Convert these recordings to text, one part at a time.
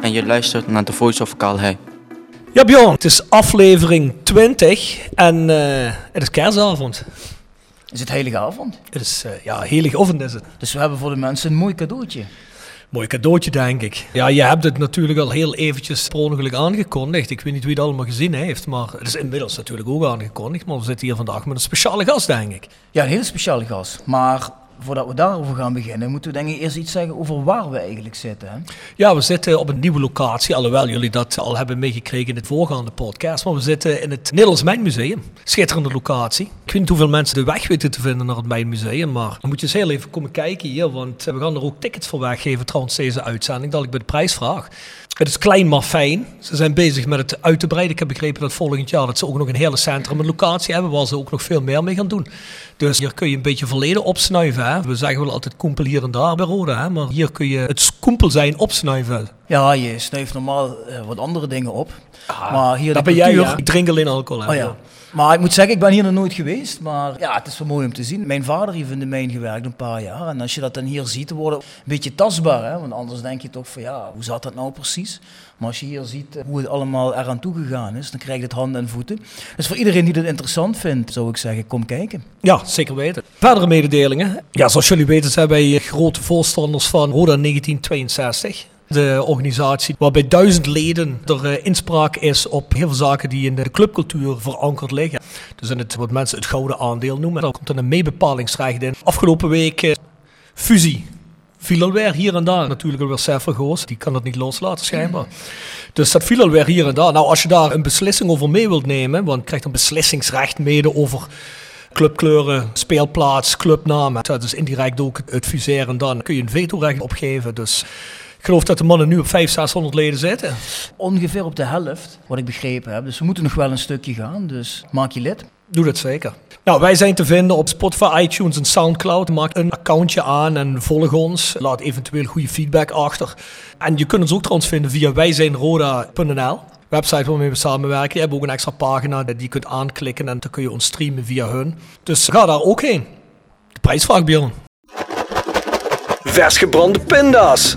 En je luistert naar The Voice of Calais. Ja Bjorn, het is aflevering 20 en eh, het is kerstavond. is het heilige avond. Het is, eh, ja, heilig oven is het. Dus we hebben voor de mensen een mooi cadeautje. Mooi cadeautje, denk ik. Ja, je hebt het natuurlijk al heel eventjes per ongeluk aangekondigd. Ik weet niet wie het allemaal gezien heeft, maar het is inmiddels natuurlijk ook aangekondigd. Maar we zitten hier vandaag met een speciale gast, denk ik. Ja, een hele speciale gast. Maar voordat we daarover gaan beginnen, moeten we denk ik eerst iets zeggen over waar we eigenlijk zitten. Hè? Ja, we zitten op een nieuwe locatie, alhoewel jullie dat al hebben meegekregen in het voorgaande podcast. Maar we zitten in het Nederlands Mijnmuseum. Schitterende locatie. Ik weet niet hoeveel mensen de weg weten te vinden naar het Mijnmuseum, maar dan moet je eens heel even komen kijken hier, want we gaan er ook tickets voor weggeven trouwens deze uitzending, dat ik bij de prijs vraag. Het is klein maar fijn. Ze zijn bezig met het uit te breiden. Ik heb begrepen dat volgend jaar dat ze ook nog een hele centrum, een locatie hebben waar ze ook nog veel meer mee gaan doen. Dus hier kun je een beetje verleden opsnuiven. Hè? We zeggen wel altijd koempel hier en daar bij Roda, hè? maar hier kun je het koempel zijn opsnuiven. Ja, je snuift normaal eh, wat andere dingen op. maar hier Dat de ben jij, cultuur- ja. Ik drink alleen alcohol. Hè? Oh ja. Maar ik moet zeggen, ik ben hier nog nooit geweest. Maar ja, het is wel mooi om te zien. Mijn vader heeft in de mijn gewerkt een paar jaar. En als je dat dan hier ziet, het een beetje tastbaar. Hè? Want anders denk je toch van ja, hoe zat dat nou precies? Maar als je hier ziet eh, hoe het allemaal eraan toegegaan is, dan krijg je het handen en voeten. Dus voor iedereen die dit interessant vindt, zou ik zeggen, kom kijken. Ja, zeker weten. Verdere mededelingen. Ja, zoals jullie weten zijn wij grote voorstanders van Roda 1962. De organisatie waarbij duizend leden er eh, inspraak is op heel veel zaken die in de clubcultuur verankerd liggen. Dus in het, wat mensen het gouden aandeel noemen. Daar komt dan een meebepalingsrecht in. Afgelopen week eh, fusie. Viel alweer hier en daar. Natuurlijk alweer Severgoos. Die kan dat niet loslaten schijnbaar. Dus dat viel alweer hier en daar. Nou, als je daar een beslissing over mee wilt nemen, want je krijgt een beslissingsrecht mede over clubkleuren, speelplaats, clubnamen. Dat is indirect ook het fuseren. Dan kun je een vetorecht opgeven. Dus ik geloof dat de mannen nu op 500, 600 leden zitten. Ongeveer op de helft, wat ik begrepen heb. Dus we moeten nog wel een stukje gaan. Dus maak je lid. Doe dat zeker. Nou, wij zijn te vinden op Spotify, iTunes en Soundcloud. Maak een accountje aan en volg ons. Laat eventueel goede feedback achter. En je kunt ons ook trouwens vinden via wijzijnroda.nl. Website waarmee we samenwerken. Die hebben ook een extra pagina die je kunt aanklikken en dan kun je ons streamen via hun. Dus ga daar ook heen. De prijsvraag, Björn. Vers gebrande pinda's.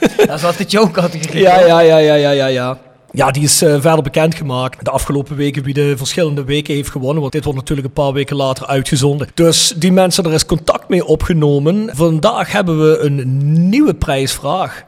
Dat is altijd jouw categorie. Ja, ja, ja, ja, ja, ja, ja. Ja, die is eh, verder bekendgemaakt de afgelopen weken wie de verschillende weken heeft gewonnen. Want dit wordt natuurlijk een paar weken later uitgezonden. Dus die mensen, er is contact mee opgenomen. Vandaag hebben we een nieuwe prijsvraag.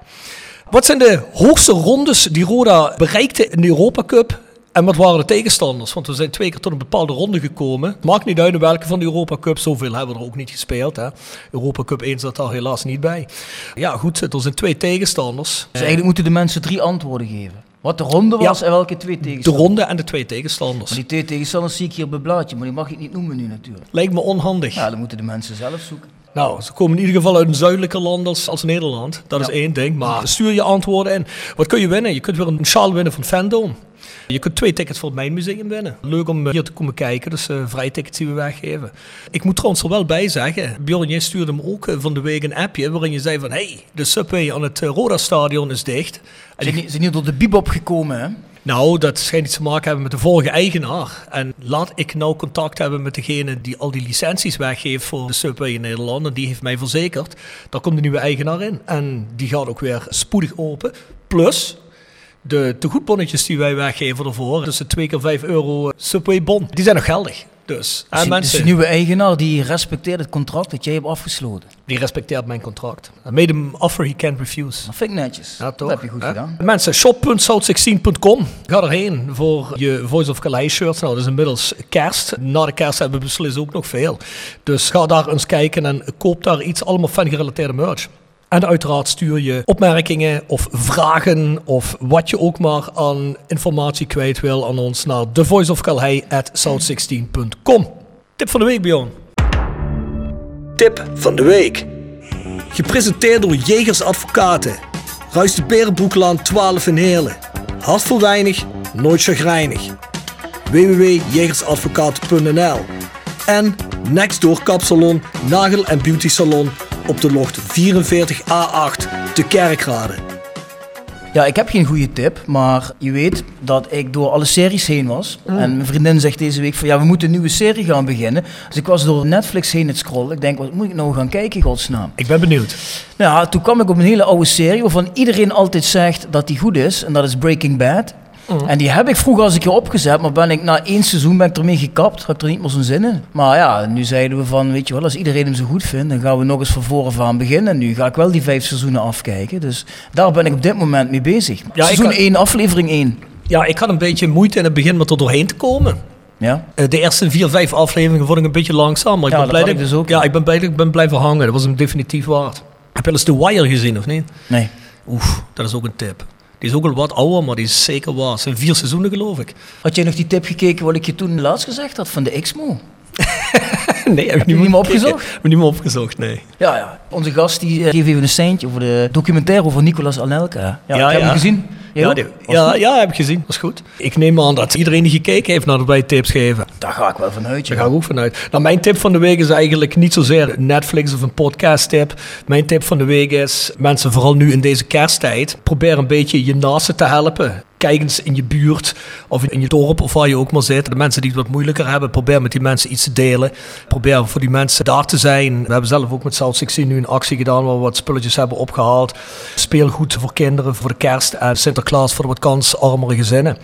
Wat zijn de hoogste rondes die Roda bereikte in de Europa Cup? En wat waren de tegenstanders? Want we zijn twee keer tot een bepaalde ronde gekomen. Het maakt niet uit in welke van de Europa Cup. Zoveel hebben we er ook niet gespeeld. Hè? Europa Cup 1 zat daar helaas niet bij. Ja, goed. Er zijn twee tegenstanders. Dus eigenlijk moeten de mensen drie antwoorden geven. Wat de ronde was Ja. en welke twee De tegenstanders. ronde en de twee tegenstanders. Maar die twee tegenstanders zie ik hier op het blaadje, maar die mag ik niet noemen nu natuurlijk. Lijkt me onhandig. Ja, dan moeten de mensen zelf zoeken. Nou, ze komen in ieder geval uit een zuidelijker land als, als Nederland. Dat is één ding. Maar stuur je antwoorden in. Wat kun je winnen? Je kunt weer een sjaal winnen van Fandom. Je kunt twee tickets voor het Mijnmuseum winnen. Leuk om eh, hier te komen kijken. Dus eh vrije tickets die we weggeven. Ik moet trouwens er wel bij zeggen. Bjorn, jij stuurde me ook eh, van de week een appje. Waarin je zei van... Hey, de subway aan het eh, Roda-stadion is dicht. En Ze zijn ik- niet- ze zijn hier door de bibop gekomen, hè? Nou, dat schijnt iets te maken hebben met de vorige eigenaar. En laat ik nou contact hebben met degene die al die licenties weggeeft voor de Subway in Nederland. En die heeft mij verzekerd, daar komt de nieuwe eigenaar in. En die gaat ook weer spoedig open. Plus de tegoedbonnetjes die wij weggeven ervoor. Dus de 2 keer 5 euro Subway bon. Die zijn nog geldig. Dus, en Dus, mensen, dus de nieuwe eigenaar die respecteert het contract dat jij hebt afgesloten. die respecteert mijn contract. I made him offer he can't refuse. Dat vind ik netjes. Ja, toch? Dat heb je goed gedaan. Mensen, shop.south16.com. Ga erheen voor je Voice of Calais shirts. Nou, dat is inmiddels kerst. Na de kerst hebben we beslist ook nog veel. Dus ga daar eens kijken en koop daar iets. Allemaal fan-gerelateerde merch. En uiteraard stuur je opmerkingen of vragen of wat je ook maar aan informatie kwijt wil aan ons naar thevoiceofcalhei@south16.com. Tip van de week, Bjorn. Tip van de week. Gepresenteerd door Jegers Advocaten. Ruist de Berenbroeklaan 12 in Heerlen. Hart voor weinig, nooit chagrijnig. www.jegersadvocaten.nl En Nextdoor Kapsalon, Nagel en Beauty Salon op de locht 44A8 te Kerkrade. Ja, ik heb geen goede tip, maar je weet dat ik door alle series heen was. Mm. En mijn vriendin zegt deze week van ja, we moeten een nieuwe serie gaan beginnen. Dus ik was door Netflix heen het scrollen. Ik denk, wat moet ik nou gaan kijken, in godsnaam? Ik ben benieuwd. Nou, ja, toen kwam ik op een hele oude serie waarvan iedereen altijd zegt dat die goed is. En dat is Breaking Bad. Mm. En die heb ik vroeger als een keer opgezet, maar ben ik na één seizoen ben ik ermee gekapt. Ik er niet meer zo'n zin in. Maar ja, nu zeiden we van, weet je wel, als iedereen hem zo goed vindt, dan gaan we nog eens van voren aan beginnen. En nu ga ik wel die vijf seizoenen afkijken. Dus daar ben ik op dit moment mee bezig. ik Seizoen kan- 1, aflevering 1. Ja, ik had een beetje moeite in het begin met er doorheen te komen. Ja? Eh, De eerste vier, vijf afleveringen vond ik een beetje langzaam. Maar ik Ja, ben blij ik dus ook, ja, ja. ik ben blij ik ben blijven hangen. Dat was hem definitief waard. Heb je wel eens The Wire gezien of niet? Nee. Oef, dat is ook een tip. Die is ook al wat ouder, maar die is zeker waar. Het zijn vier seizoenen geloof ik. Had jij nog die tip gekeken wat ik je toen laatst gezegd had van de XMO? nee, heb ik je niet meer opgezocht? Heb ik niet meer opgezocht, nee. Ja, ja. Onze gast die eh, geeft even een seintje over de documentaire over Nicolas Anelka. Ja, Ja, ik heb ja. hem gezien. Jij Ja, die- ja, heb ik gezien. Dat is goed. Ik neem aan dat iedereen die gekeken heeft nadat wij tips geven. Daar ga ik wel vanuit. Daar ga ik ook vanuit. Nou, mijn tip van de week is eigenlijk niet zozeer Netflix of een podcast tip. Mijn tip van de week is, mensen vooral nu in deze kersttijd, probeer een beetje je naasten te helpen. Kijk eens in je buurt of in je dorp of waar je ook maar zit. De mensen die het wat moeilijker hebben, probeer met die mensen iets te delen. Probeer voor die mensen daar te zijn. We hebben zelf ook met South 16 nu een actie gedaan waar we wat spulletjes hebben opgehaald. Speelgoed voor kinderen voor de kerst en Sinterklaas voor de wat kansarmere gezinnen.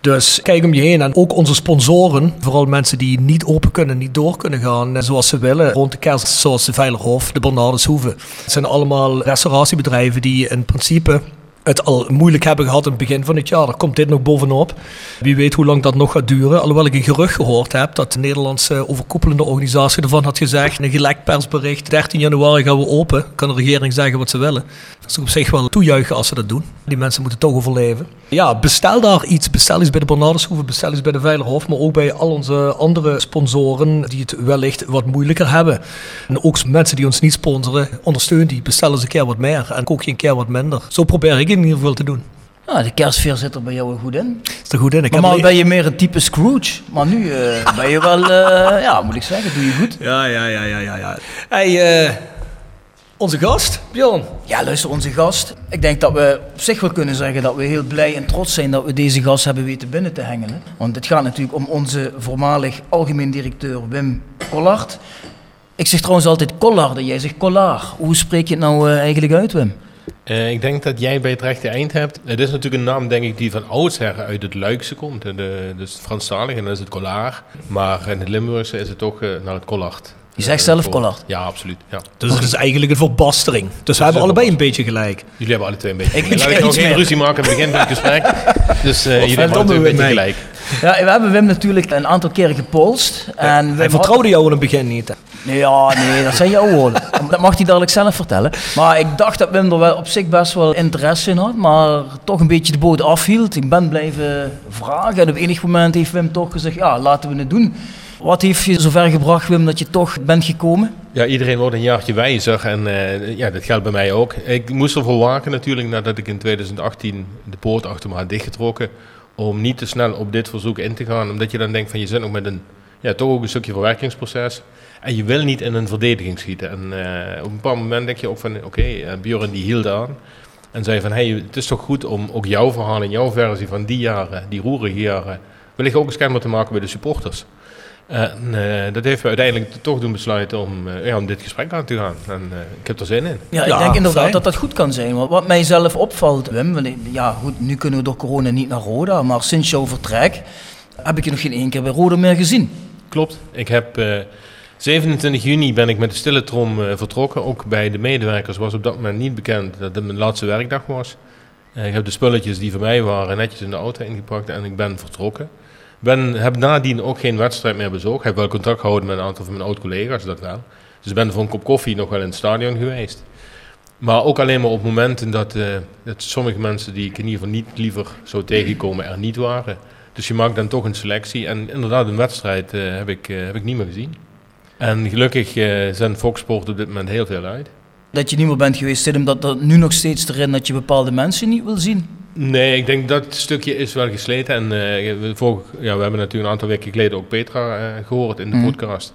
Dus kijk om je heen. En ook onze sponsoren, vooral mensen die niet open kunnen, niet door kunnen gaan eh, zoals ze willen rond de kerst, zoals de Veilerhof, de Bernardeshoeve. Het zijn allemaal restauratiebedrijven die in principe het al moeilijk hebben gehad in het begin van het jaar. Er komt dit nog bovenop. Wie weet hoe lang dat nog gaat duren. Alhoewel ik een gerucht gehoord heb dat de Nederlandse overkoepelende organisatie ervan had gezegd, een gelekt persbericht, 13 januari gaan we open. Kan de regering zeggen wat ze willen. Dat is op zich wel toejuichen als ze dat doen. Die mensen moeten toch overleven. Ja, bestel daar iets. Bestel iets bij de Bernardeshoeve, bestel iets bij de Veilerhof, maar ook bij al onze andere sponsoren die het wellicht wat moeilijker hebben. En ook mensen die ons niet sponsoren, ondersteun die. Bestel eens een keer wat meer en kook je een keer wat minder. Zo probeer ik in ieder geval te doen. Nou, de kerstfeer zit er bij jou goed in. Is er goed in? Ik Normaal ben je meer een type Scrooge. Maar nu eh, ben je wel, eh, ja, moet ik zeggen, doe je goed. Ja, ja, ja, ja, ja. ja. Hey, eh, Onze gast, Bjorn. Ja, luister, onze gast. Ik denk dat we op zich wel kunnen zeggen dat we heel blij en trots zijn dat we deze gast hebben weten binnen te hengelen. Want het gaat natuurlijk om onze voormalig algemeen directeur Wim Collard. Ik zeg trouwens altijd Collard jij zegt Collard. Hoe spreek je het nou eigenlijk uit, Wim? Eh, ik denk dat jij bij het rechte eind hebt. Het is natuurlijk een naam, denk ik, die van oudsher uit het Luikse komt. De, de, dus Franstalig en dan is het Collard. Maar in het Limburgse is het toch eh, naar het Collard. Je zegt zelf Collard. Ja, absoluut. Ja. Dus het is eigenlijk een verbastering. Dus we hebben allebei een beetje gelijk. Jullie hebben alle twee een beetje Ik- gelijk. ik- Laat ik nog geen ruzie maken aan het begin van het gesprek. Dus eh, jullie hebben alle twee een beetje gelijk. Ja, we hebben Wim natuurlijk een aantal keren gepolst. En Wim Hij had- jou in het begin niet. hè? Nee, ja, nee, dat zijn jouw woorden. Dat mag hij dadelijk zelf vertellen. Maar ik dacht dat Wim er wel op zich best wel interesse in had, maar toch een beetje de boot afhield. Ik ben blijven vragen en op enig moment heeft Wim toch gezegd, ja, laten we het doen. Wat heeft je zover gebracht, Wim, dat je toch bent gekomen? Ja, iedereen wordt een jaartje wijzer en eh, ja, dat geldt bij mij ook. Ik moest ervoor waken natuurlijk nadat ik in 2018 de poort achter me had dichtgetrokken. Om niet te snel op dit verzoek in te gaan. Omdat je dan denkt van je zit nog met een, ja, toch ook een stukje verwerkingsproces. En je wil niet in een verdediging schieten. En eh, op een bepaald moment denk je ook van oké, eh, Björn die hield aan. En zei van hey, het is toch goed om ook jouw verhaal en jouw versie van die jaren, die roerige jaren, wellicht ook eens kenbaar te maken bij de supporters. En eh, dat heeft me uiteindelijk toch doen besluiten om, eh, ja, om dit gesprek aan te gaan. En eh, ik heb er zin in. Ja, ik Ja, denk inderdaad fijn. dat dat goed kan zijn. Want wat mij zelf opvalt, Wim, want ja goed, nu kunnen we door corona niet naar Roda, maar sinds jouw vertrek heb ik je nog geen één keer bij Roda meer gezien. Klopt. Ik heb eh, 27 juni ben ik met de stille trom eh, vertrokken. Ook bij de medewerkers was op dat moment niet bekend dat het mijn laatste werkdag was. Eh, ik heb de spulletjes die voor mij waren netjes in de auto ingepakt en ik ben vertrokken. Ben, heb nadien ook geen wedstrijd meer bezocht. Ik heb wel contact gehouden met een aantal van mijn oud-collega's, dat wel. Dus ik ben voor een kop koffie nog wel in het stadion geweest. Maar ook alleen maar op momenten dat, eh, sommige mensen die ik in ieder geval niet liever zou tegenkomen er niet waren. Dus je maakt dan toch een selectie. En inderdaad, een wedstrijd heb, ik, heb ik niet meer gezien. En gelukkig eh zendt Fox Sport op dit moment heel veel uit. Dat je niet meer bent geweest, zit hem dat er nu nog steeds erin dat je bepaalde mensen niet wil zien? Nee, ik denk dat stukje is wel gesleten. En eh, vorig, ja, we hebben natuurlijk een aantal weken geleden ook Petra eh, gehoord in de Mhm. podcast.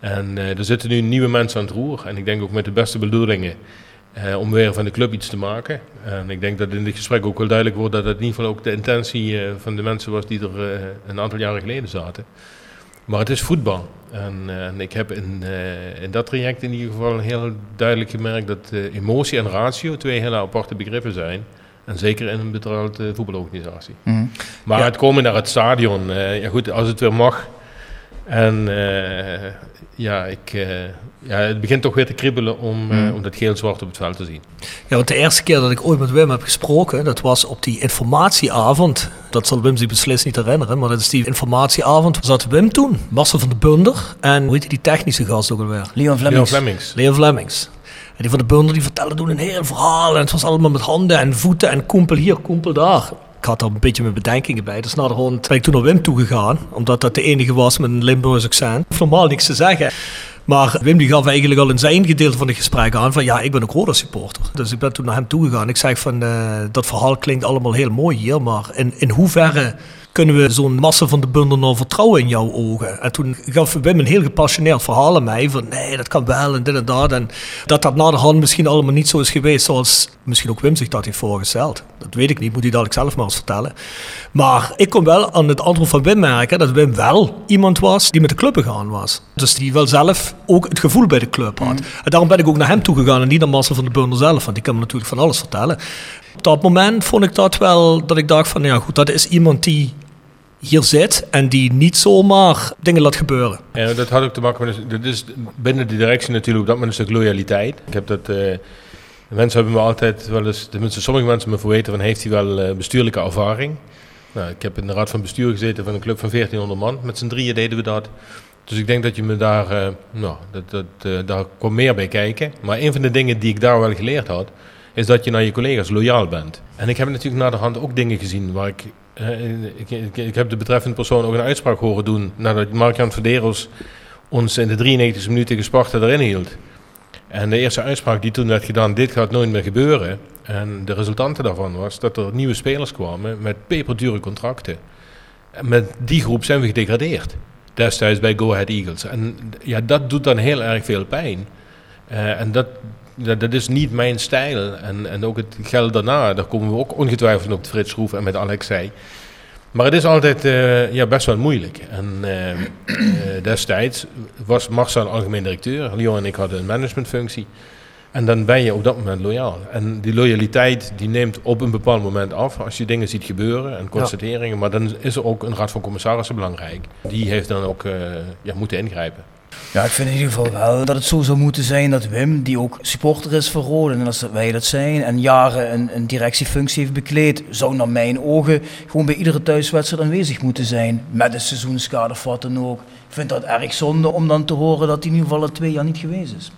En er zitten nu nieuwe mensen aan het roer. En ik denk ook met de beste bedoelingen om weer van de club iets te maken. En ik denk dat in dit gesprek ook wel duidelijk wordt dat het in ieder geval ook de intentie van de mensen was die er een aantal jaren geleden zaten. Maar het is voetbal. En, eh, en ik heb in, eh, in dat traject in ieder geval heel duidelijk gemerkt dat eh, emotie en ratio twee hele aparte begrippen zijn. En zeker in een betrouwd eh, voetbalorganisatie. Maar Ja. het komen naar het stadion, ja goed, als het weer mag. En eh, ja, ik, eh, ja, het begint toch weer te kriebelen om, eh, Mm. om dat geel-zwart op het veld te zien. Ja, want de eerste keer dat ik ooit met Wim heb gesproken, dat was op die informatieavond. Dat zal Wim zich beslist niet herinneren, maar dat is die informatieavond. Zat Wim toen, Marcel van de Bunder en hoe heet die technische gast ook alweer? Leon Leon Flemings. Flemings. Leon Flemings. En die van de Bunder die vertelde toen een heel verhaal. En het was allemaal met handen en voeten en koempel hier, koempel daar. Ik had er een beetje mijn bedenkingen bij. Dus naderhand ben ik toen naar Wim toegegaan. Omdat dat de enige was met een Limburgs accent. Normaal niks te zeggen. Maar Wim die gaf eigenlijk al in zijn gedeelte van het gesprek aan van ja, ik ben ook Roda supporter. Dus ik ben toen naar hem toegegaan. Ik zeg van eh, dat verhaal klinkt allemaal heel mooi hier, maar in, in hoeverre kunnen we zo'n massa van de bundel nou vertrouwen in jouw ogen? En toen gaf Wim een heel gepassioneerd verhaal aan mij van nee, dat kan wel en dit en dat. En dat dat na de hand misschien allemaal niet zo is geweest zoals misschien ook Wim zich dat heeft voorgesteld. Dat weet ik niet, moet hij dadelijk zelf maar eens vertellen. Maar ik kon wel aan het antwoord van Wim merken dat Wim wel iemand was die met de club gegaan was. Dus die wel zelf ook het gevoel bij de club had. En daarom ben ik ook naar hem toegegaan en niet naar Marcel van de Bundel zelf, want die kan me natuurlijk van alles vertellen. Op dat moment vond ik dat wel, dat ik dacht van ja goed, dat is iemand die hier zit en die niet zomaar dingen laat gebeuren. Ja, dat had ook te maken met, dat is binnen de directie natuurlijk dat moment een stuk loyaliteit. Ik heb dat, eh, mensen hebben me altijd wel eens, tenminste sommige mensen me verweten van heeft hij wel eh, bestuurlijke ervaring. Nou, ik heb in de raad van bestuur gezeten van een club van 1400 man, met z'n drieën deden we dat. Dus ik denk dat je me daar, eh, nou, dat, dat, daar kwam meer bij kijken. Maar een van de dingen die ik daar wel geleerd had, is dat je naar je collega's loyaal bent. En ik heb natuurlijk na de hand ook dingen gezien waar ik ik, ik, ik heb de betreffende persoon ook een uitspraak horen doen nadat Mark-Jan Verderos ons in de 93 minuten gesparta erin hield. En de eerste uitspraak die toen werd gedaan, dit gaat nooit meer gebeuren. En de resultante daarvan was dat er nieuwe spelers kwamen met peperdure contracten. En met die groep zijn we gedegradeerd. Destijds bij Go Ahead Eagles. En ja, dat doet dan heel erg veel pijn. Eh, en dat, dat, dat is niet mijn stijl. En, en ook het geld daarna, daar komen we ook ongetwijfeld op Frits Schroef en met Alex zei. Maar het is altijd eh, ja, best wel moeilijk. En eh, eh, destijds was Marcel algemeen directeur. Leon en ik hadden een managementfunctie. En dan ben je op dat moment loyaal. En die loyaliteit die neemt op een bepaald moment af als je dingen ziet gebeuren en constateringen. Maar dan is er ook een raad van commissarissen belangrijk. Die heeft dan ook eh, ja, moeten ingrijpen. Ja, ik vind in ieder geval wel dat het zo zou moeten zijn dat Wim, die ook supporter is van Rode, en als wij dat zijn, en jaren een, een directiefunctie heeft bekleed, zou naar mijn ogen gewoon bij iedere thuiswedstrijd aanwezig moeten zijn. Met een seizoenskaart of wat dan ook. Ik vind dat erg zonde om dan te horen dat hij in ieder geval al twee jaar niet geweest is.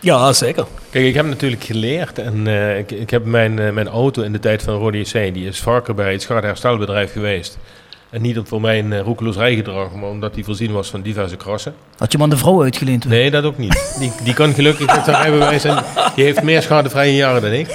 Ja, zeker. Kijk, ik heb natuurlijk geleerd en eh, ik, ik heb mijn, eh, mijn auto in de tijd van Rode JC, die is vaker bij het schadeherstelbedrijf geweest. En niet om voor mijn uh, roekeloos rijgedrag, maar omdat die voorzien was van diverse krassen. Had je hem aan de vrouw uitgeleend? hoor? Nee, dat ook niet. Die, die kan gelukkig met zijn rijbewijs en die heeft meer schadevrije jaren dan ik.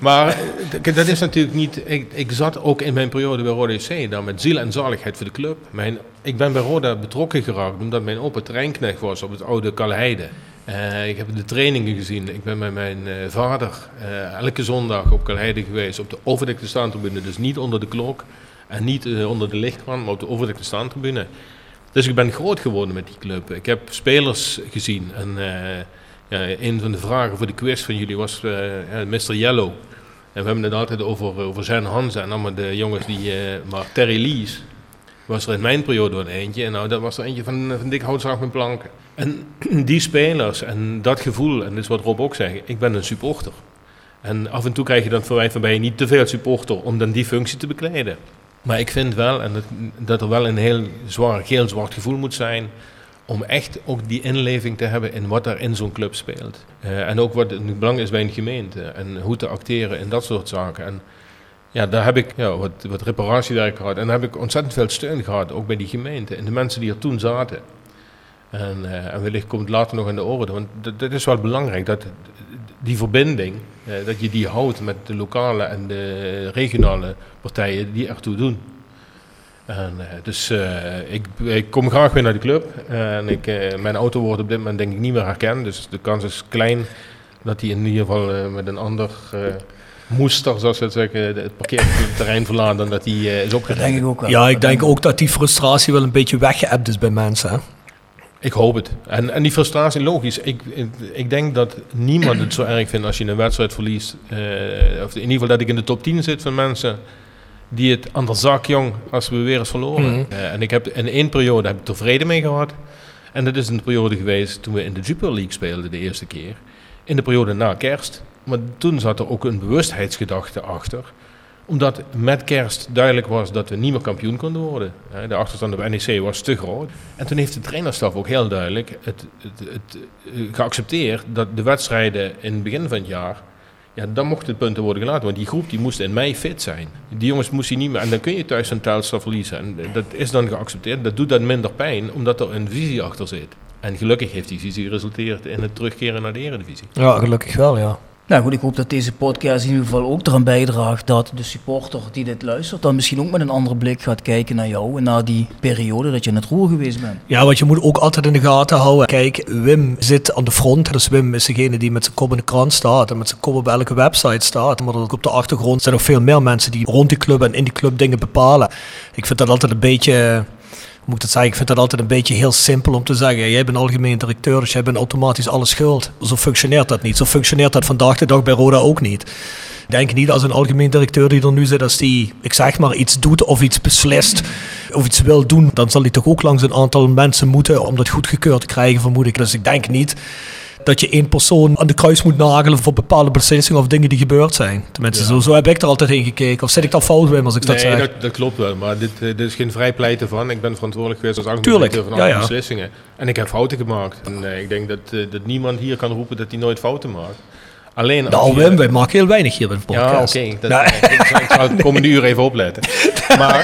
Maar eh, dat is natuurlijk niet... Ik, ik zat ook in mijn periode bij Roda JC daar met ziel en zaligheid voor de club. Mijn, ik ben bij Roda betrokken geraakt omdat mijn opa treinknecht was op het oude Kalheide. Eh, ik heb de trainingen gezien. Ik ben met mijn eh, vader eh, elke zondag op Kalheide geweest. Op de overdekte staantribune, dus niet onder de klok. En niet eh, onder de lichtkrant, maar op de overdekte staantribune. Dus ik ben groot geworden met die club. Ik heb spelers gezien. En eh, ja, een van de vragen voor de quiz van jullie was eh, Mr. Yellow. En we hebben het altijd over, over Zen Hansen en allemaal de jongens die... maar Terry Lees was er in mijn periode wel eentje. En nou, dat was er eentje van, van dik houtzaag met planken. En die spelers en dat gevoel, en dat is wat Rob ook zegt, ik ben een supporter. En af en toe krijg je dan verwijt van ben je niet te veel supporter om dan die functie te bekleden. Maar ik vind wel, en dat, dat er wel een heel zwaar geel-zwart gevoel moet zijn, om echt ook die inleving te hebben in wat er in zo'n club speelt. Eh, en ook wat het belang is bij een gemeente en hoe te acteren in dat soort zaken. En ja, daar heb ik ja, wat, wat reparatiewerk gehad en daar heb ik ontzettend veel steun gehad, ook bij die gemeente en de mensen die er toen zaten. En, eh, en wellicht komt het later nog in de orde, want dat, dat is wel belangrijk, dat die verbinding, eh, dat je die houdt met de lokale en de regionale partijen die ertoe doen. En, eh, dus eh, ik, ik kom graag weer naar de club. en ik, mijn auto wordt op dit moment denk ik niet meer herkend. Dus de kans is klein dat hij in ieder geval met een ander eh, moester, zoals ze het zeggen, het parkeerterrein verlaat dan dat hij is opgereden. denk ik ook wel. Ja, ik denk ook dat die frustratie wel een beetje weggeëpt is bij mensen. Hè? Ik hoop het. En, en die frustratie, logisch. Ik, ik, ik denk dat niemand het zo erg vindt als je een wedstrijd verliest. Eh, of in ieder geval dat ik in de top 10 zit van mensen die het aan de zak, jong, als we weer eens verloren. Eh, en ik heb in één periode heb ik tevreden mee gehad. En dat is een periode geweest toen we in de Jupiler League speelden de eerste keer. In de periode na kerst. Maar toen zat er ook een bewustheidsgedachte achter omdat met kerst duidelijk was dat we niet meer kampioen konden worden. De achterstand op NEC was te groot. En toen heeft de trainerstaf ook heel duidelijk het, het, eh, geaccepteerd dat de wedstrijden in het begin van het jaar. Ja, dan mochten punten worden gelaten. Want die groep die moest in mei fit zijn. Die jongens moesten niet meer. En dan kun je thuis een Telstar verliezen. En dat is dan geaccepteerd. Dat doet dan minder pijn, omdat er een visie achter zit. En gelukkig heeft die visie geresulteerd in het terugkeren naar de Eredivisie. Ja, gelukkig wel, ja. Nou goed, ik hoop dat deze podcast in ieder geval ook eraan bijdraagt dat de supporter die dit luistert dan misschien ook met een andere blik gaat kijken naar jou en naar die periode dat je in het roer geweest bent. Ja, want je moet ook altijd in de gaten houden. Kijk, Wim zit aan de front. Dus Wim is degene die met zijn kop in de krant staat en met zijn kop op elke website staat. Maar ook op de achtergrond zijn nog veel meer mensen die rond die club en in die club dingen bepalen. Ik vind dat altijd een beetje... Moet ik dat zeggen? Ik vind dat altijd een beetje heel simpel om te zeggen. Jij bent algemeen directeur, dus jij bent automatisch alles schuld. Zo functioneert dat niet. Zo functioneert dat vandaag de dag bij Roda ook niet. Ik denk niet als een algemeen directeur die er nu zit, als die, ik zeg maar, iets doet of iets beslist of iets wil doen, dan zal hij toch ook langs een aantal mensen moeten om dat goedgekeurd te krijgen, vermoed ik. Dus ik denk niet dat je één persoon aan de kruis moet nagelen voor bepaalde beslissingen of dingen die gebeurd zijn. Tenminste, zo, zo heb ik er altijd in gekeken. Of zit ik daar fout bij als ik dat nee, zeg? dat, dat klopt wel. Maar dit, eh, dit is geen vrijpleiten van. Ik ben verantwoordelijk geweest als directeur van alle ja, ja. beslissingen. En ik heb fouten gemaakt. En eh, ik denk dat, eh, dat niemand hier kan roepen dat hij nooit fouten maakt. Alleen als Nou, Wim, wij maken heel weinig hier bij de Ja, podcast. oké. Dat- Nou, Ik zal het komende uur even opletten. Maar,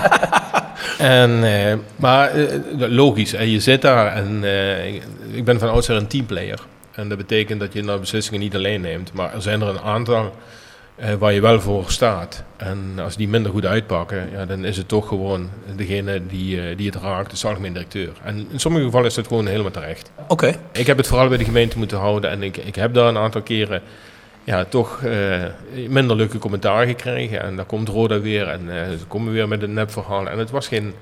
en, eh, maar eh, logisch, hè, je zit daar en eh, ik- ben van oudsher een teamplayer. En dat betekent dat je nou beslissingen niet alleen neemt. Maar er zijn er een aantal waar je wel voor staat. En als die minder goed uitpakken, ja, dan is het toch gewoon degene die, die het raakt, de algemeen directeur. En in sommige gevallen is dat gewoon helemaal terecht. Oké. Ik heb het vooral bij de gemeente moeten houden en ik, ik heb daar een aantal keren ja, toch eh, minder leuke commentaar gekregen. En dan komt Roda weer en eh, ze komen weer met een nepverhaal. En het was geen,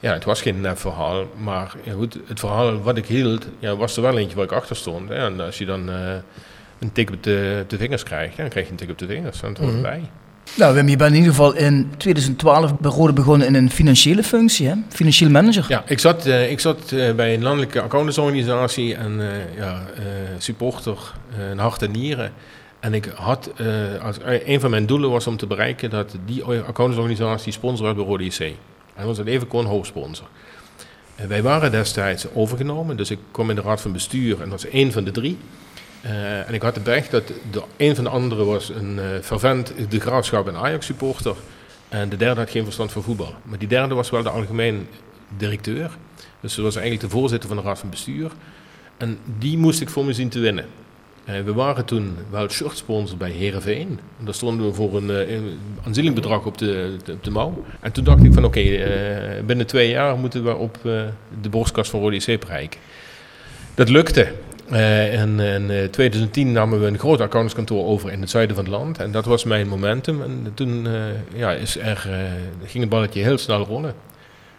ja, het was geen nepverhaal, maar ja, goed, het verhaal wat ik hield, ja, was er wel eentje waar ik achter stond. En als je dan eh, een tik op de, op de vingers krijgt, ja, dan krijg je een tik op de vingers. En dat hoort Mhm. erbij. Nou, Wim, je bent in ieder geval in 2012 bij Rode begonnen in een financiële functie, hè? Financieel manager. Ja, ik zat, ik zat bij een landelijke accountantsorganisatie en ja, supporter in hart en nieren. En ik had, eh, als, eh, een van mijn doelen was om te bereiken dat die accountantsorganisatie sponsor werd bij Rode IC. En was het even kon hoofdsponsor. En wij waren destijds overgenomen, dus ik kwam in de raad van bestuur en dat was één van de drie. Eh, en ik had de pech dat de, een van de anderen was een eh fervent de Graafschap en Ajax supporter. En de derde had geen verstand van voetbal. Maar die derde was wel de algemeen directeur. Dus ze was eigenlijk de voorzitter van de raad van bestuur. En die moest ik voor me zien te winnen. Eh, we waren toen wel shirtsponsor bij Herenveen. Daar stonden we voor een, eh, een aanzienlijk bedrag op de, op de mouw. En toen dacht ik van oké, eh, binnen twee jaar moeten we op de borstkast van Rode IC. Dat lukte. En in eh, 2010 namen we een groot accountantskantoor over in het zuiden van het land. En dat was mijn momentum. En toen ja, is er, ging het balletje heel snel rollen.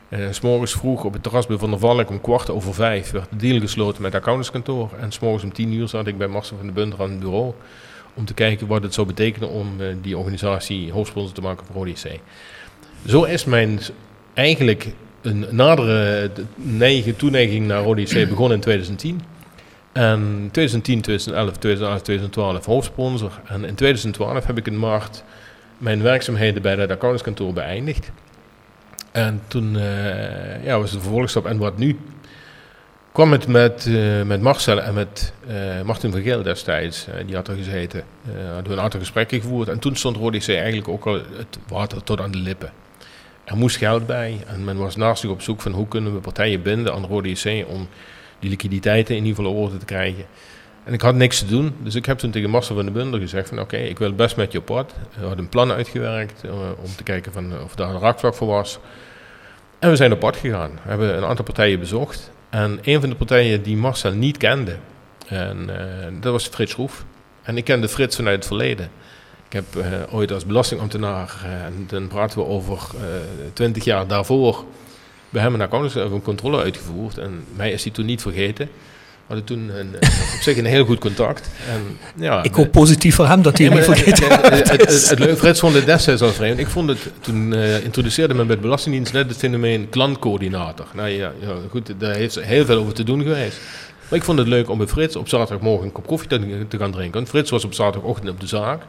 Eh, s morgens vroeg op het terras bij Van der Valk om kwart over vijf werd de deal gesloten met het accountantskantoor. En s morgens om tien uur zat ik bij Marcel van de Bunter aan het bureau om te kijken wat het zou betekenen om eh, die organisatie hoofdsponsor te maken voor Rode IC. Zo is mijn eigenlijk een nadere eh, neiging, toeneiging naar Rode IC begonnen in 2010. En 2010, 2011, 2011, 2012 hoofdsponsor. En in 2012 heb ik in maart mijn werkzaamheden bij dat accountantskantoor beëindigd. En toen eh, ja, was de vervolgstap, en wat nu? kwam het met, eh, met Marcel en met eh, Martin van Geel destijds. die had er gezeten. hadden we een aantal gesprekken gevoerd. En toen stond Rode eigenlijk ook al het water tot aan de lippen. Er moest geld bij. En men was naast zich op zoek van hoe kunnen we partijen binden aan Rode om die liquiditeiten in ieder geval orde te krijgen. En ik had niks te doen, dus ik heb toen tegen Marcel van den Bunder gezegd van oké, ik wil best met je op pad. We hadden een plan uitgewerkt om te kijken van, of daar een raakvlak voor was. En we zijn op pad gegaan. We hebben een aantal partijen bezocht. En een van de partijen die Marcel niet kende, en, eh, dat was Frits Roef. En ik kende Frits vanuit het verleden. Ik heb eh, ooit als belastingambtenaar, eh, en dan praten we over twintig jaar daarvoor, bij hem een, controle uitgevoerd. En mij is hij toen niet vergeten. Hadden toen een, eh, op zich een heel goed contact. En, ja, Ik hoop positief voor hem dat hij hem niet maar het- het- het- leuke- Frits vond het destijds al vreemd. Ik vond het, toen eh, introduceerde men bij de Belastingdienst net het fenomeen klantcoördinator. Nou ja, ja, goed, daar heeft heel veel over te doen geweest. Maar ik vond het leuk om met Frits op zaterdagmorgen een kop koffie te, te gaan drinken. Frits was op zaterdagochtend op de zaak.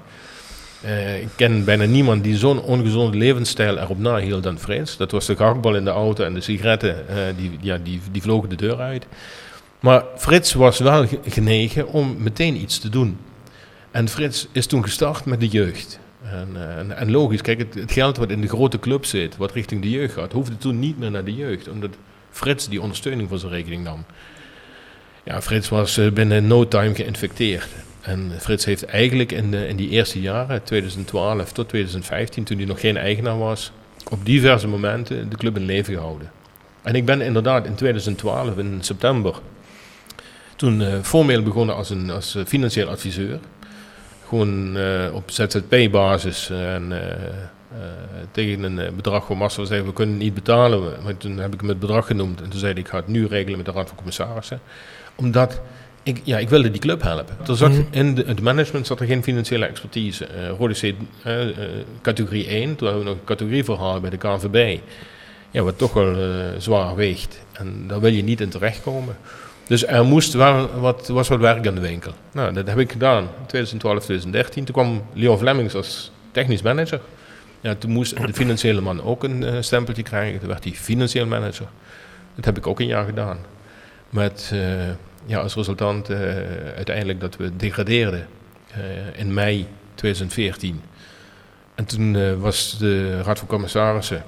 Eh, ik ken bijna niemand die zo'n ongezonde levensstijl erop nahield dan Frits. Dat was de gehaktbal in de auto en de sigaretten, die, ja, die, die vlogen de deur uit. Maar Frits was wel ge- genegen om meteen iets te doen. En Frits is toen gestart met de jeugd. En, eh, en, logisch, kijk, het, het geld wat in de grote club zit, wat richting de jeugd gaat, hoefde toen niet meer naar de jeugd. Omdat Frits die ondersteuning voor zijn rekening nam. Ja, Frits was eh, binnen no time geïnfecteerd. En Frits heeft eigenlijk in, de, in die eerste jaren, 2012 tot 2015, toen hij nog geen eigenaar was, op diverse momenten de club in leven gehouden. En ik ben inderdaad in 2012, in september, toen eh, formeel begonnen als, een, als eh, financieel adviseur. Gewoon eh, op ZZP-basis en tegen een bedrag waar Marcel zei, we kunnen niet betalen. Maar toen heb ik hem het bedrag genoemd en toen zei hij, ik ga het nu regelen met de Raad van Commissarissen. Omdat ik, ja, ik wilde die club helpen. Er zat Mhm. in de, het management zat er geen financiële expertise. Eh Rode C, categorie 1, toen hebben we nog een categorieverhaal bij de KNVB. Ja, wat toch wel zwaar weegt. En daar wil je niet in terechtkomen. Dus er moest wat, was wat werk aan de winkel. Nou, dat heb ik gedaan. 2012, 2013. Toen kwam Leon Flemings als technisch manager. Ja, toen moest de financiële man ook een eh, stempeltje krijgen. Toen werd hij financieel manager. Dat heb ik ook een jaar gedaan. Met eh, ja, als resultant eh, uiteindelijk dat we degradeerden in mei 2014. En toen was de Raad van Commissarissen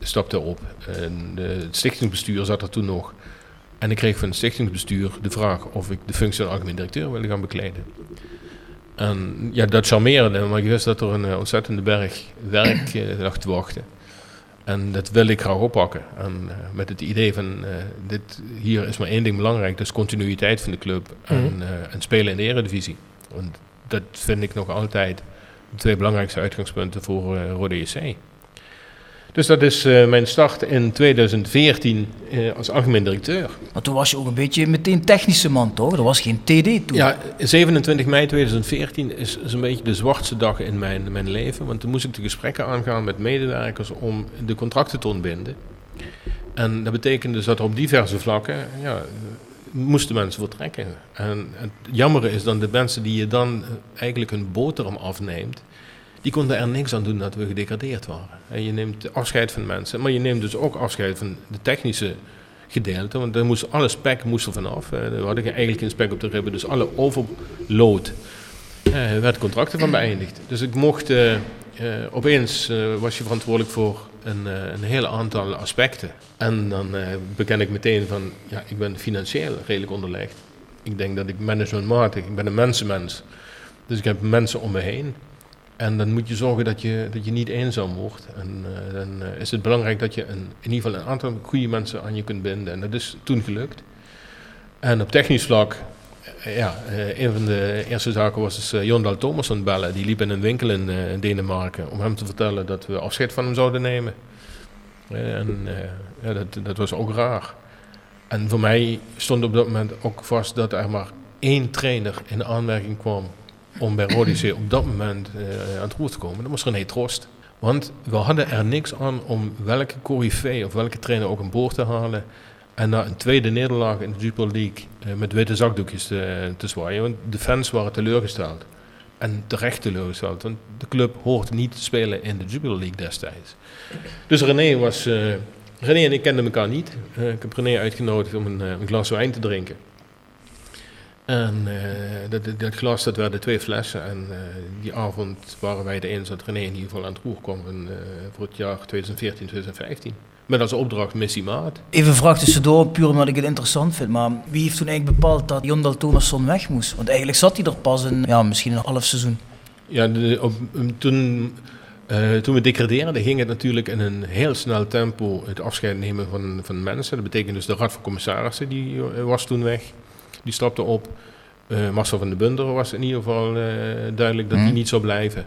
stapte op. En het stichtingsbestuur zat er toen nog. En ik kreeg van het stichtingsbestuur de vraag of ik de functie van algemeen directeur wilde gaan bekleden. En ja, dat charmeerde, maar ik wist dat er een eh, ontzettende berg werk eh, lag te wachten. En dat wil ik graag oppakken. En uh, met het idee van, uh, dit, hier is maar één ding belangrijk, dat is continuïteit van de club en, Mhm. uh, en spelen in de eredivisie. Want dat vind ik nog altijd de twee belangrijkste uitgangspunten voor Rode JC. Dus dat is uh, mijn start in 2014 uh, als algemeen directeur. Maar toen was je ook een beetje meteen technische man, toch? Er was geen TD toen. Ja, 27 mei 2014 is, is een beetje de zwartste dag in mijn, mijn leven. Want toen moest ik de gesprekken aangaan met medewerkers om de contracten te ontbinden. En dat betekende dus dat er op diverse vlakken ja, moesten mensen vertrekken. En het jammere is dan de mensen die je dan eigenlijk hun boterham afneemt, die konden er niks aan doen dat we gedegradeerd waren. En je neemt afscheid van mensen, maar je neemt dus ook afscheid van de technische gedeelte, want er moest alle spek moest er vanaf. We hadden eigenlijk geen spek op de ribben, dus alle overload uh, werd contracten van beëindigd. Dus ik mocht, uh, uh, opeens was je verantwoordelijk voor een, een hele aantal aspecten. En dan beken ik meteen van, ja, ik ben financieel redelijk onderlegd. Ik denk dat ik managementmatig, ik ben een mensenmens. Dus ik heb mensen om me heen. En dan moet je zorgen dat je, dat je niet eenzaam wordt. En uh, dan uh, is het belangrijk dat je een, in ieder geval een aantal goede mensen aan je kunt binden. En dat is toen gelukt. En op technisch vlak, uh, ja, een van de eerste zaken was dus Jondal Thomasson bellen. Die liep in een winkel in, in, Denemarken om hem te vertellen dat we afscheid van hem zouden nemen. en ja, dat, dat was ook raar. En voor mij stond op dat moment ook vast dat er maar één trainer in aanmerking kwam om bij Rode op dat moment uh, aan het roer te komen. Dat was René Trost. Want we hadden er niks aan om welke corifee of welke trainer ook aan boord te halen. En na een tweede nederlaag in de Jupiler League uh, met witte zakdoekjes te, te zwaaien. Want de fans waren teleurgesteld. En terecht teleurgesteld. Want de club hoort niet te spelen in de Jupiler League destijds. Dus René was... Uh, René en ik kenden elkaar niet. ik heb René uitgenodigd om een, een glas wijn te drinken. En uh, dat, dat, glas, dat werden twee flessen. En uh, die avond waren wij de eens dat René in ieder geval aan het roer kwam uh, voor het jaar 2014, 2015. Met als opdracht Missie Maat. Even een vraag tussendoor, puur omdat ik het interessant vind. Maar wie heeft toen eigenlijk bepaald dat Jondal Thomasson weg moest? Want eigenlijk zat hij er pas in, ja, misschien een half seizoen. Ja, de, op, toen, toen we degradeerden ging het natuurlijk in een heel snel tempo het afscheid nemen van, van mensen. Dat betekent dus de Raad van Commissarissen, die was toen weg. Die stapte op. Uh, Marcel van de Bunder was in ieder geval uh, duidelijk dat hij niet zou blijven.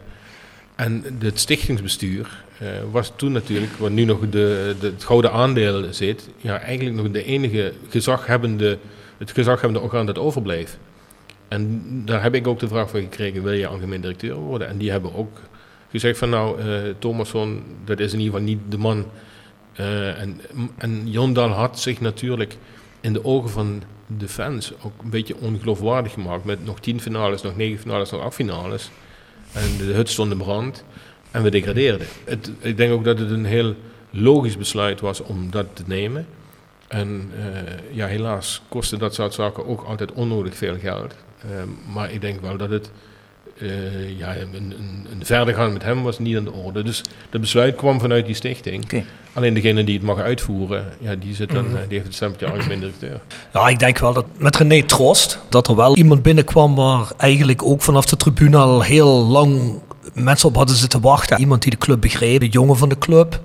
En het stichtingsbestuur uh, was toen natuurlijk, waar nu nog de, de, het gouden aandeel zit, ja, eigenlijk nog de enige gezaghebbende, het gezaghebbende orgaan dat overbleef. En daar heb ik ook de vraag van gekregen, wil je algemeen directeur worden? En die hebben ook gezegd van nou, Thomasson, dat is in ieder geval niet de man. en, en Jondal had zich natuurlijk in de ogen van de fans ook een beetje ongeloofwaardig gemaakt. Met nog tien finales, nog negen finales, nog acht finales. En de hut stond in brand. En we degradeerden. Het, ik denk ook dat het een heel logisch besluit was om dat te nemen. En uh, ja, helaas kostte dat soort zaken ook altijd onnodig veel geld. Uh, maar ik denk wel dat het uh, ja, een, een, een verder gaan met hem was niet aan de orde. Dus dat besluit kwam vanuit die stichting. Okay. Alleen degene die het mag uitvoeren, ja, die, zit dan, mm -hmm. die heeft het stempeltje algemeen directeur. Ja, ik denk wel dat met René Trost, dat er wel iemand binnenkwam waar eigenlijk ook vanaf de tribune al heel lang mensen op hadden zitten wachten. Iemand die de club begreep, de jongen van de club.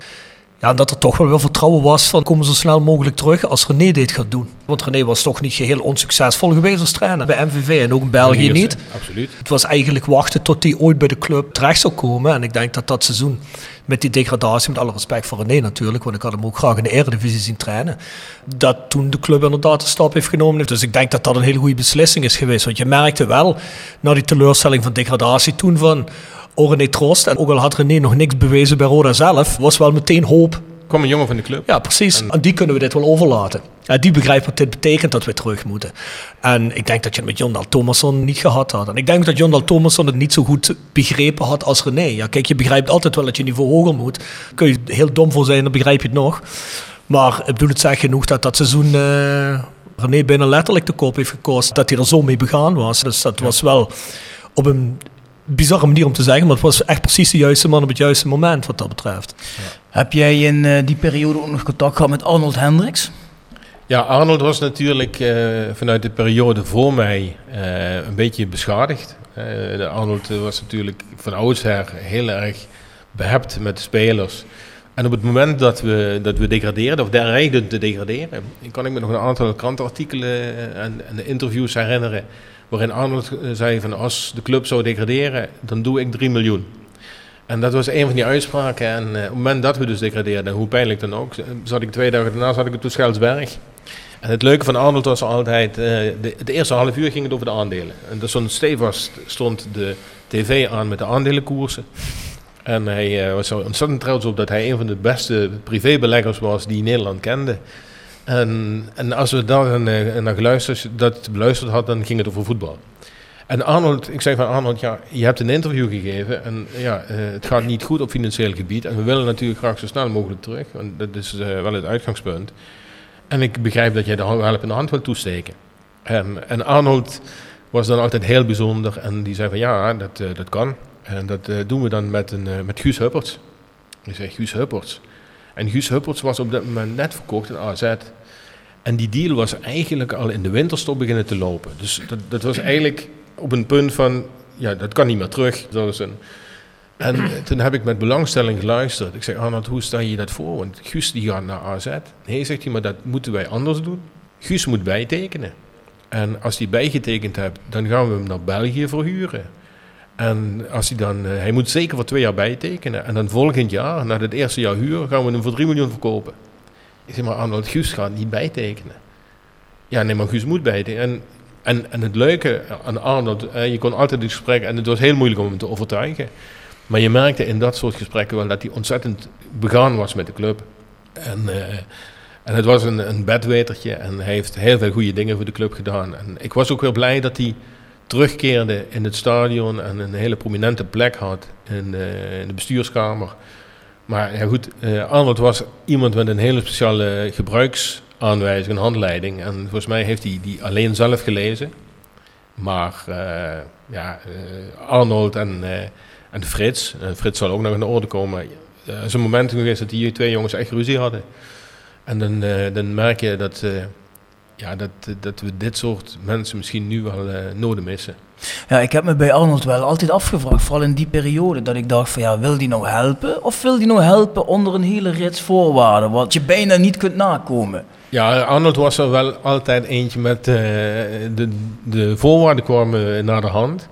Ja, dat er toch wel weer vertrouwen was van komen zo snel mogelijk terug als René dit gaat doen. Want René was toch niet geheel onsuccesvol geweest als trainer bij MVV en ook in België niet. Absoluut. Het was eigenlijk wachten tot hij ooit bij de club terecht zou komen. En ik denk dat dat seizoen met die degradatie, met alle respect voor René natuurlijk, want ik had hem ook graag in de Eredivisie zien trainen, dat toen de club inderdaad een stap heeft genomen. Dus ik denk dat dat een hele goede beslissing is geweest. Want je merkte wel, na die teleurstelling van degradatie toen van, René Trost, en ook al had René nog niks bewezen bij Roda zelf, was wel meteen hoop. kwam een jongen van de club. Ja, precies. En, die kunnen we dit wel overlaten. En die begrijpt wat dit betekent dat we terug moeten. En ik denk dat je het met Jondal Thomasson niet gehad had. En ik denk dat Jondal Thomasson het niet zo goed begrepen had als René. Ja, kijk, je begrijpt altijd wel dat je niveau hoger moet. Kun je heel dom voor zijn, dan begrijp je het nog. Maar ik bedoel, het zegt genoeg dat dat seizoen uh, René bijna letterlijk de kop heeft gekost. Dat hij er zo mee begaan was. Dus dat was wel op een bizarre manier om te zeggen, maar het was echt precies de juiste man op het juiste moment wat dat betreft. Ja. Heb jij in uh, die periode ook nog contact gehad met Arnold Hendricks? Ja, Arnold was natuurlijk eh, vanuit de periode voor mij eh, een beetje beschadigd. Eh, de Arnold was natuurlijk van oudsher heel erg behept met de spelers. En op het moment dat we, dat we degradeerden, of dreigden te degraderen, kan ik me nog een aantal krantenartikelen en, en interviews herinneren. Waarin Arnold zei van als de club zou degraderen, dan doe ik 3 miljoen. En dat was een van die uitspraken. En op het moment dat we dus degradeerden, hoe pijnlijk dan ook, zat ik twee dagen daarna zat ik op Schelsberg. En het leuke van Arnold was altijd, de, het eerste half uur ging het over de aandelen. En dus zo'n stevast stond de tv aan met de aandelenkoersen. En hij was zo ontzettend trots op dat hij een van de beste privébeleggers was die Nederland kende. En, en als we daar naar geluisterd, dat beluisterd hadden, dan ging het over voetbal. En Arnold, ik zei van Arnold, ja, je hebt een interview gegeven en ja, het gaat niet goed op financieel gebied. En we willen natuurlijk graag zo snel mogelijk terug, want dat is wel het uitgangspunt. En ik begrijp dat jij de help in de hand wilt toesteken. En, en Arnold was dan altijd heel bijzonder en die zei van ja, dat, uh, dat kan. En dat doen we dan met, een, met Guus Hupperts. Ik zei Guus Hupperts. En Guus Hupperts was op dat moment net verkocht in AZ. En die deal was eigenlijk al in de winterstop beginnen te lopen. Dus dat, dat was eigenlijk op een punt van, ja, dat kan niet meer terug. Dat is een, en toen heb ik met belangstelling geluisterd. Ik zeg, Arnold, hoe stel je dat voor? Want Guus die gaat naar AZ. Nee, zegt hij, maar dat moeten wij anders doen. Guus moet bijtekenen. En als hij bijgetekend hebt, dan gaan we hem naar België verhuren. En als hij dan, hij moet zeker voor twee jaar bijtekenen. En dan volgend jaar, na het eerste jaar huur, gaan we hem voor 3 miljoen verkopen. Ik zeg maar, Arnold, Guus gaat niet bijtekenen. Ja, nee, maar Guus moet bijtekenen. En, en, en het leuke aan Arnold, je kon altijd het gesprek, en het was heel moeilijk om hem te overtuigen. Maar je merkte in dat soort gesprekken wel dat hij ontzettend begaan was met de club. En, uh, en het was een, een en hij heeft heel veel goede dingen voor de club gedaan. En ik was ook weer blij dat hij terugkeerde in het stadion en een hele prominente plek had in, uh, in de bestuurskamer. Maar ja goed, uh, Arnold was iemand met een hele speciale gebruiksaanwijzing, een handleiding. En volgens mij heeft hij die alleen zelf gelezen. Maar ja, Arnold en en Frits, uh, Frits zal ook nog in de orde komen. Uh, er is een moment geweest dat die twee jongens echt ruzie hadden. En dan, uh, dan merk je dat, ja, dat, dat we dit soort mensen misschien nu wel nodig missen. Ja, ik heb me bij Arnold wel altijd afgevraagd, vooral in die periode, dat ik dacht van ja, wil die nou helpen? Of wil die nou helpen onder een hele rits voorwaarden, wat je bijna niet kunt nakomen? Ja, Arnold was er wel altijd eentje met de, de voorwaarden kwamen naar de hand.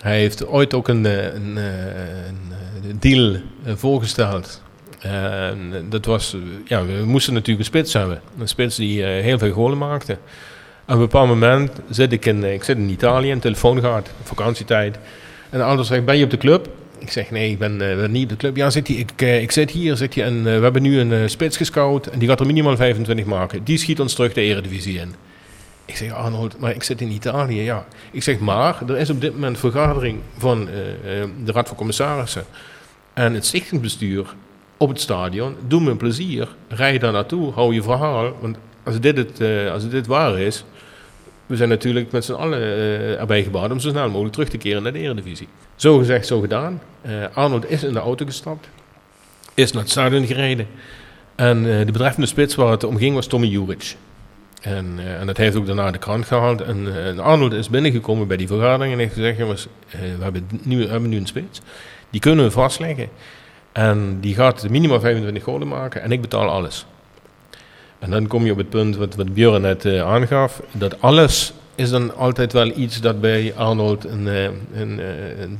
Hij heeft ooit ook een, een, een, een deal voorgesteld. En dat was, ja, we moesten natuurlijk een spits hebben. Een spits die heel veel golen maakte. Op een bepaald moment zit ik in, ik zit in Italië, een telefoon gaat, vakantietijd. En de zegt, ben je op de club? Ik zeg, nee, ik ben, niet op de club. Ja, zit hij, ik, ik zit hier, zit hij, en we hebben nu een spits gescout en die gaat er minimaal 25 maken. Die schiet ons terug de eredivisie in. Ik zeg, Arnold, maar ik zit in Italië, ja. Ik zeg, maar er is op dit moment vergadering van uh, de Raad van Commissarissen en het stichtingsbestuur op het stadion. Doe me een plezier, rij daar naartoe, hou je verhaal. Want als dit, het, uh, als dit waar is, we zijn natuurlijk met z'n allen uh, erbij gebouwd om zo snel mogelijk terug te keren naar de Eredivisie. Zo gezegd, zo gedaan. Arnold is in de auto gestapt, is naar het stadion gereden. En de betreffende spits waar het om ging was Tommy Juric. En, uh, dat heeft ook daarna de krant gehaald. En, uh, Arnold is binnengekomen bij die vergadering en heeft gezegd: jongens, uh, we, hebben we hebben nu een spits. Die kunnen we vastleggen. En die gaat minimaal 25 golen maken en ik betaal alles. En dan kom je op het punt wat, wat Björn net aangaf: dat alles is dan altijd wel iets dat bij Arnold een, een, een,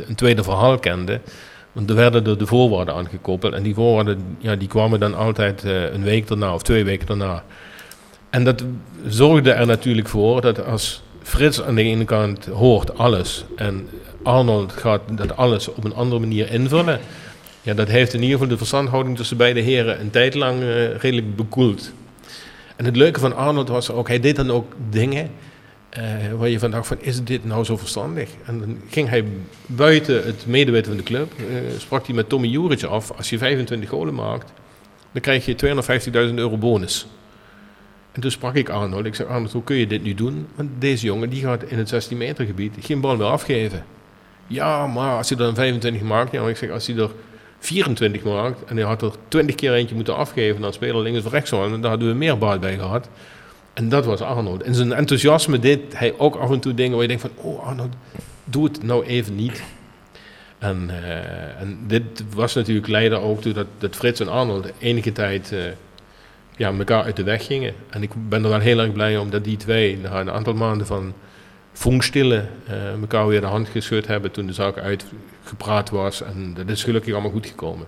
een tweede verhaal kende. Want er werden er de voorwaarden aangekoppeld. En die voorwaarden ja, die kwamen dan altijd een week daarna of twee weken daarna. En dat zorgde er natuurlijk voor dat als Frits aan de ene kant hoort alles en Arnold gaat dat alles op een andere manier invullen, ja, dat heeft in ieder geval de verstandhouding tussen beide heren een tijd lang uh, redelijk bekoeld. En het leuke van Arnold was ook, hij deed dan ook dingen uh, waar je van dacht van, is dit nou zo verstandig? En dan ging hij buiten het medeweten van de club, uh, sprak hij met Tommy Juric af, als je 25 golen maakt, dan krijg je 250.000 euro bonus. En toen sprak ik Arnold. Ik zei, Arnold, hoe kun je dit nu doen? Want deze jongen die gaat in het 16 meter gebied geen bal meer afgeven. Ja, maar als hij dan 25 maakt, ja, ik zeg, als hij er 24 maakt en hij had er 20 keer eentje moeten afgeven, dan speler links of rechts, dan hadden we meer baat bij gehad. En dat was Arnold. In zijn enthousiasme deed hij ook af en toe dingen waar je denkt van, oh Arnold, doe het nou even niet. En, eh, en dit was natuurlijk leider ook dat, dat Frits en Arnold enige tijd eh, ja, elkaar uit de weg gingen. En ik ben er wel heel erg blij om dat die twee na een aantal maanden van funkstille eh elkaar weer de hand geschud hebben toen de zaak uitgepraat was. En dat is gelukkig allemaal goed gekomen.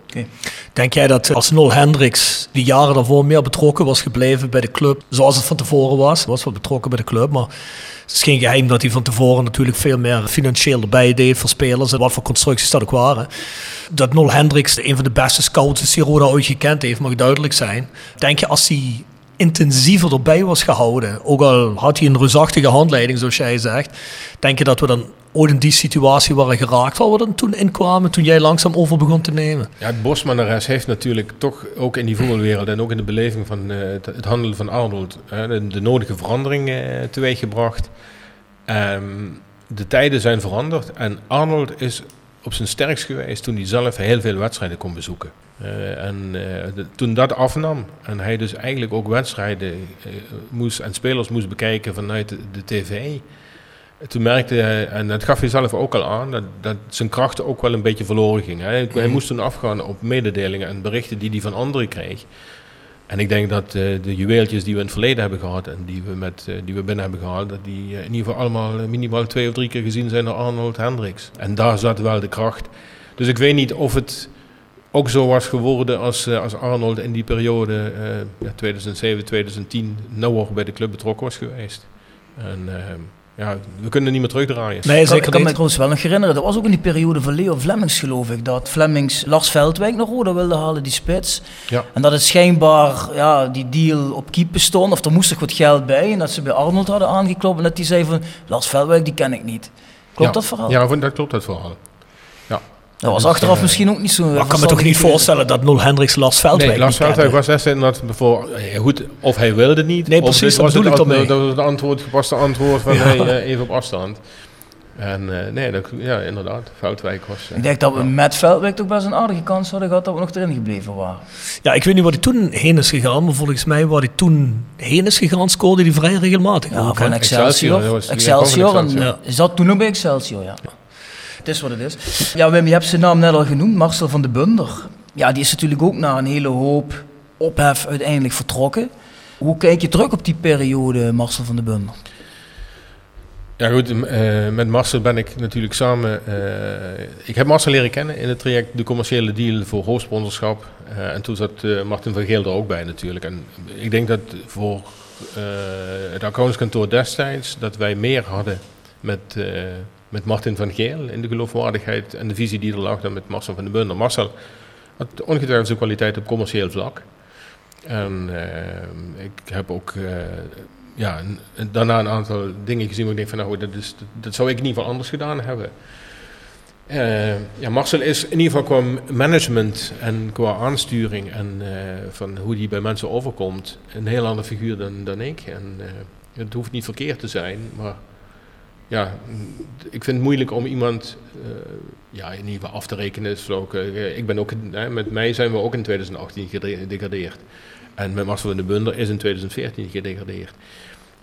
Denk jij dat als Nol Hendricks die jaren daarvoor meer betrokken was gebleven bij de club, zoals het van tevoren was, was wel betrokken bij de club, maar het is geen geheim dat hij van tevoren natuurlijk veel meer financieel erbij deed voor spelers en wat voor constructies dat ook waren. Dat Nol Hendricks een van de beste scouts is die Roda ooit gekend heeft, mag duidelijk zijn. Denk je als hij intensiever erbij was gehouden, ook al had hij een reusachtige handleiding zoals jij zegt, denk je dat we dan ooit in die situatie waren geraakt waar we toen inkwamen, toen jij langzaam over begon te nemen? Ja, het Bosmaneres heeft natuurlijk toch ook in die voetbalwereld en ook in de beleving van eh, het, handelen van Arnold de, de nodige verandering eh, teweeggebracht. Ehm, de tijden zijn veranderd en Arnold is op zijn sterkst geweest toen hij zelf heel veel wedstrijden kon bezoeken. Eh, en eh, de- toen dat afnam en hij dus eigenlijk ook wedstrijden eh, moest en spelers moest bekijken vanuit de, de tv. Toen merkte hij, en dat gaf hij zelf ook al aan, dat, dat zijn krachten ook wel een beetje verloren gingen. Hij, hij moest toen afgaan op mededelingen en berichten die hij van anderen kreeg. En ik denk dat de juweeltjes die we in het verleden hebben gehad en die we, met, die we binnen hebben gehaald, dat die in ieder geval allemaal minimaal twee of drie keer gezien zijn door Arnold Hendricks. En daar zat wel de kracht. Dus ik weet niet of het ook zo was geworden als, eh, als Arnold in die periode eh, ja, 2007, 2010 nauwer bij de club betrokken was geweest. En eh, ja, we kunnen het niet meer terugdraaien. Nee, Ik kan, ik zeker kan me trouwens wel nog herinneren, dat was ook in die periode van Leo Vlemmings geloof ik, dat Vlemmings Lars Veldwijk naar Roda wilde halen, die spits. Ja. En dat het schijnbaar, ja, die deal op keep bestond, of er moest nog wat geld bij, en dat ze bij Arnold hadden aangeklopt en dat die zei van, Lars Veldwijk, die ken ik niet. Klopt Ja. dat verhaal? Ja, dat klopt dat verhaal. Dat was achteraf eh, misschien ook niet zo Maar ik kan me toch niet voorstellen dat Nol Hendricks Lars Veldwijk Nee, Lars? Veldwijk was destijds inderdaad voor, eh, goed, of hij wilde niet. Nee, of precies, dit dat was bedoel het, ik. Dat was het antwoord, gepaste antwoord van Ja. hey, eh, even op afstand. En eh, nee, dat, ja, inderdaad, Veldwijk was... eh, Ik denk dat we met Veldwijk toch best een aardige kans hadden gehad dat we nog erin gebleven waren. Ja, ik weet niet waar hij toen heen is gegaan, maar volgens mij waar hij toen heen is gegaan, scoorde hij vrij regelmatig. Ja, ook, van? Excelsior. Excelsior, dat Excelsior. en, dat toen nog bij Excelsior, ja. Het is wat het is. Ja, Wim, je hebt zijn naam net al genoemd, Marcel van de Bunder. Ja, die is natuurlijk ook na een hele hoop ophef uiteindelijk vertrokken. Hoe kijk je terug op die periode, Marcel van de Bunder? Ja goed, eh, met Marcel ben ik natuurlijk samen... eh, ik heb Marcel leren kennen in het traject de commerciële deal voor hoofdsponsorschap. Eh, en toen zat Martin van Geel er ook bij natuurlijk. En ik denk dat voor het accountskantoor destijds... dat wij meer hadden met, met Martin van Geel in de geloofwaardigheid en de visie die er lag dan met Marcel van den Bunder. Marcel had ongetwijfeld zijn kwaliteit op commercieel vlak. En eh, ik heb ook eh, ja, daarna een aantal dingen gezien waar ik denk van nou, dat, is, dat, zou ik in ieder geval anders gedaan hebben. Eh, ja, Marcel is in ieder geval qua management en qua aansturing en van hoe die bij mensen overkomt, een heel andere figuur dan, dan ik. En het hoeft niet verkeerd te zijn, maar ja, ik vind het moeilijk om iemand eh, ja, in ieder geval af te rekenen. Eh, ik ben ook, met mij zijn we ook in 2018 gede- gedegradeerd. En met Marcel van den Bunder is in 2014 gedegradeerd.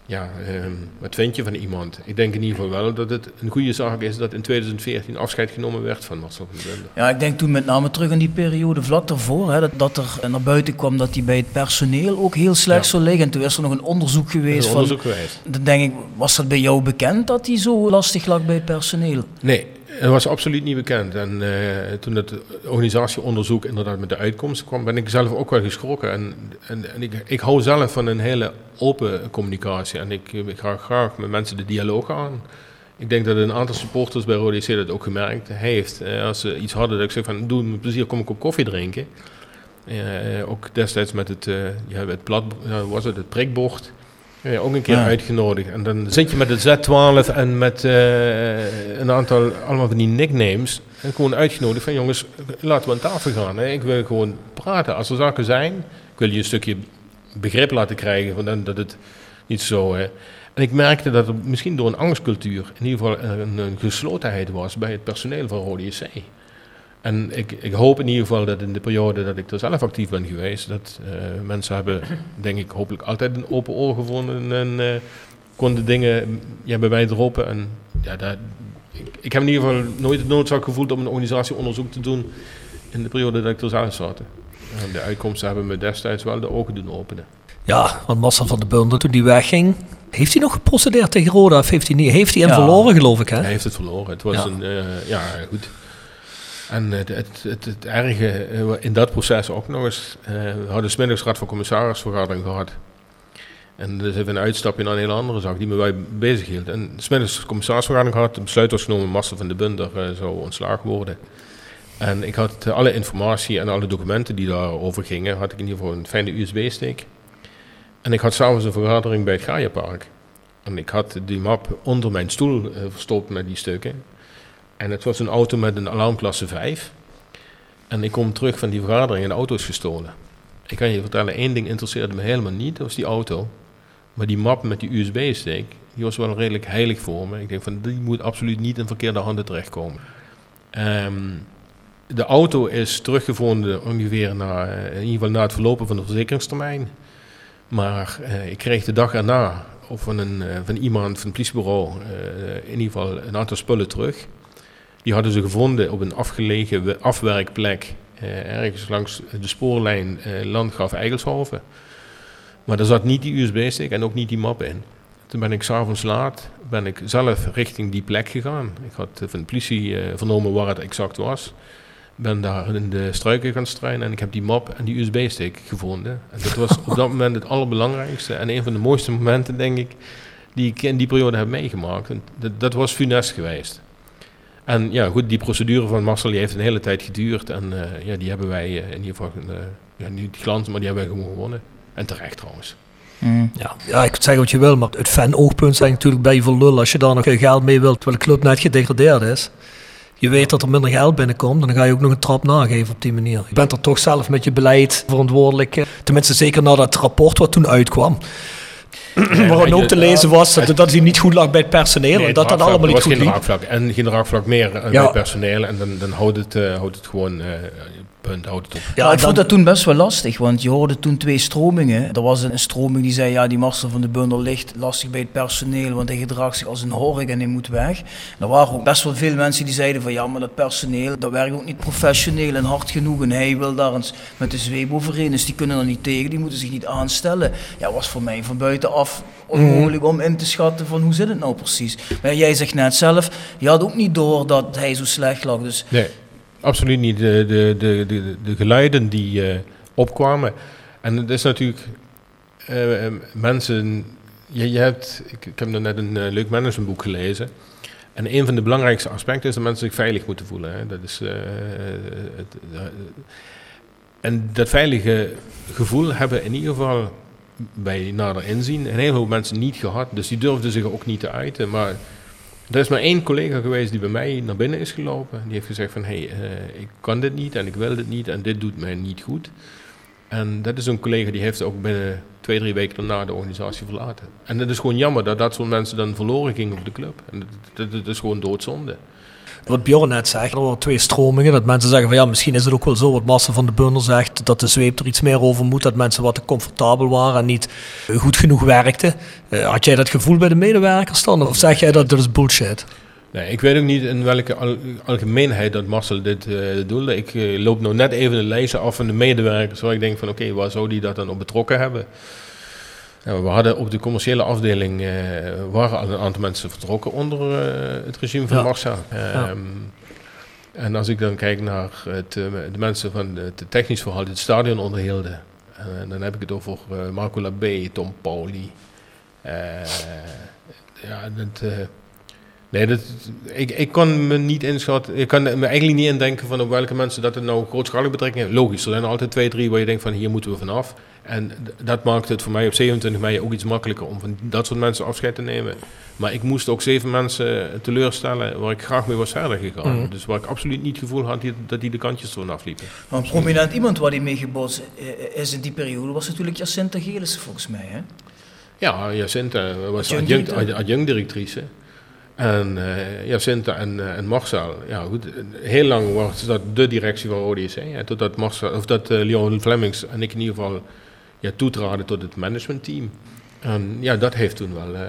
Ja, ehm, wat vind je van iemand? Ik denk in ieder geval wel dat het een goede zaak is dat in 2014 afscheid genomen werd van Marcel van. Ja, ik denk toen met name terug in die periode vlak daarvoor, hè, dat, dat er naar buiten kwam dat hij bij het personeel ook heel slecht Ja. zou liggen. En toen is er nog een onderzoek Er geweest van... geweest. Dan denk ik, was dat bij jou bekend dat hij zo lastig lag bij het personeel? Nee, het was absoluut niet bekend. En eh, toen het organisatieonderzoek inderdaad met de uitkomsten kwam, ben ik zelf ook wel geschrokken. En, en, en ik, ik hou zelf van een hele open communicatie. En ik, ik ga graag met mensen de dialoog aan. Ik denk dat een aantal supporters bij Rode dat ook gemerkt heeft. Eh, als ze iets hadden, dat ik zeg van, doe met plezier, kom ik op koffie drinken. Eh, ook destijds met het, ja, het plat, was het, het prikbord. Ja, ook een keer Ja. uitgenodigd. En dan zit je met het Z12 en met eh, een aantal, allemaal van die nicknames. En gewoon uitgenodigd van jongens, laten we aan tafel gaan. Hè. Ik wil gewoon praten. Als er zaken zijn, ik wil je een stukje begrip laten krijgen van dan dat het niet zo... Hè. En ik merkte dat er misschien door een angstcultuur in ieder geval een, een geslotenheid was bij het personeel van Rode JC. En ik, ik hoop in ieder geval dat in de periode dat ik er zelf actief ben geweest, dat eh, mensen hebben, denk ik, hopelijk altijd een open oor gevonden en eh, konden dingen ja, bij mij droppen. En ja, daar, ik, ik heb in ieder geval nooit het noodzaak gevoeld om een organisatieonderzoek te doen in de periode dat ik er zelf zat. En de uitkomsten hebben me destijds wel de ogen doen openen. Ja, want Marcel van de Bunder, toen die wegging, heeft hij nog geprocedeerd tegen Roda? Of heeft hij niet? Heeft hij hem Ja. verloren, geloof ik, hè? Hij heeft het verloren. Het was Ja. een, eh, ja, goed. En eh, het, het, het, erge eh, in dat proces ook nog eens, eh, we hadden smiddags raad van commissarisvergadering gehad. En dus even een uitstapje naar een hele andere zaak die me bij bezig hield. En smiddags commissarisvergadering gehad, het besluit was genomen, Marcel van de Bunder eh, zou ontslagen worden. En ik had alle informatie en alle documenten die daarover gingen, had ik in ieder geval een fijne USB-stick. En ik had s'avonds een vergadering bij het Gaaienpark. En ik had die map onder mijn stoel verstopt met die stukken. En het was een auto met een alarmklasse 5. En ik kom terug van die vergadering en de auto is gestolen. Ik kan je vertellen, één ding interesseerde me helemaal niet, dat was die auto. Maar die map met die USB-stick, die was wel redelijk heilig voor me. Ik denk van, die moet absoluut niet in verkeerde handen terechtkomen. Ehm, de auto is teruggevonden ongeveer na, eh, in ieder geval na het verlopen van de verzekeringstermijn. Maar eh, ik kreeg de dag erna of van, een, eh, van iemand van het politiebureau in ieder geval een aantal spullen terug. Die hadden ze gevonden op een afgelegen we- afwerkplek eh, ergens langs de spoorlijn eh, Landgraaf-Eigelshoven. Maar daar zat niet die USB-stick en ook niet die map in. Toen ben ik s'avonds laat ben ik zelf richting die plek gegaan. Ik had eh, van de politie vernomen waar het exact was. Ben daar in de struiken gaan strijden en ik heb die map en die USB-stick gevonden. En dat was op dat moment het allerbelangrijkste en een van de mooiste momenten, denk ik, die ik in die periode heb meegemaakt. Dat, dat was funest geweest. En ja, goed, die procedure van Marcel die heeft een hele tijd geduurd. En eh, ja, die hebben wij eh, in ieder geval, eh, ja, niet glans, maar die hebben wij gewoon gewonnen. En terecht trouwens. Ja, ja, ik zeg wat je wil, maar het fan-oogpunt zijn natuurlijk bij je voor lul als je daar nog geld mee wilt, terwijl de club net gedegradeerd is. Je weet dat er minder geld binnenkomt en dan ga je ook nog een trap nageven op die manier. Je bent er toch zelf met je beleid verantwoordelijk, tenminste zeker na dat rapport wat toen uitkwam. Waarin weet ook te lezen was dat, dat hij niet goed lag bij het personeel Nee, en dat dat allemaal niet was goed geen liep. En geen raakvlak meer eh, bij personeel. En dan, dan houdt, het, eh, houdt het gewoon, eh, punt, houdt het op. Ja, ik vond dat toen best wel lastig, want je hoorde toen twee stromingen. Er was een stroming die zei, ja, die Marcel van de Bundel ligt lastig bij het personeel, want hij gedraagt zich als een hork en hij moet weg. Er waren ook best wel veel mensen die zeiden van, ja, maar dat personeel, dat werkt ook niet professioneel en hard genoeg en hij wil daar eens met de zweep overheen, dus die kunnen er niet tegen, die moeten zich niet aanstellen. Ja, was voor mij van buitenaf onmogelijk om in te schatten van hoe zit het nou precies. Maar jij zegt net zelf, je had ook niet door dat hij zo slecht lag, dus Nee, absoluut niet. De, de, de, de, de geluiden die eh, opkwamen. En het is natuurlijk... eh, eh, mensen... Je, je hebt, ik, heb net een leuk managementboek gelezen. En een van de belangrijkste aspecten is dat mensen zich veilig moeten voelen. Hè. Dat is, het, en dat veilige gevoel hebben in ieder geval bij nader inzien een hele hoop mensen niet gehad. Dus die durfden zich ook niet te uiten. Maar er is maar één collega geweest die bij mij naar binnen is gelopen. Die heeft gezegd van, hé, hey, eh, ik kan dit niet en ik wil dit niet en dit doet mij niet goed. En dat is een collega die heeft ook binnen twee, drie weken daarna de organisatie verlaten. En het is gewoon jammer dat dat soort mensen dan verloren gingen op de club. En dat, dat, dat is gewoon doodzonde. Wat Bjorn net zegt, er twee stromingen. Dat mensen zeggen van ja, misschien is het ook wel zo wat Marcel van de Bundel zegt. Dat de zweep er iets meer over moet. Dat mensen wat te comfortabel waren en niet eh, goed genoeg werkten. Eh, had jij dat gevoel bij de medewerkers dan? Of zeg jij dat dat is bullshit? Nee, ik weet ook niet in welke al- algemeenheid dat Marcel dit eh, doelde. Ik loop nou net even de lijsten af van de medewerkers waar ik denk van oké, waar zou die dat dan op betrokken hebben? Nou, we hadden op de commerciële afdeling eh, waren al een aantal mensen vertrokken onder eh, het regime van Ja. Marcel. Ja. Ehm, En als ik dan kijk naar het, eh, de mensen van het technisch verhaal die het stadion onderhielden, dan heb ik het over Marco Labé, Tom Pauli. Ja, dat, nee, dat, ik, ik kan me niet inschatten, ik kan me eigenlijk niet indenken van op welke mensen dat het nou grootschalige betrekking heeft. Logisch, er zijn er altijd twee, drie waar je denkt van hier moeten we vanaf. En dat maakt het voor mij op 27 mei ook iets makkelijker om van dat soort mensen afscheid te nemen. Maar ik moest ook zeven mensen teleurstellen waar ik graag mee was verder gegaan. Mhm. Dus waar ik absoluut niet het gevoel had dat die de kantjes ervan afliepen. Maar een prominent iemand waar hij mee gebotst eh, is in die periode was natuurlijk Jacinta Gelissen volgens mij. Hè? Ja, Jacinta was Adjunct adjunct- adjunct-directrice. En eh Jacinta en, eh, en Marcel, ja goed, heel lang was dat de directie van JC. En totdat Marcel, of dat eh, Leon Flemings en ik in ieder geval ja, toetraden tot het managementteam. En ja, dat heeft toen wel eh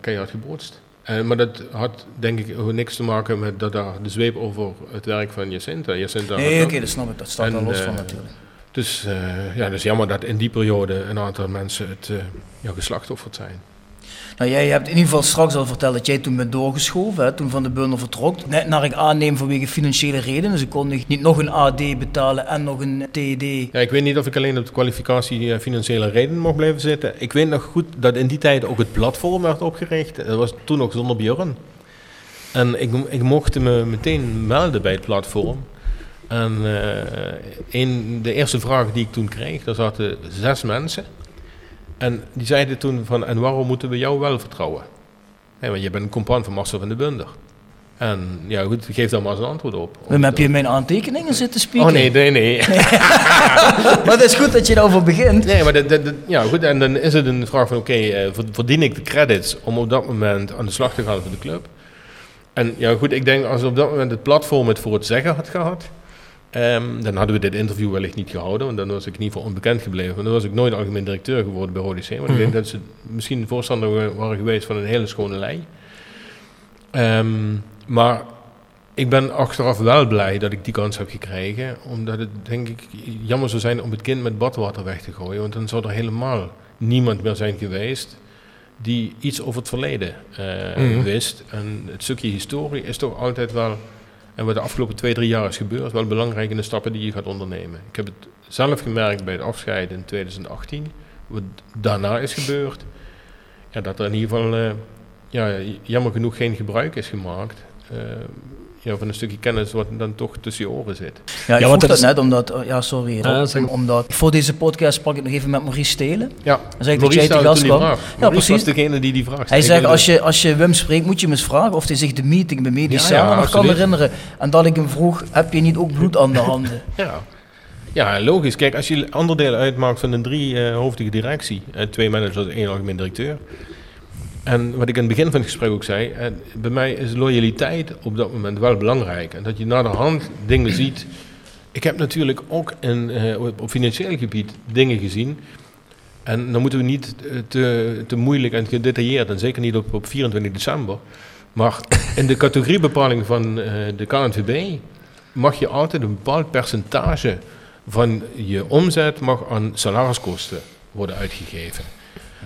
keihard gebotst. En, maar dat had denk ik ook niks te maken met dat daar de zweep over het werk van Jacinta. Jacinta Nee, oké, dat snap ik. Dat staat En, wel los eh, van natuurlijk. Dus eh, ja, dat is jammer dat in die periode een aantal mensen het eh ja, geslachtofferd zijn. Nou, jij hebt in ieder geval straks al verteld dat jij toen bent doorgeschoven, hè, toen Van de Bundel vertrok. Net naar ik aanneem vanwege financiële redenen. Ze konden niet nog een AD betalen en nog een TD. Ja, ik weet niet of ik alleen op de kwalificatie eh, financiële redenen mocht blijven zitten. Ik weet nog goed dat in die tijd ook het platform werd opgericht. Dat was toen nog zonder Björn. En ik, ik mocht me meteen melden bij het platform. En eh, een, de eerste vraag die ik toen kreeg, daar zaten zes mensen. En die zeiden toen van, en waarom moeten we jou wel vertrouwen? Hé, want je bent een compaan van Marcel van den Bunder. En ja, goed, geef daar maar eens een antwoord op. Dan heb je in mijn aantekeningen zitten spieken. Oh nee, nee, nee. maar het is goed dat je daarover begint. Nee, maar dat, dat, dat- ja, goed, en dan is het een vraag van, oké, eh, ver- verdien ik de credits om op dat moment aan de slag te gaan voor de club? En ja, goed, ik denk als op dat moment het platform het voor het zeggen had gehad, ehm, dan hadden we dit interview wellicht niet gehouden, want dan was ik in ieder geval onbekend gebleven. Want dan was ik nooit algemeen directeur geworden bij Rode C. Want ik denk dat ze misschien voorstander wa- waren geweest van een hele schone lei. Ehm, maar ik ben achteraf wel blij dat ik die kans heb gekregen. Omdat het denk ik jammer zou zijn om het kind met badwater weg te gooien. Want dan zou er helemaal niemand meer zijn geweest die iets over het verleden eh, Mhm. wist. En het stukje historie is toch altijd wel, en wat de afgelopen twee, drie jaar is gebeurd, wel belangrijk in de stappen die je gaat ondernemen. Ik heb het zelf gemerkt bij het afscheid in 2018, wat daarna is gebeurd. Ja, dat er in ieder geval, eh, ja, jammer genoeg geen gebruik is gemaakt. eh, ja, van een stukje kennis wat dan toch tussen je oren zit. Ja, ik Ja, want vroeg dat dat is- net omdat, oh, ja sorry, Ja, zeg omdat voor deze podcast sprak ik nog even met Maurice Stelen. Ja, Dan zeg ik dat Maurice jij te stelde gast toen die kwam. vraag. Ja, was precies. degene die die vraag Hij stelde. zegt, Ik als je, als je Wim spreekt, moet je hem eens vragen of hij zich de meeting bij Medisch Ja, nog kan herinneren. En dat ik hem vroeg, heb je niet ook bloed aan de handen? Ja. ja, logisch. Kijk, als je onderdelen uitmaakt van een driehoofdige directie, eh, twee managers en één algemeen directeur. En wat ik in het begin van het gesprek ook zei, eh, bij mij is loyaliteit op dat moment wel belangrijk. En dat je naar de hand dingen ziet. Ik heb natuurlijk ook in, eh, op, financieel gebied dingen gezien. En dan moeten we niet eh, te, te moeilijk en gedetailleerd, en zeker niet op, op 24 december. Maar in de categoriebepaling van de KNVB mag je altijd een bepaald percentage van je omzet mag aan salariskosten worden uitgegeven.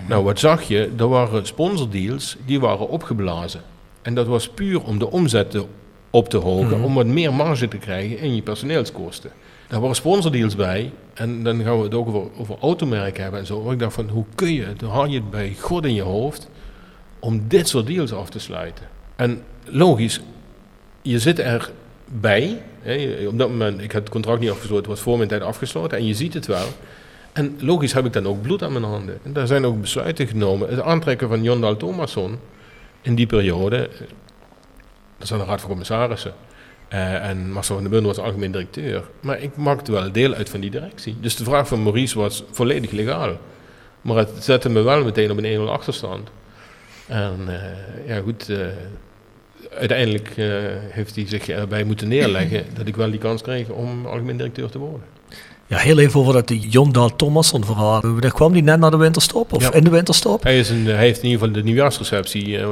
Nou, wat zag je? Er waren sponsordeals die waren opgeblazen. En dat was puur om de omzet te- op te hogen, Mhm. om wat meer marge te krijgen in je personeelskosten. Daar waren sponsordeals bij. En dan gaan we het ook over, over automerken hebben en zo. Maar ik dacht van, hoe kun je, dan haal je het bij God in je hoofd om dit soort deals af te sluiten. En logisch, je zit erbij. Hè, op dat moment, ik had het contract niet afgesloten, het was voor mijn tijd afgesloten. En je ziet het wel. En logisch heb ik dan ook bloed aan mijn handen. En daar zijn ook besluiten genomen. Het aantrekken van Jon Thomasson in die periode, eh, dat aan de Raad van Commissarissen. Eh, en Marcel van den Bundel was algemeen directeur. Maar ik maakte wel deel uit van die directie. Dus de vraag van Maurice was volledig legaal. Maar het zette me wel meteen op een 1-0 achterstand. En eh, ja, goed. uiteindelijk heeft hij zich erbij moeten neerleggen dat ik wel die kans kreeg om algemeen directeur te worden. Ja, heel even over dat Jon Dahl Thomasson verhaal. Daar kwam die net naar de winterstop, of Ja. in de winterstop? Hij, is een, hij heeft in ieder geval de nieuwjaarsreceptie, eh,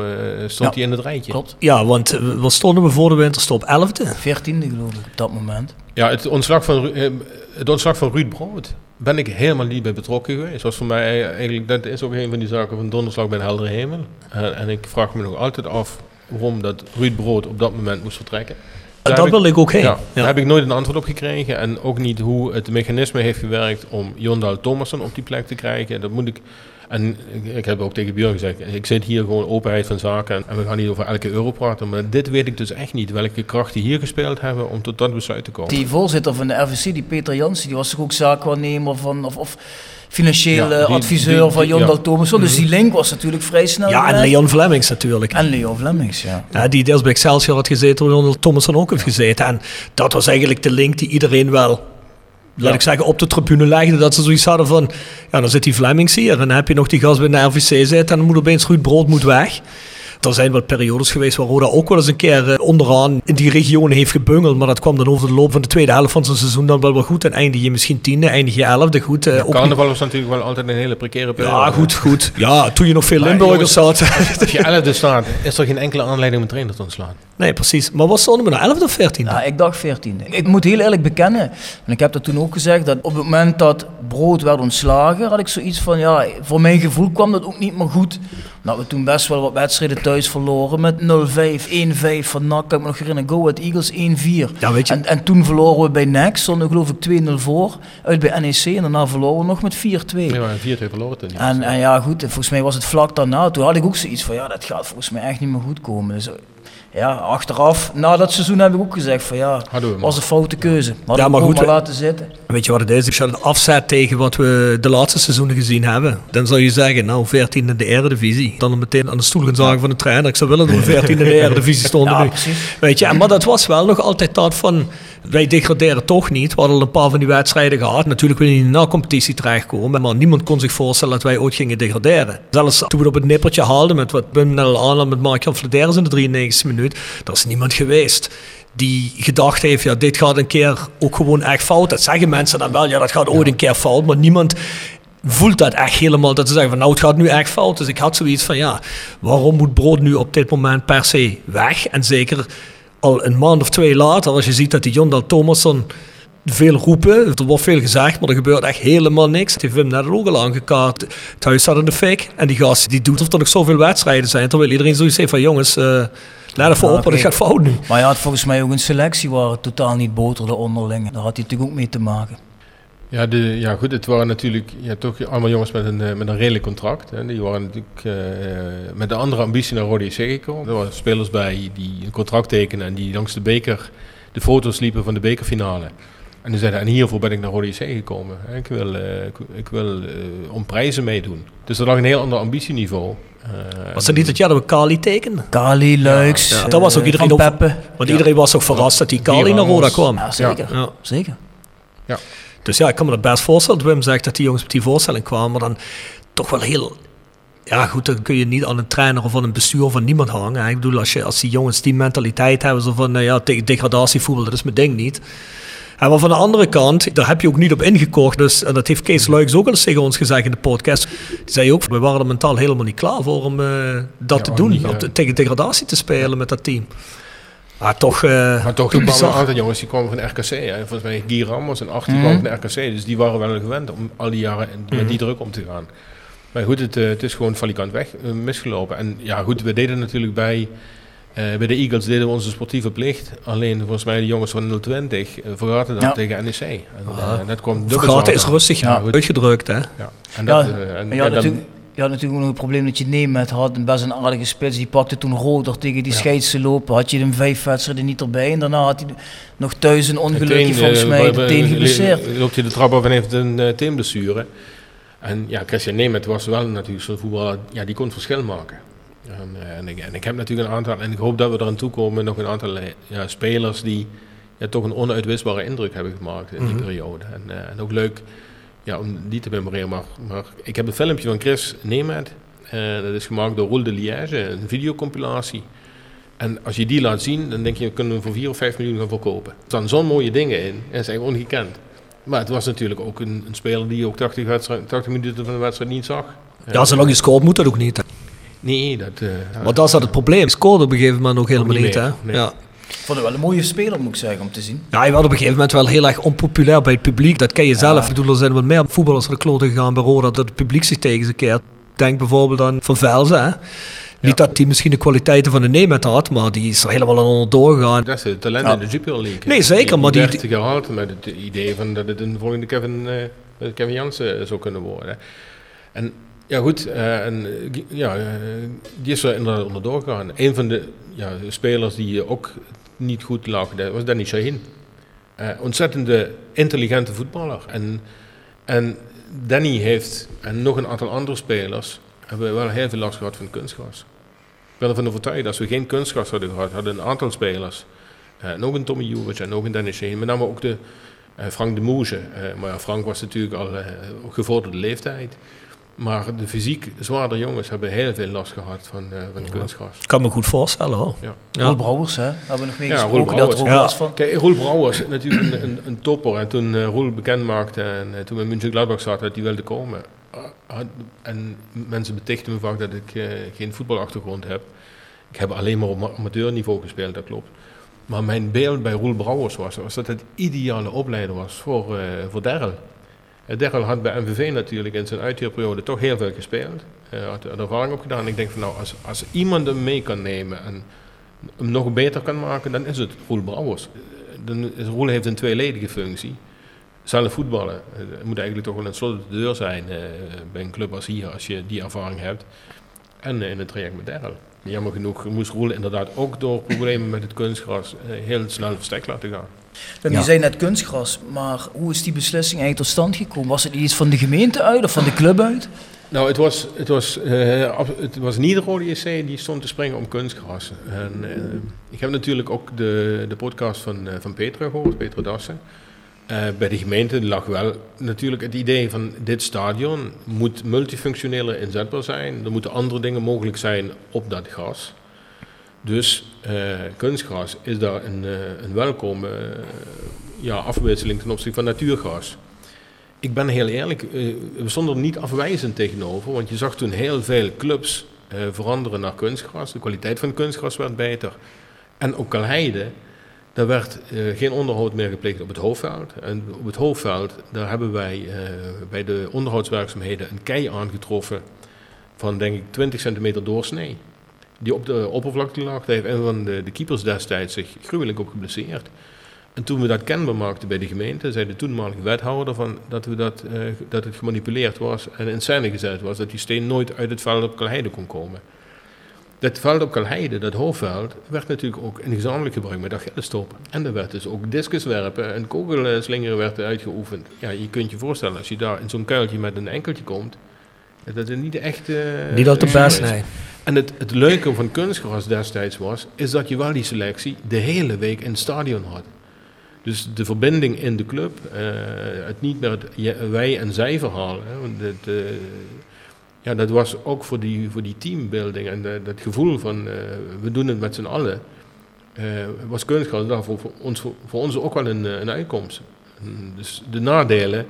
stond Ja. hij in het rijtje. Klopt. Ja, want eh, wat stonden we voor de winterstop? 11e? 14e geloof ik op dat moment. Ja, het ontslag van, eh, het ontslag van Ruud Brood ben ik helemaal niet bij betrokken geweest. Was voor mij eigenlijk, dat is ook een van die zaken van donderslag bij een heldere hemel. En, en ik vraag me nog altijd af waarom dat Ruud Brood op dat moment moest vertrekken. Daar heb wil ik ook heen. Ja, Ja. daar heb ik nooit een antwoord op gekregen. En ook niet hoe het mechanisme heeft gewerkt om Jon Dahl Thomasson op die plek te krijgen. Dat moet ik. En ik, ik heb ook tegen Björn gezegd, ik zit hier gewoon openheid van zaken en, en we gaan niet over elke euro praten. Maar dit weet ik dus echt niet, welke krachten hier gespeeld hebben om tot dat besluit te komen. Die voorzitter van de RVC, die Peter Jansen, die was toch ook zaakwaarnemer van, of, of financiële Ja, die- adviseur die- van Jon ja. Thomasson. Dus die link was natuurlijk vrij snel. Ja, en. Leon Flemings natuurlijk. En Leon Flemings, ja. Ja, die deels bij Excelsior had gezeten, waar Jon ook heeft gezeten. En dat was eigenlijk de link die iedereen wel, laat Ja. ik zeggen, op de tribune legde. Dat ze zoiets hadden van, ja, dan zit die Flemings hier. En dan heb je nog die gast bij de RVC zitten en dan moet opeens Ruud Brood moet weg. Er zijn wat periodes geweest waar Roda ook wel eens een keer eh, onderaan in die regionen heeft gebungeld. Maar dat kwam dan over de loop van de tweede helft van zijn seizoen dan wel wel goed. En eindig je misschien tiende, eindig je elfde. Goed, eh, ook niet- Carnaval was natuurlijk wel altijd een hele precaire periode. ja, goed, goed. Ja, toen je nog veel Maar Limburgers jongens, had. Als je 11 staat, is er geen enkele aanleiding om een trainer te ontslaan. nee, precies. Maar stonden we nou? 11 of 14? Ja, ik dacht 14. Ik moet heel eerlijk bekennen, en ik heb dat toen ook gezegd, dat op het moment dat Brood werd ontslagen, had ik zoiets van, ja, voor mijn gevoel kwam dat ook niet meer goed. Dat we toen best wel wat wedstrijden thuis verloren met 0-5, 1-5 van NAC, ik me nog herinneren, Go Ahead Eagles 1-4. Ja, weet je- En, en toen verloren we bij NEC, stonden we geloof ik 2-0 voor, uit bij NEC en daarna verloren we nog met 4-2. Nee, maar 4-2 verloren toen. En, en ja, goed, volgens mij was het vlak daarna. Toen had ik ook zoiets van, ja, dat gaat volgens mij echt niet meer goed komen. Dus, ja, achteraf, na dat seizoen heb ik ook gezegd van, ja, was een foute keuze. Maar, Ja, maar maar goed, maar laten zitten. Weet je wat het is? Als je het afzet tegen wat we de laatste seizoenen gezien hebben, dan zou je zeggen, nou, 14 in de Eredivisie. Dan meteen aan de stoel gaan zagen van de trainer. Ik zou willen dat we 14 in de Eredivisie stonden Ja, nu. precies. Weet je, maar dat was wel nog altijd dat van, wij degraderen toch niet. We hadden al een paar van die wedstrijden gehad. Natuurlijk willen we niet in de na-competitie terechtkomen, maar niemand kon zich voorstellen dat wij ooit gingen degraderen. Zelfs toen we het op het nippertje haalden met wat Bum net al aanhaalde met Mark-Jan Flederis in de 93e minuut, er is niemand geweest die gedacht heeft, ja, dit gaat een keer ook gewoon echt fout. Dat zeggen mensen dan wel, ja, dat gaat ooit een keer fout, maar niemand voelt dat echt helemaal, dat ze zeggen van nou, het gaat nu echt fout. Dus ik had zoiets van, ja, waarom moet Brood nu op dit moment per se weg? En zeker al een maand of twee later, als je ziet dat die Jondal Thomasson veel roepen, er wordt veel gezegd, maar er gebeurt echt helemaal niks. Het heeft Wim net ook al aangekaart. Het huis staat in de fik en die gast die doet of er nog zoveel wedstrijden zijn, terwijl iedereen zoiets heeft van jongens, eh let even Ja, op, want het gaat fout nu. Maar je had volgens mij ook een selectie waar het totaal niet boterde onderling. Daar had hij natuurlijk ook mee te maken. Ja, de, ja, goed, het waren natuurlijk ja, toch allemaal jongens met een, eh, met een redelijk contract. Hè. Die waren natuurlijk eh, met een andere ambitie naar Rode JC gekomen. Er waren spelers bij die een contract tekenen en die langs de beker de foto's liepen van de bekerfinale. En die zeiden, en hiervoor ben ik naar Rode JC gekomen. hè. Ik wil, eh, ik, ik wil eh, om prijzen meedoen. Dus er lag een heel ander ambitieniveau. Eh, Was het niet het jaar dat we Kali tekenden? Kali, Luiks, Ja, dat was ook iedereen op- Peppe. Want iedereen was ook verrast dat die Kali Die naar Roda kwam. Ja, zeker. Ja. Dus ja, ik kan me dat best voorstellen. Wim zegt dat die jongens op die voorstelling kwamen, maar dan toch wel heel... Ja goed, dan kun je niet aan een trainer of aan een bestuur of aan niemand hangen. hè. Ik bedoel, als, je, als die jongens die mentaliteit hebben, zo van, nou ja, tegen degradatievoetbal, dat is mijn ding niet. En maar van de andere kant, daar heb je ook niet op ingekocht. Dus, en dat heeft Kees Luijks ook al eens tegen ons gezegd in de podcast. Die zei ook, we waren er mentaal helemaal niet klaar voor om eh, dat Ja, te doen. niet, om ja. te- tegen degradatie te spelen met dat team. Maar toch, eh Maar toch, kwamen aantal jongens die kwamen van RKC. Hè. Volgens mij Guy Ramos en 18 Mhm. kwamen van RKC. Dus die waren wel gewend om al die jaren met die druk om te gaan. Maar goed, het, eh, het is gewoon valikant weg eh, misgelopen. En ja goed, we deden natuurlijk bij, eh, bij de Eagles deden we onze sportieve plicht. Alleen volgens mij de jongens van 020 eh, vergaten dat Ja. tegen NEC. En Ah. dat kwam dubbel Vergaten is rustig Ja, uitgedrukt, hè? Ja. En Ja, dat, en, dan- je had natuurlijk ook nog het probleem dat je Nemet had. Een best een aardige spits. Die pakte toen Roder tegen die Ja. scheidsen lopen. Had je hem vijf wedstrijden niet erbij. En daarna had hij nog thuis een ongelukje volgens eh, mij. bij- De teen le- geblesseerd. Loopt hij de trap af en heeft een uh, teenblessure. En ja, Christian Nemet was wel natuurlijk zo'n voetballer, ja, die kon verschil maken. En, eh, en, ik, en ik heb natuurlijk een aantal, en ik hoop dat we eraan toe komen, nog een aantal ja, spelers die ja, toch een onuitwisbare indruk hebben gemaakt in die Mhm. periode. En, en ook leuk ja, om die te memoreren. Maar, maar ik heb een filmpje van Chris Nemet, eh, dat is gemaakt door Roel de Liège, een videocompilatie. En als je die laat zien, dan denk je, we kunnen hem voor 4 of 5 miljoen gaan verkopen. Er staan zo'n mooie dingen in, en zijn ongekend. Maar het was natuurlijk ook een, een speler die ook 80, wedstrijd, 80 minuten van de wedstrijd niet zag. Ja, zolang je scoort moet dat ook niet. hè. Nee, dat... eh, Maar dat is dat het probleem. Hij scoorde op een gegeven moment ook helemaal niet hè? nee. Ja. Ik vond het wel een mooie speler, moet ik zeggen, om te zien. ja, hij werd op een gegeven moment wel heel erg onpopulair bij het publiek. Dat ken je zelf. Ik bedoel, er zijn wat meer voetballers naar de kloten gegaan bij Roda dat het publiek zich tegen ze keert. Denk bijvoorbeeld aan Van Velzen. Hè? Niet dat hij misschien de kwaliteiten van de Nemet had, maar die is er helemaal aan onderdoor gegaan. Dat is het talent Ja. in de Jupiler League. Nee, zeker, maar die- werd gehaald met het idee van dat het een volgende Kevin, eh, Kevin Jansen zou kunnen worden. En ja, goed, eh, en, eh, ja, eh, die is er inderdaad onderdoor gegaan. Een van de ja, spelers die ook niet goed lag, dat was Danny Shaheen. Eh ontzettende intelligente voetballer. En, en Danny heeft, en nog een aantal andere spelers, hebben wel heel veel last gehad van kunstgras. Ik ben ervan overtuigd dat als we geen kunstgras hadden gehad, hadden een aantal spelers, eh, nog een Tommy Juric en nog een Dennis Sheen, met name ook de eh, Frank de Moege. Eh, maar ja, Frank was natuurlijk al gevorderde leeftijd. Maar de fysiek zwaardere jongens hebben heel veel last gehad van, eh van de kunstgras. Kan me goed voorstellen hoor. Ja. Roel Brouwers, hè? Hebben we nog mee Ja, Roel gesproken. dat Brouwers. er ook Ja. last van. Kijk, Roel Brouwers natuurlijk een, een, een topper. En toen eh, Roel bekend maakte en eh, toen we in München Gladbach zaten dat hij wilde komen. ah, had- en mensen betichten me vaak dat ik eh, geen voetbalachtergrond heb. Ik heb alleen maar op ma- amateurniveau gespeeld, dat klopt. Maar mijn beeld bij Roel Brouwers was, was dat het ideale opleider was voor, eh voor Derrel. Eh, Derrel had bij MVV natuurlijk in zijn uithuurperiode toch heel veel gespeeld. Hij had er ervaring op gedaan. Ik denk van nou, als, als iemand hem mee kan nemen en hem nog beter kan maken, dan is het Roel Brouwers. Eh, Roel heeft een tweeledige functie. Zelf voetballen. Eh, Het moet eigenlijk toch wel een slot de deur zijn eh, bij een club als hier, als je die ervaring hebt. En eh, in het traject met Derrel. Jammer genoeg moest Roel inderdaad ook door problemen met het kunstgras eh, heel snel verstek laten gaan. En Ja. Je zei net kunstgras, maar hoe is die beslissing eigenlijk tot stand gekomen? Was het iets van de gemeente uit of van de club uit? Nou, het was, het was, eh, ab- het was niet de Rode JC die stond te springen om kunstgras. En, eh, ik heb natuurlijk ook de, de podcast van, eh, van Petra gehoord, Petra Dassen. Eh, bij de gemeente lag wel natuurlijk het idee van dit stadion moet multifunctioneler inzetbaar zijn. Er moeten andere dingen mogelijk zijn op dat gras. Dus eh, kunstgras is daar een, eh, een welkome eh, ja, afwisseling ten opzichte van natuurgras. Ik ben heel eerlijk, we stonden er niet afwijzend tegenover, want je zag toen heel veel clubs veranderen naar kunstgras. De kwaliteit van kunstgras werd beter. En op Kalheide, daar werd geen onderhoud meer gepleegd op het hoofdveld. En op het hoofdveld, daar hebben wij bij de onderhoudswerkzaamheden een kei aangetroffen van denk ik 20 centimeter doorsnee. Die op de oppervlakte lag. Daar heeft een van de, de keepers destijds zich gruwelijk op geblesseerd. En toen we dat kenbaar maakten bij de gemeente, zei de toenmalige wethouder van dat, we dat, eh, dat het gemanipuleerd was en in scène gezet was, dat die steen nooit uit het veld op Kalheide kon komen. Dat veld op Kalheide, dat hoofdveld, werd natuurlijk ook in gezamenlijk gebruik met Achillesstop. En er werd dus ook discuswerpen en kogelslingeren werd uitgeoefend. Ja, je kunt je voorstellen, als je daar in zo'n kuiltje met een enkeltje komt, dat het niet echt... eh, Niet al te is best, geweest. nee. En het, leuke van kunstgras destijds was, is dat je wel die selectie de hele week in het stadion had. Dus de verbinding in de club, eh, het niet meer het wij en zij verhaal. Want eh, ja, dat was ook voor die, voor die teambuilding en dat gevoel van eh, we doen het met z'n allen. was kunstgras daar voor, ons, voor ons ook wel een, een uitkomst. Dus de nadelen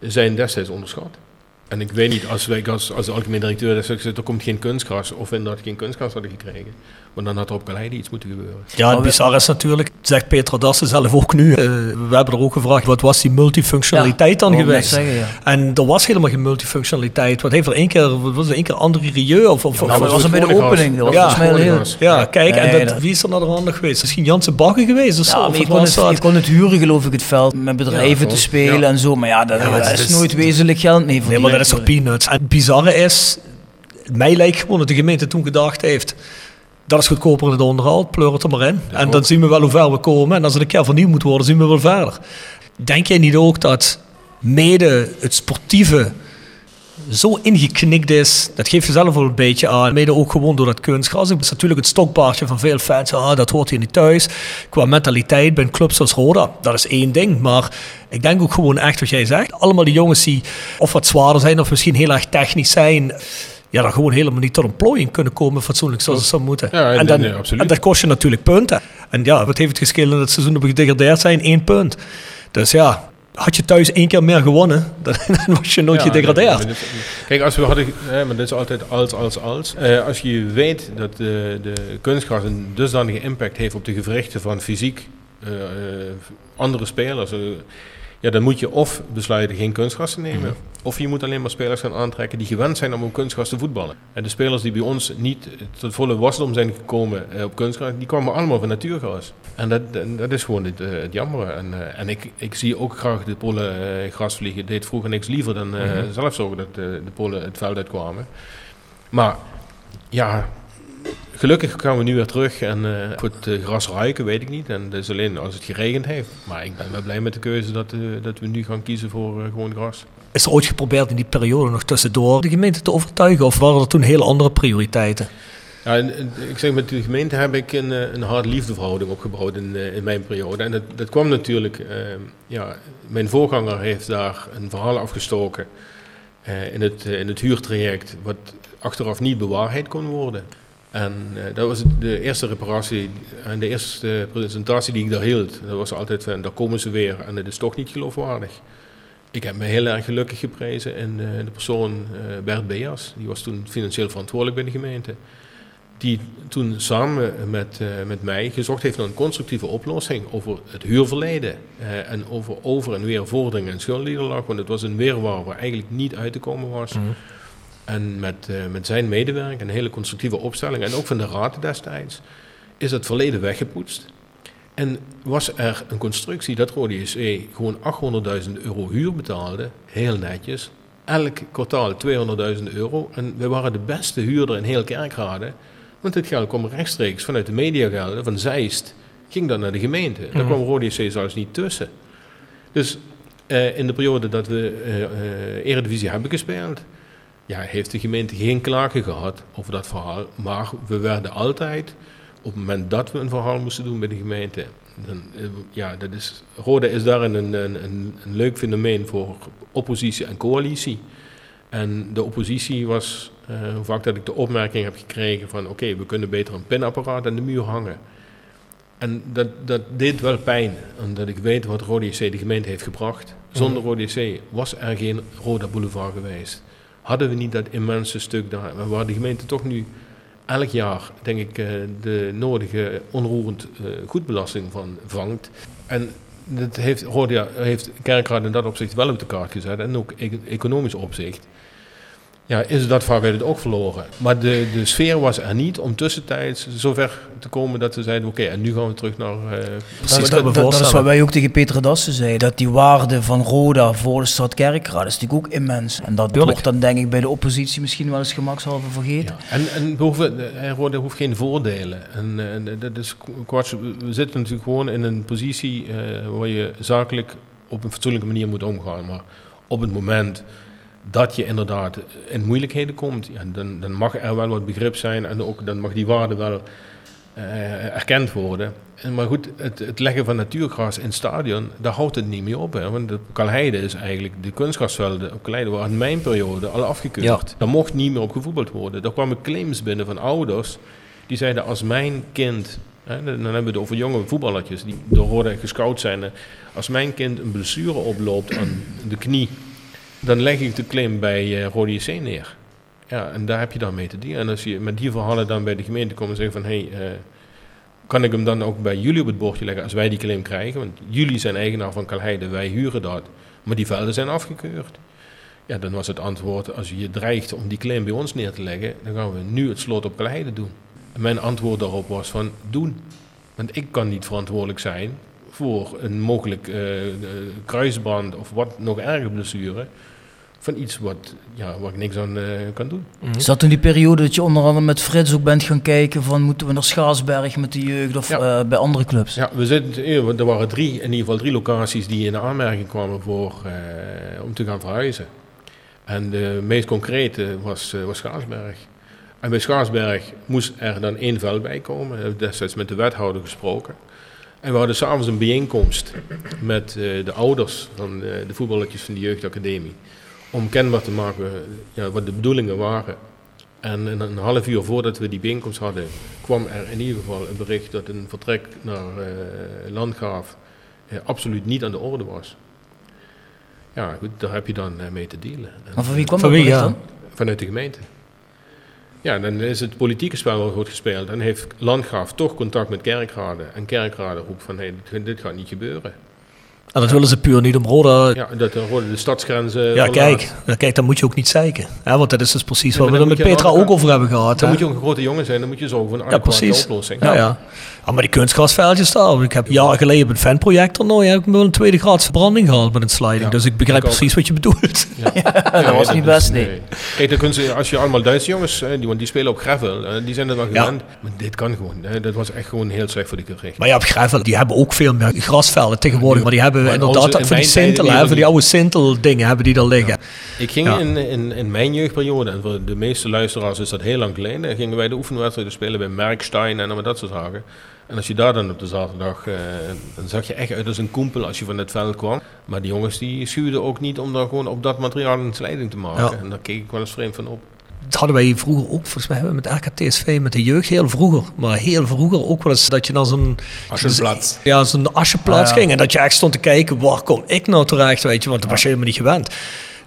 zijn destijds onderschat. En ik weet niet, als wij als, als algemeen directeur gezegd, er komt geen kunstgras, of inderdaad geen kunstgras hadden gekregen. Maar dan had er op Kaleide iets moeten gebeuren. Ja, het bizar is natuurlijk, zegt Petra Dassen zelf ook nu. eh, we hebben er ook gevraagd, wat was die multifunctionaliteit dan ik geweest? zeggen, ja. En er was helemaal geen multifunctionaliteit. Wat heeft er één keer, wat was er één keer andere rieu? Of, of, Nou, of- dat was er bij de opening. Dat was Ja. volgens mij al heel... Ja, kijk, Nee, en dat, wie is er naar de hand geweest? Misschien Janse Bagge geweest of zo? Ja, Of maar je kon, het, dat? je kon het huren, geloof ik, het veld met bedrijven Ja, te spelen Ja. en zo. Maar ja, dat, Ja, is- nooit wezenlijk geld mee Nee, maar dat is toch peanuts. En het bizarre is, mij lijkt gewoon dat de gemeente toen gedacht heeft... Dat is goedkoper het onderhoud, pleur het er maar in. en dan zien we wel hoe ver we komen. En als het een keer vernieuwd moet worden, zien we wel verder. Denk jij niet ook dat mede het sportieve zo ingeknikt is, dat geeft je zelf wel een beetje aan. Mede ook gewoon door dat kunstgras. Het is natuurlijk het stokpaardje van veel fans. Ah, dat hoort hier niet thuis. Qua mentaliteit bij een club zoals Roda, dat is één ding. Maar ik denk ook gewoon echt wat jij zegt. Allemaal die jongens die of wat zwaarder zijn of misschien heel erg technisch zijn. Ja, dan gewoon helemaal niet tot een plooiing kunnen komen fatsoenlijk zoals het zou moeten. Ja, nee, en, dan, nee, en dat kost je natuurlijk punten. En ja, wat heeft het gescheeld in het seizoen dat we gedegradeerd zijn? Eén punt. Dus ja, had je thuis één keer meer gewonnen, dan, dan was je nooit Ja, gedegradeerd. nee, kijk, als we hadden, hè, maar dit is altijd als, als, als. Eh, als je weet dat de, de kunstgras een dusdanige impact heeft op de gewrichten van fysiek eh, eh, andere spelers, ja, dan moet je of besluiten geen kunstgras te nemen, of je moet alleen maar spelers gaan aantrekken die gewend zijn om op kunstgras te voetballen. En de spelers die bij ons niet tot volle wasdom zijn gekomen eh, op kunstgras, die kwamen allemaal van natuurgras. En dat, dat- is gewoon het, eh, het jammer. En, eh, en ik, ik zie ook graag de Polen gras vliegen. deed vroeger niks liever dan eh, zelf zorgen dat de Polen het veld uitkwamen. Maar ja, gelukkig gaan we nu weer terug. En eh voor het eh, gras ruiken weet ik niet. En dat is alleen als het geregend heeft. Maar ik ben wel blij met de keuze dat, eh, dat we nu gaan kiezen voor gewoon gras. Is er ooit geprobeerd in die periode nog tussendoor de gemeente te overtuigen? Of waren er toen hele andere prioriteiten? Ja, en, ik zeg, met de gemeente heb ik een, een hard liefdeverhouding opgebouwd in, in mijn periode. En dat, dat kwam natuurlijk, eh, ja, mijn voorganger heeft daar een verhaal afgestoken. in, het, in het huurtraject, wat achteraf niet bewaarheid kon worden. En eh, dat was de eerste reparatie en de eerste presentatie die ik daar hield. Dat was altijd van, daar komen ze weer en het is toch niet geloofwaardig. Ik heb me heel erg gelukkig geprezen in eh, de persoon eh, Bert Beas. Die was toen financieel verantwoordelijk bij de gemeente. Die toen samen met, met mij gezocht heeft naar een constructieve oplossing over het huurverleden. en over over en weer vorderingen en schuldnederlag. Want het was een weerwaar waar eigenlijk niet uit te komen was. En met, eh, met zijn medewerking, een hele constructieve opstelling, en ook van de raad destijds, is het verleden weggepoetst. En was er een constructie dat Rode JC gewoon 800.000 euro huur betaalde, heel netjes. Elk kwartaal 200.000 euro. En we waren de beste huurder in heel Kerkrade. Want dit geld kwam rechtstreeks vanuit de mediagelden, van Zeist, ging dat naar de gemeente. Daar kwam Rode JC zelfs niet tussen. Dus eh, in de periode dat we eh, Eredivisie hebben gespeeld, ja, heeft de gemeente geen klagen gehad over dat verhaal. Maar we werden altijd, op het moment dat we een verhaal moesten doen bij de gemeente, dan, eh, ja, dat is, Rode is daarin een, een, een, een leuk fenomeen voor oppositie en coalitie. En de oppositie was, hoe vaak dat ik de opmerking heb gekregen van oké, we kunnen beter een pinapparaat aan de muur hangen. En dat, dat deed wel pijn, omdat ik weet wat Rode JC de gemeente heeft gebracht. Zonder Rode JC was er geen Roda Boulevard geweest. Hadden we niet dat immense stuk daar, waar de gemeente toch nu elk jaar, denk ik, eh, de nodige onroerend eh, goedbelasting van vangt. En dat heeft, heeft Kerkrade in dat opzicht wel op de kaart gezet, en ook e- economisch opzicht. Ja, is dat het oog verloren. Maar de, de sfeer was er niet om tussentijds zover te komen dat ze zeiden: oké, en nu gaan we terug naar. eh, Dat, dat, dat, dat is wat wij ook tegen Peter Dassen zeiden. Dat die waarde van Roda voor de stad Kerkrade is natuurlijk ook immens. En dat Tuurlijk. wordt dan denk ik bij de oppositie misschien wel eens gemakshalve vergeten. En, en we hoeven, eh, Roda hoeft geen voordelen. En, eh, en dat is kwart, we zitten natuurlijk gewoon in een positie eh, waar je zakelijk op een fatsoenlijke manier moet omgaan. Maar op het moment dat je inderdaad in moeilijkheden komt, ja, dan, dan mag er wel wat begrip zijn en ook dan mag die waarde wel eh, erkend worden. En, maar goed, het, het leggen van natuurgras in het stadion, daar houdt het niet meer op. Hè? Want de Kalheide is eigenlijk, de kunstgrasvelden op Kalheide waren in mijn periode al afgekeurd. Ja. Daar mocht niet meer op gevoetbald worden. Daar kwamen claims binnen van ouders die zeiden als mijn kind, dan hebben we het over jonge voetballertjes die door Roda gescout zijn. Als mijn kind een blessure oploopt aan de knie, dan leg ik de claim bij uh, JC neer. Ja, en daar heb je dan mee te dienen. En als je met die verhalen dan bij de gemeente komt en zegt van... hey, eh, kan ik hem dan ook bij jullie op het bordje leggen als wij die claim krijgen? Want jullie zijn eigenaar van Kalheide, wij huren dat. Maar die velden zijn afgekeurd. Ja, dan was het antwoord, als je je dreigt om die claim bij ons neer te leggen... dan gaan we nu het slot op Kalheide doen. En mijn antwoord daarop was van, doen. Want ik kan niet verantwoordelijk zijn voor een mogelijk eh, eh, kruisband of wat nog erger blessure... van iets wat, ja, waar ik niks aan eh, kan doen. Is dat toen die periode dat je onder andere met Frits ook bent gaan kijken van moeten we naar Schaarsberg met de jeugd of Ja. eh, bij andere clubs? Ja, we zitten, er waren drie, in ieder geval drie locaties die in de aanmerking kwamen voor, eh, om te gaan verhuizen. En de meest concrete was, eh, was Schaarsberg. En bij Schaarsberg moest er dan één veld bij komen. We hebben destijds met de wethouder gesproken. En we hadden s'avonds een bijeenkomst met eh, de ouders van eh, de voetballetjes van de jeugdacademie. Om kenbaar te maken eh, ja, wat de bedoelingen waren. En een, een half uur voordat we die bijeenkomst hadden, kwam er in ieder geval een bericht dat een vertrek naar eh Landgraaf absoluut niet aan de orde was. Ja, goed, daar heb je dan mee te dealen. En, Maar van wie kwam dat bericht dan? Vanuit de gemeente. Ja, dan is het politieke spel wel goed gespeeld. Dan heeft Landgraaf toch contact met Kerkrade. En Kerkrade roept van, hé, dit, dit gaat niet gebeuren. En dat willen ze puur niet om Roda. Ja, dat worden de stadsgrenzen Ja, verlaat. kijk, ja, kijk, dan moet je ook niet zeiken. Ja, want dat is dus precies Ja, wat we er met Petra ook over hebben gehad. Dan hè. moet je ook een grote jongen zijn, dan moet je zorgen voor een Ja, oplossing. Ja, ja. Ah, maar die kunstgrasveldjes daar. Ik heb jaren geleden op een fanprojecttoernooi heb ik wel een tweede graads verbranding gehad met een sliding. Ja, dus ik begrijp ik precies wat je bedoelt. dat was niet best, nee. Kijk, dan kunnen ze, als je allemaal Duitse jongens, die, want die spelen op gravel, die zijn er wel Ja. gewend. Maar dit kan gewoon. hè. Dat was echt gewoon heel slecht voor de gericht. Maar ja, op Gravel, die hebben ook veel meer grasvelden tegenwoordig. Maar die hebben Maar inderdaad onze- ook in van die sintel, in hè, van die oude sintel dingen hebben die daar liggen. Ik ging Ja. in, in, in mijn jeugdperiode, en voor de meeste luisteraars is dat heel lang geleden, gingen wij de oefenwedstrijden spelen bij Merkstein en allemaal dat soort zaken. En als je daar dan op de zaterdag, eh, dan zag je echt uit als een koempel als je van het veld kwam. Maar die jongens die schuwden ook niet om daar gewoon op dat materiaal een slijding te maken. Ja. En daar keek ik wel eens vreemd van op. Dat hadden wij vroeger ook, volgens mij hebben we met RKTSV, met de jeugd, heel vroeger. Maar heel vroeger ook wel eens dat je dan zo'n... Aschenplat. Ja, zo'n asjeplaats Ah, ja. ging. En dat je echt stond te kijken, waar kom ik nou terecht, weet je. Want dat was je helemaal niet gewend.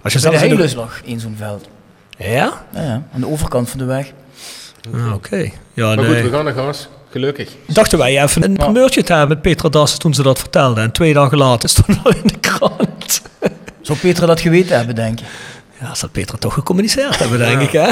Als je Bij de Heilus lag in zo'n veld. Ja? Ja, ja, aan de overkant van de weg. Ah, Oké. Ja, Maar nee. goed, we gaan naar gas. Gelukkig. Dachten wij even een primeurtje te hebben met Petra Dassen toen ze dat vertelde. En twee dagen later stond het al in de krant. Zou Petra dat geweten hebben, denk je? Ja, zal Petra toch gecommuniceerd hebben, denk ik, hè?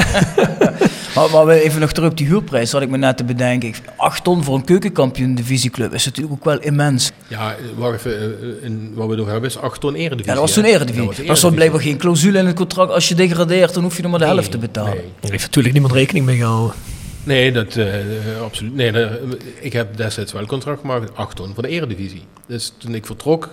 Maar, maar we even nog terug op die huurprijs, zat ik me net te bedenken. Ik- Acht ton voor een keukenkampioen divisieclub is natuurlijk ook wel immens. Ja, wacht even. eh, in, wat we over hebben is 8 ton eredivisie. Ja, dat was toen eredivisie. de Er stond blijkbaar geen clausule in het contract. Als je degradeert, dan hoef je nog maar de helft te betalen. Nee. Daar heeft natuurlijk niemand rekening mee gehouden. Nee, dat eh, absoluut. Nee, dat- ik heb destijds wel een contract gemaakt, 8 ton voor de eredivisie. Dus toen ik vertrok,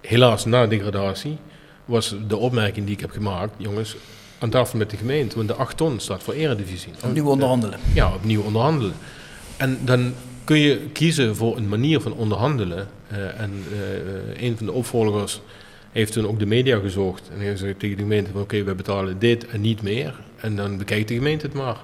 helaas na degradatie, was de opmerking die ik heb gemaakt, jongens, aan tafel met de gemeente, want de 8 ton staat voor eredivisie. Opnieuw onderhandelen. Ja, opnieuw onderhandelen. En dan kun je kiezen voor een manier van onderhandelen. eh, en eh, een van de opvolgers heeft toen ook de media gezocht. En heeft gezegd tegen de gemeente: van, Oké, we betalen dit en niet meer. En dan bekijkt de gemeente het maar.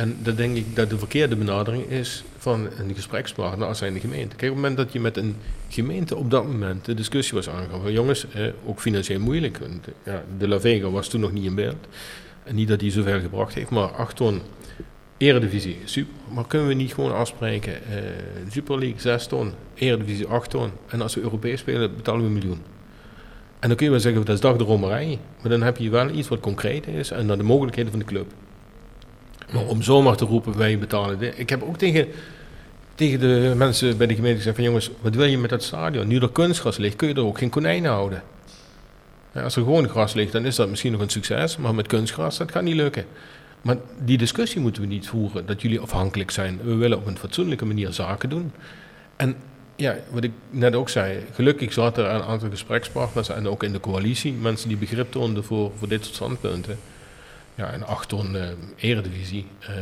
En dan denk ik dat de verkeerde benadering is van een gesprekspartner als zijn de gemeente. Kijk, op het moment dat je met een gemeente op dat moment de discussie was aangegaan jongens, eh, ook financieel moeilijk. Ja, de La Vega was toen nog niet in beeld. En niet dat hij zoveel gebracht heeft, maar 8 ton Eredivisie, super. Maar kunnen we niet gewoon afspreken, eh Super League 6 ton, Eredivisie 8 ton. En als we Europees spelen, betalen we een miljoen. En dan kun je wel zeggen, dat is dag de romerij. Maar dan heb je wel iets wat concreet is en dan de mogelijkheden van de club. Maar om zomaar te roepen, wij betalen. Ik heb ook tegen, tegen de mensen bij de gemeente gezegd van jongens, wat wil je met dat stadion? Nu er kunstgras ligt, kun je er ook geen konijnen houden. Ja, als er gewoon gras ligt, dan is dat misschien nog een succes. Maar met kunstgras, dat gaat niet lukken. Maar die discussie moeten we niet voeren, dat jullie afhankelijk zijn. We willen op een fatsoenlijke manier zaken doen. En ja, wat ik net ook zei, gelukkig zat er een aantal gesprekspartners en ook in de coalitie mensen die begrip toonden voor, voor dit soort standpunten. Ja, en acht ton eredivisie. eh,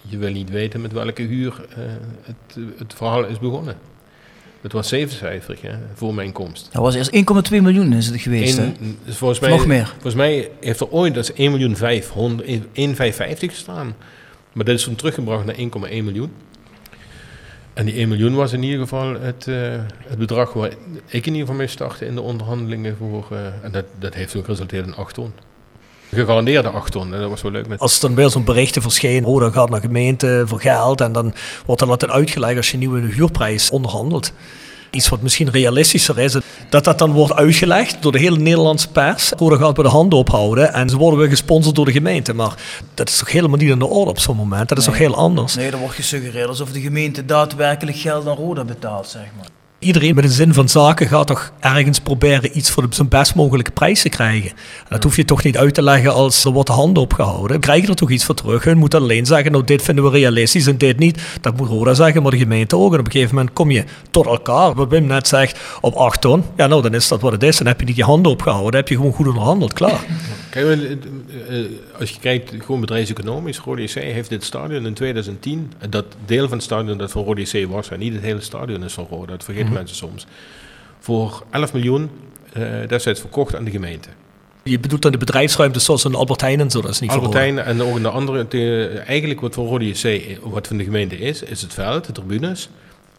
je wil niet weten met welke huur eh, het, het verhaal is begonnen. Het was zevencijferig hè, voor mijn komst. Dat was eerst 1,2 miljoen is het geweest, hè? Dus volgens mij, Nog meer. Volgens mij heeft er ooit, dat is 1 miljoen 500, 1,550 gestaan. Maar dat is toen teruggebracht naar 1,1 miljoen. En die 1 miljoen was in ieder geval het, eh, het bedrag waar ik in ieder geval mee startte in de onderhandelingen voor. eh, en dat, dat heeft ook geresulteerd in 8 ton. Gegarandeerde 8 ton. En dat was wel leuk met. Als er dan weer zo'n berichten verscheen, oh, dan gaat naar gemeente voor geld. En dan wordt er altijd uitgelegd als je een nieuwe huurprijs onderhandelt. Iets wat misschien realistischer is, dat dat dan wordt uitgelegd door de hele Nederlandse pers. Roda gaat bij de handen ophouden en ze worden weer gesponsord door de gemeente. Maar dat is toch helemaal niet in de orde op zo'n moment. Dat is toch heel anders. Nee, er wordt gesuggereerd alsof de gemeente daadwerkelijk geld aan Roda betaalt, zeg maar. Iedereen met een zin van zaken gaat toch ergens proberen iets voor de zo'n best mogelijke prijs te krijgen. En dat hoef je toch niet uit te leggen als er wordt de handen opgehouden. Krijg je er toch iets voor terug. Hun moeten alleen zeggen, nou dit vinden we realistisch en dit niet. Dat moet Roda zeggen, maar de gemeente ook. En op een gegeven moment kom je tot elkaar. Wat Wim net zegt, op 8 ton. Ja nou, dan is dat wat het is. Dan heb je niet je handen opgehouden. Dan heb je gewoon goed onderhandeld, klaar. Kijk, eh, eh, als je kijkt, gewoon bedrijfseconomisch, Rode JC heeft dit stadion in 2010, en dat deel van het stadion dat van Rode JC was, en niet het hele stadion is van Rode, dat vergeten mensen soms, voor 11 miljoen eh, destijds verkocht aan de gemeente. Je bedoelt dan de bedrijfsruimte zoals een Albert Heijn en zo. Dat is niet Roda. Albertijn en ook in de andere, de- eigenlijk wat voor Rode JC, wat van de gemeente is, is het veld, de tribunes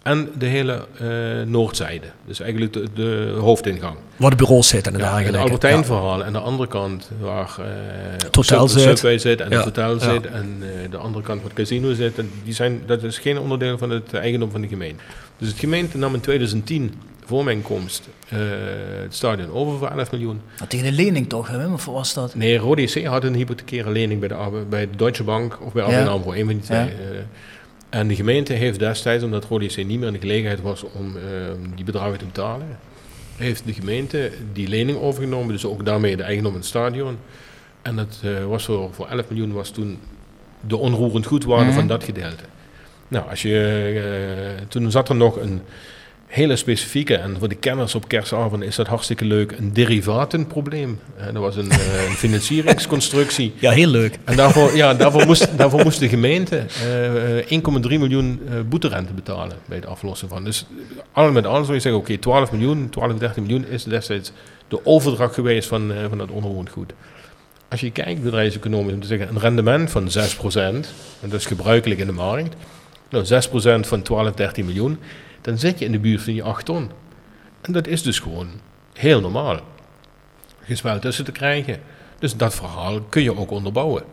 en de hele eh, noordzijde. Dus eigenlijk de, de hoofdingang. Waar de bureaus zitten en Ja, het Albertijn Ja. verhaal. En de andere kant waar Het hotel zit. Subway zit en Ja. het hotel zit. En eh, de andere kant waar het casino zit. En die zijn, dat is geen onderdeel van het eigendom van de gemeente. Dus het gemeente nam in 2010 voor mijn komst eh, het stadion over voor 11 miljoen. Tegen de lening toch, hè? Of was dat? Nee, Rode JC had een hypothecaire lening bij de, bij de Deutsche Bank of bij Ja. ABN AMRO, een van die twee. Ja. eh. en de gemeente heeft destijds, omdat Rode JC niet meer in de gelegenheid was om eh, die bedragen te betalen, heeft de gemeente die lening overgenomen, dus ook daarmee de eigendom van het stadion. En dat was voor, voor 11 miljoen was toen de onroerend goedwaarde Mhm. van dat gedeelte. Nou, als je, eh, toen zat er nog een, hele specifieke, en voor de kenners op kerstavond is dat hartstikke leuk, een derivatenprobleem. Eh, dat was een, eh, een financieringsconstructie. Ja, heel leuk. En daarvoor, ja, daarvoor, moest, daarvoor moest de gemeente eh, 1,3 miljoen boeterente betalen bij het aflossen van. Dus al met al zou je zeggen, oké, 12 miljoen, 12, 13 miljoen is destijds de overdracht geweest van, van dat onroerend goed. Als je kijkt, bedrijfseconomisch, om te zeggen, een rendement van 6%, en dat is gebruikelijk in de markt, nou 6% van 12, 13 miljoen, dan zit je in de buurt van die 8 ton. En dat is dus gewoon heel normaal. Gespeld tussen te krijgen. Dus dat verhaal kun je ook onderbouwen.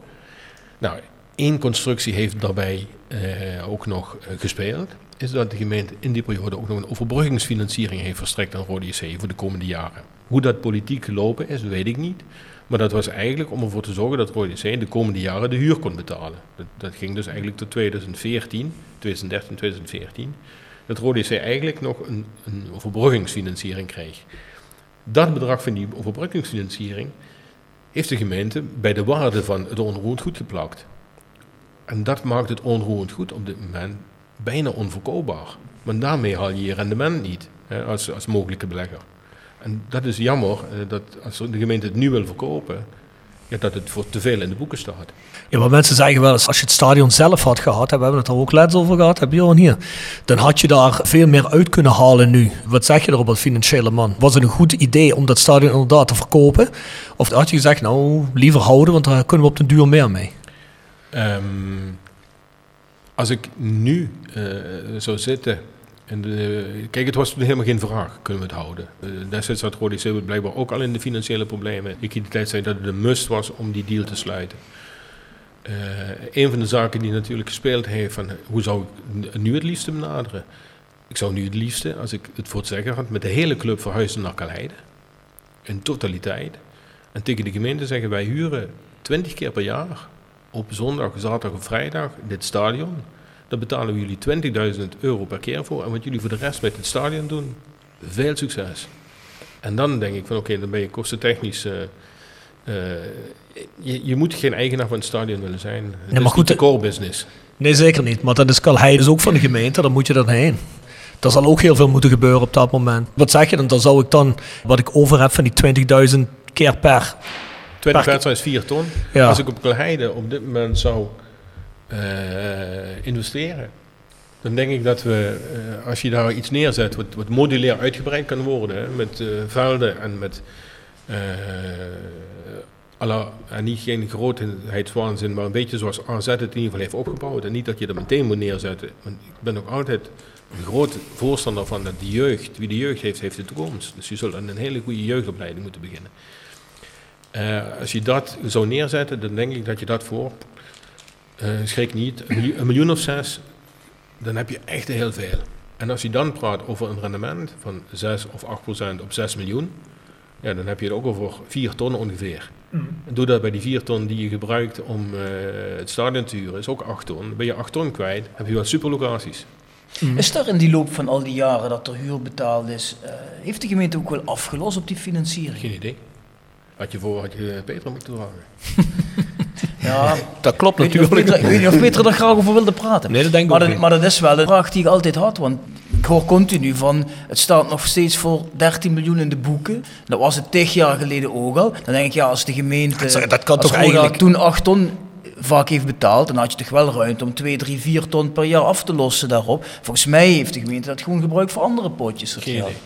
Nou, één constructie heeft daarbij eh, ook nog eh, gespeeld. Is dat de gemeente in die periode ook nog een overbruggingsfinanciering heeft verstrekt aan Rode JC voor de komende jaren. Hoe dat politiek gelopen is, weet ik niet. Maar dat was eigenlijk om ervoor te zorgen dat Rode JC de komende jaren de huur kon betalen. Dat, ging dus eigenlijk tot 2014, 2013, 2014. Dat Rode JC eigenlijk nog een, een overbruggingsfinanciering kreeg. Dat bedrag van die overbruggingsfinanciering heeft de gemeente bij de waarde van het onroerend goed geplakt. En dat maakt het onroerend goed op dit moment bijna onverkoopbaar. Want daarmee haal je je rendement niet als, als mogelijke belegger. En dat is jammer eh, dat als de gemeente het nu wil verkopen, ja, dat het voor te veel in de boeken staat. Ja, maar mensen zeggen wel eens, als je het stadion zelf had gehad, hè, we hebben het er ook laatst over gehad, heb je al hier, dan had je daar veel meer uit kunnen halen nu. Wat zeg je erop als financiële man? Was het een goed idee om dat stadion inderdaad te verkopen? Of had je gezegd, nou, liever houden, want daar kunnen we op den duur meer mee? Ehm, als ik nu eh, zou zitten. En de, kijk, het was toen helemaal geen vraag, kunnen we het houden. Uh, destijds had Rodi Silbert blijkbaar ook al in de financiële problemen. Ik in de tijd zei dat het een must was om die deal te sluiten. Uh, een van de zaken die natuurlijk gespeeld heeft van hoe zou ik nu het liefste benaderen? Ik zou nu het liefste, als ik het voor het zeggen had, met de hele club verhuizen naar Kaleide. In totaliteit. En tegen de gemeente zeggen wij huren 20 keer per jaar op zondag, zaterdag of vrijdag dit stadion. Daar betalen we jullie 20.000 euro per keer voor. En wat jullie voor de rest met het stadion doen, veel succes. En dan denk ik van oké, okay, dan ben je kostentechnisch... Uh, uh, je, je, moet geen eigenaar van het stadion willen zijn. Het nee, maar goed, de core business. Nee, zeker niet. Maar dat is Kalhei dus ook van de gemeente, dan moet je dan heen. Er zal ook heel veel moeten gebeuren op dat moment. Wat zeg je dan? Dan zou ik dan, wat ik over heb van die 20.000 keer per 20 wedstrijden is 4 ton. Ja. Als ik op Kalheide op dit moment zou uh, investeren, dan denk ik dat we, uh, als je daar iets neerzet wat, wat modulair uitgebreid kan worden, met velden en met en niet geen grootheidswaanzin, maar een beetje zoals AZ het in ieder geval heeft opgebouwd. En niet dat je er meteen moet neerzetten. Ik ben ook altijd een groot voorstander van dat de jeugd, wie de jeugd heeft, heeft de toekomst. Dus je zult aan een hele goede jeugdopleiding moeten beginnen. Als je dat zou neerzetten, dan denk ik dat je dat voor, uh, schrik niet, een miljoen, een miljoen, of zes, dan heb je echt heel veel. En als je dan praat over een rendement van 6 of 8 procent op 6 miljoen, ja, dan heb je het ook over 4 ton ongeveer. Mm. En doe dat bij die 4 ton die je gebruikt om uh, het stadion te huren, is ook 8 ton. Ben je 8 ton kwijt, heb je wel superlocaties. Mm. Is er in die loop van al die jaren dat er huur betaald is, heeft de gemeente ook wel afgelost op die financiering? Geen idee. Had je voor, had je Peter moeten vragen. ja, dat klopt weet natuurlijk. Peter, ik weet niet of Peter er graag over wilde praten. Nee, dat denk ik maar, ook dat, niet. maar dat is wel de vraag die ik altijd had. Want ik hoor continu van, het staat nog steeds voor 13 miljoen in de boeken. Dat was het tig jaar geleden ook al. Dan denk ik, ja, als de gemeente... Dat, dat kan als toch Roda eigenlijk... toen 8 ton vaak heeft betaald, dan had je toch wel ruimte om 2, 3, 4 ton per jaar af te lossen daarop. Volgens mij heeft de gemeente dat gewoon gebruikt voor andere potjes. Geen idee.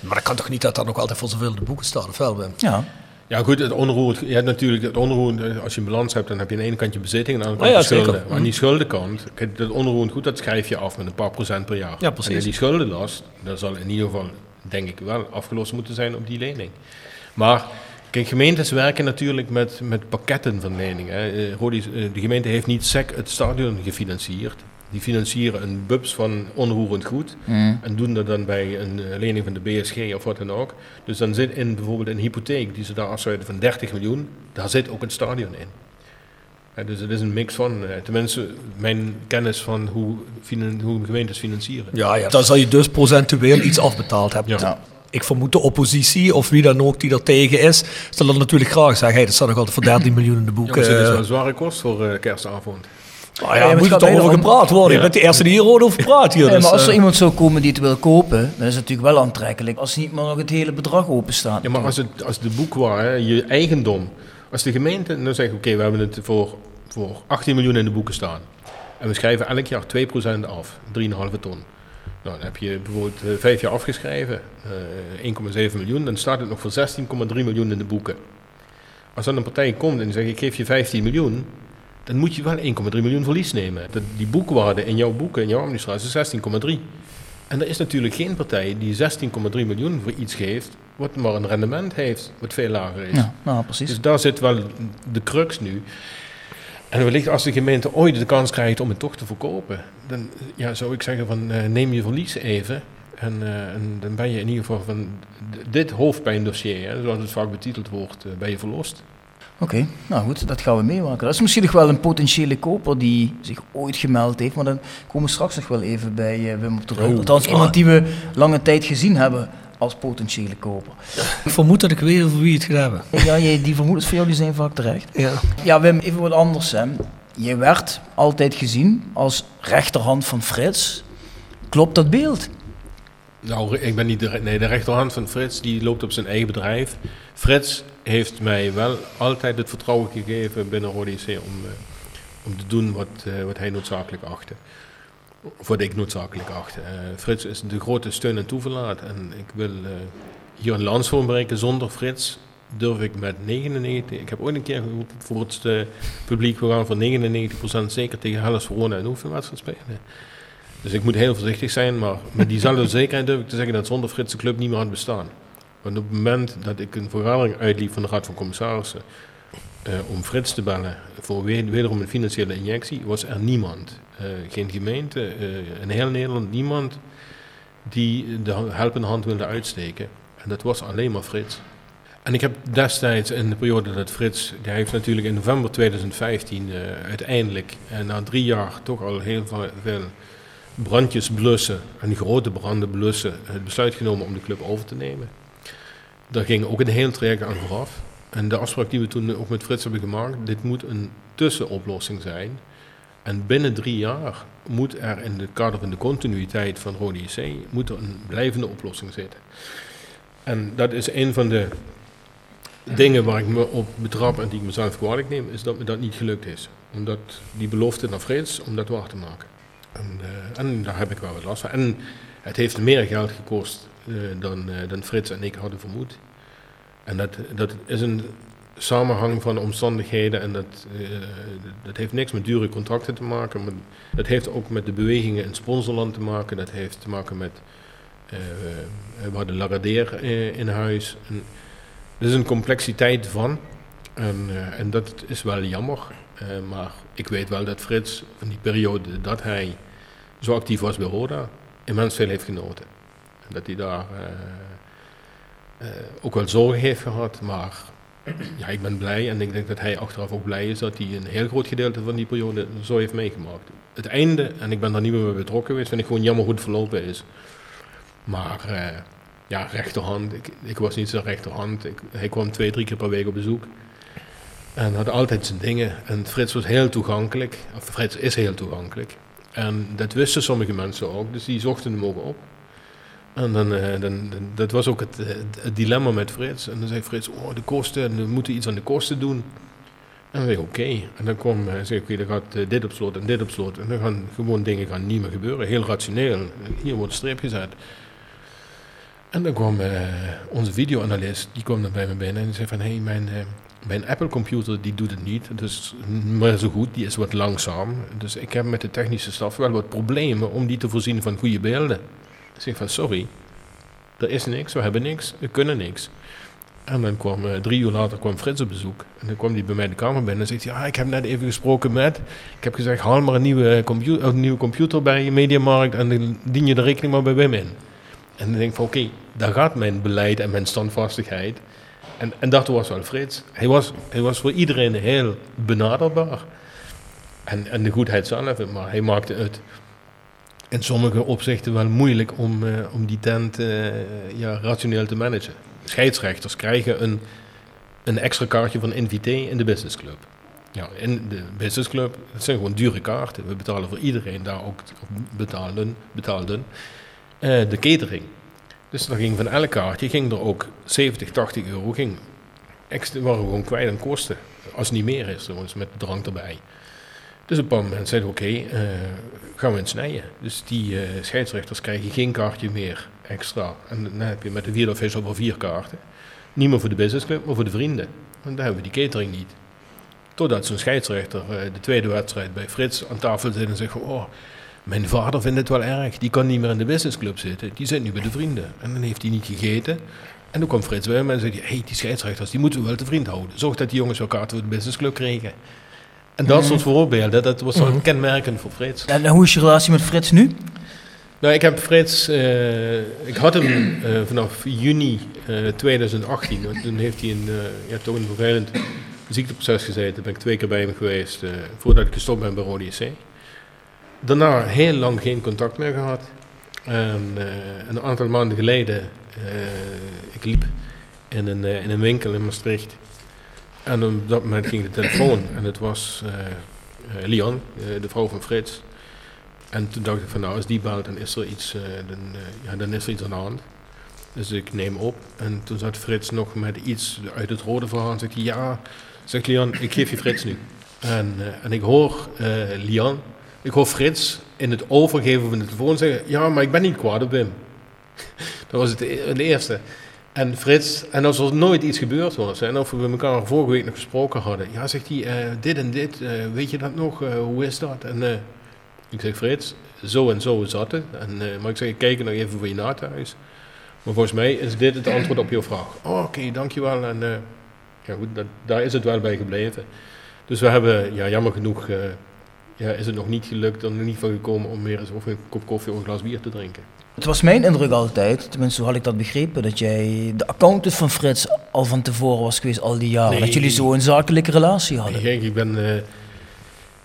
Maar dat kan toch niet dat dat nog altijd voor zoveel in de boeken staat, of wel, Wim? Ja. Ja, goed, het onroerend. Je hebt natuurlijk het onroerend. Als je een balans hebt, dan heb je aan de ene kant je bezitting en aan de andere kant oh ja, schulden. zeker. Maar aan die schuldenkant, kijk, het onroerend goed, dat schrijf je af met een paar procent per jaar. Ja, precies. En die schuldenlast, dat zal in ieder geval, denk ik wel, afgelost moeten zijn op die lening. Maar, kijk, gemeentes werken natuurlijk met, met pakketten van leningen. Eh, eh, de gemeente heeft niet SEC het stadion gefinancierd. Die financieren een bubs van onroerend goed Mm. en doen dat dan bij een eh, lening van de BSG of wat dan ook. Dus dan zit in bijvoorbeeld een hypotheek die ze daar afsluiten van 30 miljoen, daar zit ook een stadion in. Ja, dus het is een mix van, eh, tenminste mijn kennis van hoe, finan- hoe gemeentes financieren. Ja, ja. Dan zal je dus procentueel iets afbetaald hebben. Ja. Ik vermoed de oppositie of wie dan ook die er tegen is, zal dan natuurlijk graag zeggen, hey, dat staat nog altijd voor 13 miljoen in de boeken. het is wel een zware kost voor eh, kerstavond. Oh Ja, ja, maar moet het er toch over gepraat worden? Je bent de eerste die hier over praat hier. Dus, maar als er eh, iemand zou komen die het wil kopen, dan is het natuurlijk wel aantrekkelijk. Als niet maar nog het hele bedrag open staat. Ja, maar als, het, als de boekwaar, hè, je eigendom, als de gemeente dan zegt, oké, we hebben het voor, voor 18 miljoen in de boeken staan. En we schrijven elk jaar 2% af, 3,5 ton. Nou, dan heb je bijvoorbeeld eh, vijf jaar afgeschreven, eh 1,7 miljoen, dan staat het nog voor 16,3 miljoen in de boeken. Als dan een partij komt en zegt, ik geef je 15 miljoen, dan moet je wel 1,3 miljoen verlies nemen. Dat, die boekwaarde in jouw boeken, in jouw administratie, is 16,3. En er is natuurlijk geen partij die 16,3 miljoen voor iets geeft, wat maar een rendement heeft, wat veel lager is. Ja, nou precies. Dus daar zit wel de crux nu. En wellicht als de gemeente ooit de kans krijgt om het toch te verkopen, dan ja, zou ik zeggen van eh, neem je verlies even. En, eh, en dan ben je in ieder geval van dit hoofdpijndossier, hè, zoals het vaak betiteld wordt, eh, ben je verlost. Oké, nou goed, dat gaan we meemaken. Dat is misschien nog wel een potentiële koper die zich ooit gemeld heeft, maar dan komen we straks nog wel even bij eh, Wim op terug. Oh, Althans, ah. iemand die we lange tijd gezien hebben als potentiële koper. Ik vermoed dat ik weet over wie het gaat hebben. Ja, die vermoedens van jou die zijn vaak terecht. Ja. Ja, Wim, even wat anders. Hè. Je werd altijd gezien als rechterhand van Frits. Klopt dat beeld? Nou, ik ben niet de, nee, de rechterhand van Frits, die loopt op zijn eigen bedrijf. Frits heeft mij wel altijd het vertrouwen gegeven binnen Rode JC om, eh, om te doen wat, eh, wat hij noodzakelijk achtte. Of wat ik noodzakelijk achtte. Eh, Frits is de grote steun en toeverlaat. En ik wil hier een lans voor hem breken. Zonder Frits durf ik met 99... Ik heb ooit een keer voor het publiek... we gaan voor 99% zeker tegen Hellas Verona een oefenwedstrijd spelen. Dus ik moet heel voorzichtig zijn, maar met diezelfde zekerheid durf ik te zeggen dat zonder Frits de club niet meer had bestaan. Want op het moment dat ik een vergadering uitliep van de Raad van Commissarissen eh, om Frits te bellen voor weer- wederom een financiële injectie, was er niemand, eh, geen gemeente, eh, in heel Nederland niemand die de helpende hand wilde uitsteken. En dat was alleen maar Frits. En ik heb destijds in de periode dat Frits, die heeft natuurlijk in november 2015 eh, uiteindelijk, na drie jaar toch al heel veel brandjes blussen en grote branden blussen, het besluit genomen om de club over te nemen. Daar ging ook een heel traject aan vooraf. En de afspraak die we toen ook met Frits hebben gemaakt, dit moet een tussenoplossing zijn. En binnen drie jaar moet er in het kader van de continuïteit van Rode JC moet er een blijvende oplossing zitten. En dat is een van de dingen waar ik me op betrap en die ik mezelf kwalijk neem, is dat me dat niet gelukt is. Omdat die belofte naar Frits, om dat waar te maken. En, eh, en daar heb ik wel wat last van. En het heeft meer geld gekost dan, eh, dan Frits en ik hadden vermoed. En dat, dat is een samenhang van omstandigheden en dat, eh, dat heeft niks met dure contracten te maken. Maar dat heeft ook met de bewegingen in sponsorland te maken. Dat heeft te maken met, eh, we hadden Laradeer eh, in huis. En er is een complexiteit van. En, eh, en dat is wel jammer. Eh, maar ik weet wel dat Frits van die periode dat hij zo actief was bij Roda, immens veel heeft genoten. Dat hij daar eh, eh, ook wel zorgen heeft gehad, maar ja, ik ben blij en ik denk dat hij achteraf ook blij is dat hij een heel groot gedeelte van die periode zo heeft meegemaakt. Het einde, en ik ben daar niet meer bij betrokken geweest, vind ik gewoon jammer hoe het verlopen is. Maar eh, ja, rechterhand, ik, ik was niet zijn rechterhand. Hij kwam twee, drie keer per week op bezoek. En had altijd zijn dingen. En Frits was heel toegankelijk. Of Frits is heel toegankelijk. En dat wisten sommige mensen ook, dus die zochten hem ook op. En dan, eh, dan, dan- dat was ook het, eh, het dilemma met Frits. En dan zei Frits, oh de kosten, we moeten iets aan de kosten doen. En dan zei ik, oké. En dan kwam, hij zei, oké, dan gaat eh, dit op slot en dit op slot. En dan gaan gewoon dingen gaan niet meer gebeuren. Heel rationeel. Hier wordt een streep gezet. En dan kwam eh, onze videoanalist, die kwam dan bij me binnen en zei van, hé, hey, mijn, eh, mijn Apple computer die doet het niet, dus maar zo goed, die is wat langzaam. Dus ik heb met de technische staf wel wat problemen om die te voorzien van goede beelden. Zeg van, sorry, er is niks, we hebben niks, we kunnen niks. En dan kwam, eh, drie uur later kwam Frits op bezoek. En dan kwam hij bij mij de kamer binnen en zegt ja, ik heb net even gesproken met... Ik heb gezegd, haal maar een nieuwe, computer, een nieuwe computer bij je Mediamarkt en dan dien je de rekening maar bij Wim in. En dan denk ik van, oké, daar gaat mijn beleid en mijn standvastigheid. En, en dat was wel Frits. Hij was, hij was voor iedereen heel benaderbaar. En, en de goedheid zelf, maar hij maakte het in sommige opzichten wel moeilijk om, eh, om die tent eh, ja, rationeel te managen. Scheidsrechters krijgen een, een extra kaartje van NVT in de businessclub. Ja, in de businessclub, dat zijn gewoon dure kaarten. We betalen voor iedereen daar ook betalen, betaalden eh, de catering. Dus dan ging van elk kaartje ging er ook 70, 80 euro ging extra, waren we gewoon kwijt aan kosten. Als het niet meer is, dus met drank erbij. Dus op een bepaald moment zeiden oké, eh, gaan we eens snijden. Dus die eh, scheidsrechters krijgen geen kaartje meer extra. En dan heb je met de vierde vis over vier kaarten. Niet meer voor de businessclub, maar voor de vrienden. En dan hebben we die catering niet. Totdat zo'n scheidsrechter eh, de tweede wedstrijd bij Frits aan tafel zit en zegt oh, mijn vader vindt het wel erg. Die kan niet meer in de businessclub zitten. Die zit nu bij de vrienden. En dan heeft hij niet gegeten. En toen kwam Frits bij hem en zei: hey, die scheidsrechters die moeten we wel te vriend houden. Zorg dat die jongens elkaar voor de businessclub kregen. En dat soort voorbeelden, dat was wel kenmerkend voor Frits. En hoe is je relatie met Frits nu? Nou, ik heb Frits, eh, ik had hem eh, vanaf juni eh, 2018. want Toen heeft hij een, ja, toch een vervelend ziekteproces gezeten. Toen ben ik twee keer bij hem geweest voordat ik gestopt ben bij Rode JC. Daarna heel lang geen contact meer gehad. En een aantal maanden geleden, ik liep in een, in een winkel in Maastricht. En op dat moment ging de telefoon en het was Lian, de vrouw van Frits. En toen dacht ik van nou, als die belt, dan is er iets, uh, dan, uh, ja, dan is er iets aan de hand. Dus ik neem op. En toen zat Frits nog met iets uit het rode verhaal. En zegt hij, ja, zegt Lian, ik geef je Frits nu. En, uh, en ik hoor Lian, ik hoor Frits in het overgeven van de telefoon zeggen, ja, maar ik ben niet kwaad op Wim. dat was het de, de eerste. En Frits, en als er nooit iets gebeurd was, en of we elkaar vorige week nog gesproken hadden, ja, zegt hij, dit en dit, weet je dat nog, hoe is dat? En ik zeg, Frits, zo en zo zat het. En, maar ik zeg, kijk nog even voor je na thuis. Maar volgens mij is dit het antwoord op je vraag. Oh, oké, dankjewel. En ja, goed, daar is het wel bij gebleven. Dus we hebben, ja, jammer genoeg, ja, is het nog niet gelukt, er nog niet van gekomen om weer eens of een kop koffie of een glas bier te drinken. Het was mijn indruk altijd, tenminste hoe had ik dat begrepen, dat jij de accountant van Frits al van tevoren was geweest al die jaren. Nee. Dat jullie zo een zakelijke relatie hadden. Nee, ik ben...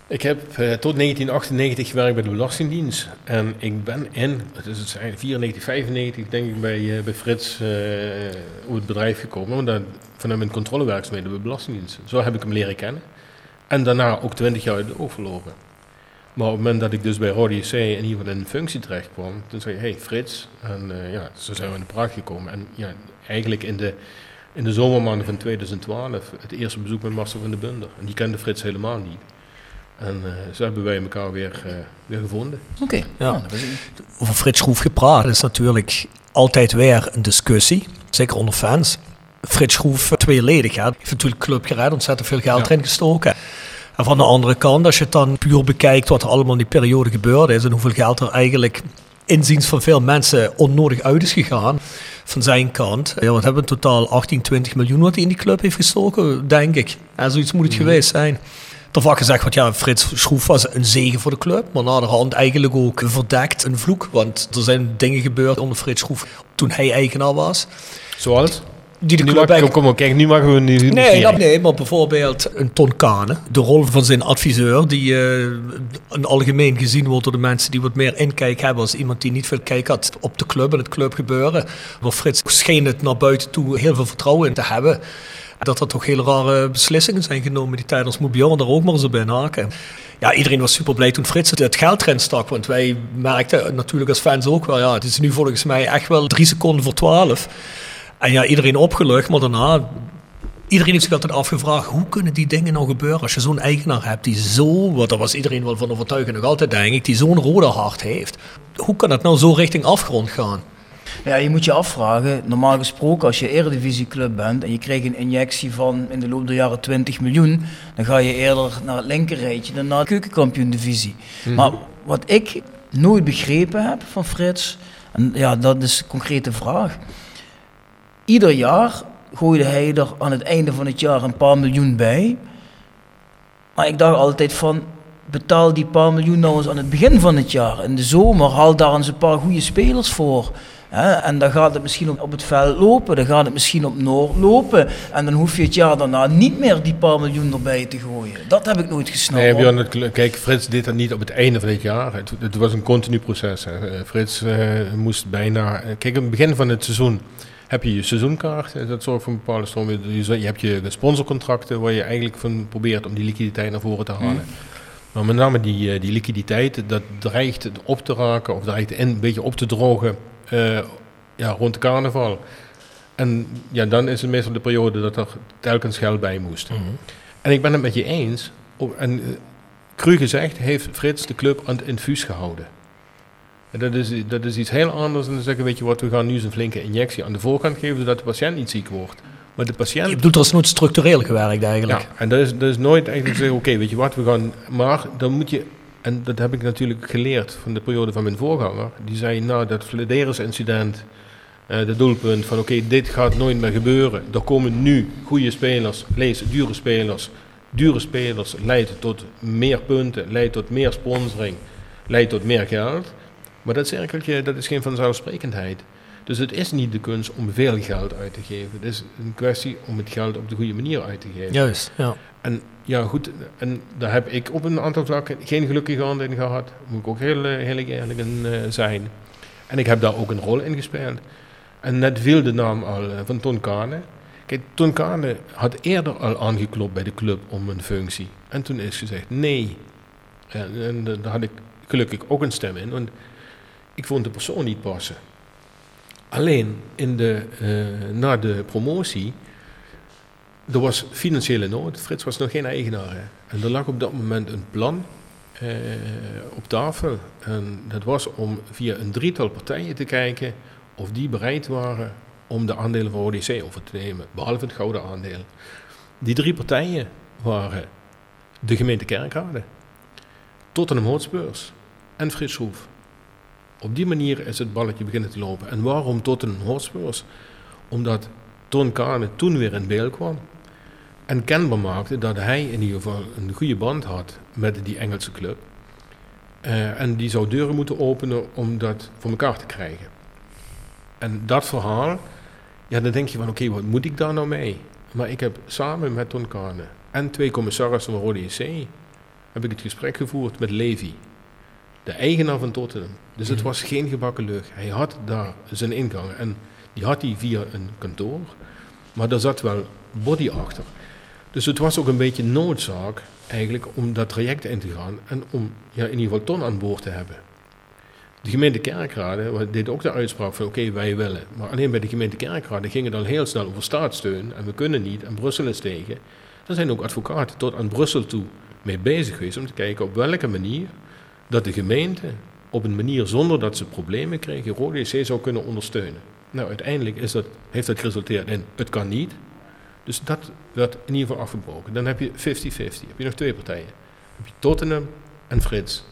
Ik heb uh, tot 1998 gewerkt bij de Belastingdienst. En ik ben in, het zijn 94, 95 denk ik, bij, uh, bij Frits op het bedrijf gekomen. Want dan, vanuit mijn controlewerkzaamheden bij de Belastingdienst. Zo heb ik hem leren kennen. En daarna ook 20 jaar uit de oog verloren. Maar op het moment dat ik dus bij Rode JC in ieder geval in een functie terecht kwam, toen zei je, hey Frits. En ja, zo zijn we in de praat gekomen. En ja, eigenlijk in de, in de zomermaanden van 2012, het eerste bezoek met Marcel van de Bunder. En die kende Frits helemaal niet. En uh, zo hebben wij elkaar weer, uh, weer gevonden. Oké. Okay. Ja. Over Frits Schroef gepraat is natuurlijk altijd weer een discussie. Zeker onder fans. Frits Schroef, tweeledig. Ja. heeft natuurlijk club gered, ontzettend veel geld ja. erin gestoken. En van de andere kant, als je het dan puur bekijkt wat er allemaal in die periode gebeurde is en hoeveel geld er eigenlijk inziens van veel mensen onnodig uit is gegaan van zijn kant. Ja, wat hebben we in totaal? 18, 20 miljoen wat hij in die club heeft gestoken, denk ik. En zoiets moet het mm. geweest zijn. Er vaak gezegd wordt, ja, Frits Schroef was een zegen voor de club. Maar naderhand eigenlijk ook verdekt een vloek. Want er zijn dingen gebeurd onder Frits Schroef toen hij eigenaar was. Zoals? Die de nu club mag, kom, kom, kijk, nu mag we niet. Nee, dat, nee, maar bijvoorbeeld een Ton Kane. De rol van zijn adviseur, die uh, een algemeen gezien wordt door de mensen die wat meer inkijk hebben als iemand die niet veel kijk had op de club en het clubgebeuren. Maar Frits scheen het naar buiten toe heel veel vertrouwen in te hebben dat er toch hele rare beslissingen zijn genomen die tijdens Bjorn er ook maar eens op inhaken. Ja, iedereen was super blij toen Frits het geld erin stak. Want wij merkten natuurlijk als fans ook wel, ja, het is nu volgens mij echt wel drie seconden voor twaalf. En ja, iedereen opgelucht, maar daarna Iedereen heeft zich altijd afgevraagd, hoe kunnen die dingen nou gebeuren als je zo'n eigenaar hebt die zo, wat daar was iedereen wel van overtuigd nog altijd denk ik, die zo'n rode hart heeft. Hoe kan dat nou zo richting afgrond gaan? Ja, je moet je afvragen, normaal gesproken als je eredivisieclub bent en je krijgt een injectie van in de loop der jaren 20 miljoen, dan ga je eerder naar het linkerrijtje dan naar de keukenkampioen-divisie. Mm. Maar wat ik nooit begrepen heb van Frits, en ja, dat is een concrete vraag. Ieder jaar gooide hij er aan het einde van het jaar een paar miljoen bij. Maar ik dacht altijd van, betaal die paar miljoen nou eens aan het begin van het jaar. In de zomer haal daar eens een paar goede spelers voor. En dan gaat het misschien op, op het veld lopen, dan gaat het misschien op Noord lopen. En dan hoef je het jaar daarna niet meer die paar miljoen erbij te gooien. Dat heb ik nooit gesnapt. Nee, Björn, kijk, Frits deed dat niet op het einde van het jaar. Het, het was een continu proces. Hè. Frits uh, moest bijna... Kijk, in het begin van het seizoen heb je je seizoenkaart. eh, Dat zorgt voor een bepaalde stroom. Je, je hebt je sponsorcontracten waar je eigenlijk van probeert om die liquiditeit naar voren te halen. Maar met name die, eh, die liquiditeit, dat dreigt op te raken of dreigt een beetje op te drogen eh, ja, rond de carnaval. En ja, dan is het meestal de periode dat er telkens geld bij moest. En ik ben het met je eens. En eh, cru gezegd heeft Frits de club aan het infuus gehouden. En dat is, dat is iets heel anders dan te zeggen, weet je wat, we gaan nu eens een flinke injectie aan de voorkant geven, zodat de patiënt niet ziek wordt. Maar de patiënt... Je bedoelt, er is nooit structureel gewerkt eigenlijk. Ja, en dat is, dat is nooit eigenlijk zeggen, oké, weet je wat, we gaan... Maar dan moet je... En dat heb ik natuurlijk geleerd van de periode van mijn voorganger. Die zei, nou, dat Flederis-incident, eh de doelpunt van, oké, dit gaat nooit meer gebeuren. Er komen nu goede spelers, lees dure spelers. Dure spelers leidt tot meer punten, leidt tot meer sponsoring, leidt tot meer geld. Maar dat cirkeltje, dat is geen vanzelfsprekendheid. Dus het is niet de kunst om veel geld uit te geven. Het is een kwestie om het geld op de goede manier uit te geven. Juist, ja. En ja, goed, en daar heb ik op een aantal vlakken geen gelukkige hand in gehad. Moet ik ook heel, eh, heel eerlijk in eh, zijn. En ik heb daar ook een rol in gespeeld. En net viel de naam al eh, van Ton Kane. Kijk, Ton Kane had eerder al aangeklopt bij de club om een functie. En toen is gezegd nee. En, en daar had ik gelukkig ook een stem in. Want ik vond de persoon niet passen. Alleen in de, eh, na de promotie er was financiële nood. Frits was nog geen eigenaar. Hè. En er lag op dat moment een plan eh, op tafel. En dat was om via een drietal partijen te kijken of die bereid waren om de aandelen van ODC over te nemen, behalve het gouden aandeel. Die drie partijen waren de gemeente Kerkrade, Tottenham Hotspurs en Frits Schroef. Op die manier is het balletje beginnen te lopen. En waarom Tottenham Hotspurs? Omdat Ton Kane toen weer in beeld kwam en kenbaar maakte dat hij in ieder geval een goede band had met die Engelse club. Eh, en die zou deuren moeten openen om dat voor elkaar te krijgen. En dat verhaal, ja, dan denk je van oké, wat moet ik daar nou mee? Maar ik heb samen met Ton Kane en twee commissarissen van Rode EC, heb ik het gesprek gevoerd met Levi, de eigenaar van Tottenham. Dus het was geen gebakken lucht. Hij had daar zijn ingang en die had hij via een kantoor, maar daar zat wel body achter. Dus het was ook een beetje noodzaak eigenlijk om dat traject in te gaan en om ja, in ieder geval Ton aan boord te hebben. De gemeente Kerkrade deed ook de uitspraak van oké, wij willen. Maar alleen bij de gemeente Kerkrade ging het al heel snel over staatssteun en we kunnen niet en Brussel is tegen. Daar zijn ook advocaten tot aan Brussel toe mee bezig geweest om te kijken op welke manier dat de gemeente op een manier zonder dat ze problemen kregen Rode EC zou kunnen ondersteunen. Nou, uiteindelijk is dat, heeft dat geresulteerd in het kan niet. Dus dat werd in ieder geval afgebroken. Dan heb je 50-50, heb je nog twee partijen. Dan heb je Tottenham en Frits.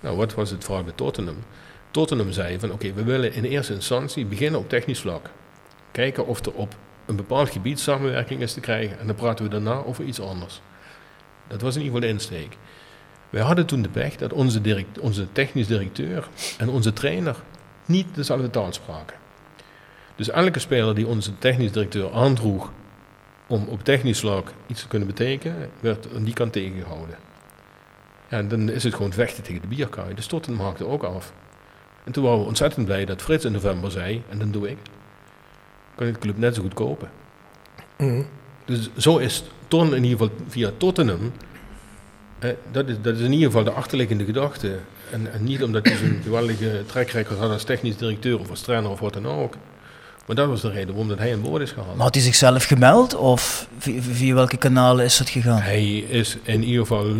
Nou, wat was het verhaal met Tottenham? Tottenham zei van oké, we willen in eerste instantie beginnen op technisch vlak. Kijken of er op een bepaald gebied samenwerking is te krijgen en dan praten we daarna over iets anders. Dat was in ieder geval de insteek. Wij hadden toen de pech dat onze, direct, onze technisch directeur en onze trainer niet dezelfde taal spraken. Dus elke speler die onze technisch directeur aandroeg om op technisch vlak iets te kunnen betekenen, werd aan die kant tegengehouden. Ja, en dan is het gewoon vechten tegen de bierkaai. Dus Tottenham haakte ook af. En toen waren we ontzettend blij dat Frits in november zei, en dan doe ik, kan ik de club net zo goed kopen. Mhm. Dus zo is Ton in ieder geval via Tottenham, eh, dat, is, dat is in ieder geval de achterliggende gedachte. En, en niet omdat hij zo'n geweldige trekrecord had als technisch directeur of als trainer of wat dan ook. Maar dat was de reden waarom dat hij aan boord is gehaald. Maar had hij zichzelf gemeld of via, via welke kanalen is het gegaan? Hij is in ieder geval eh,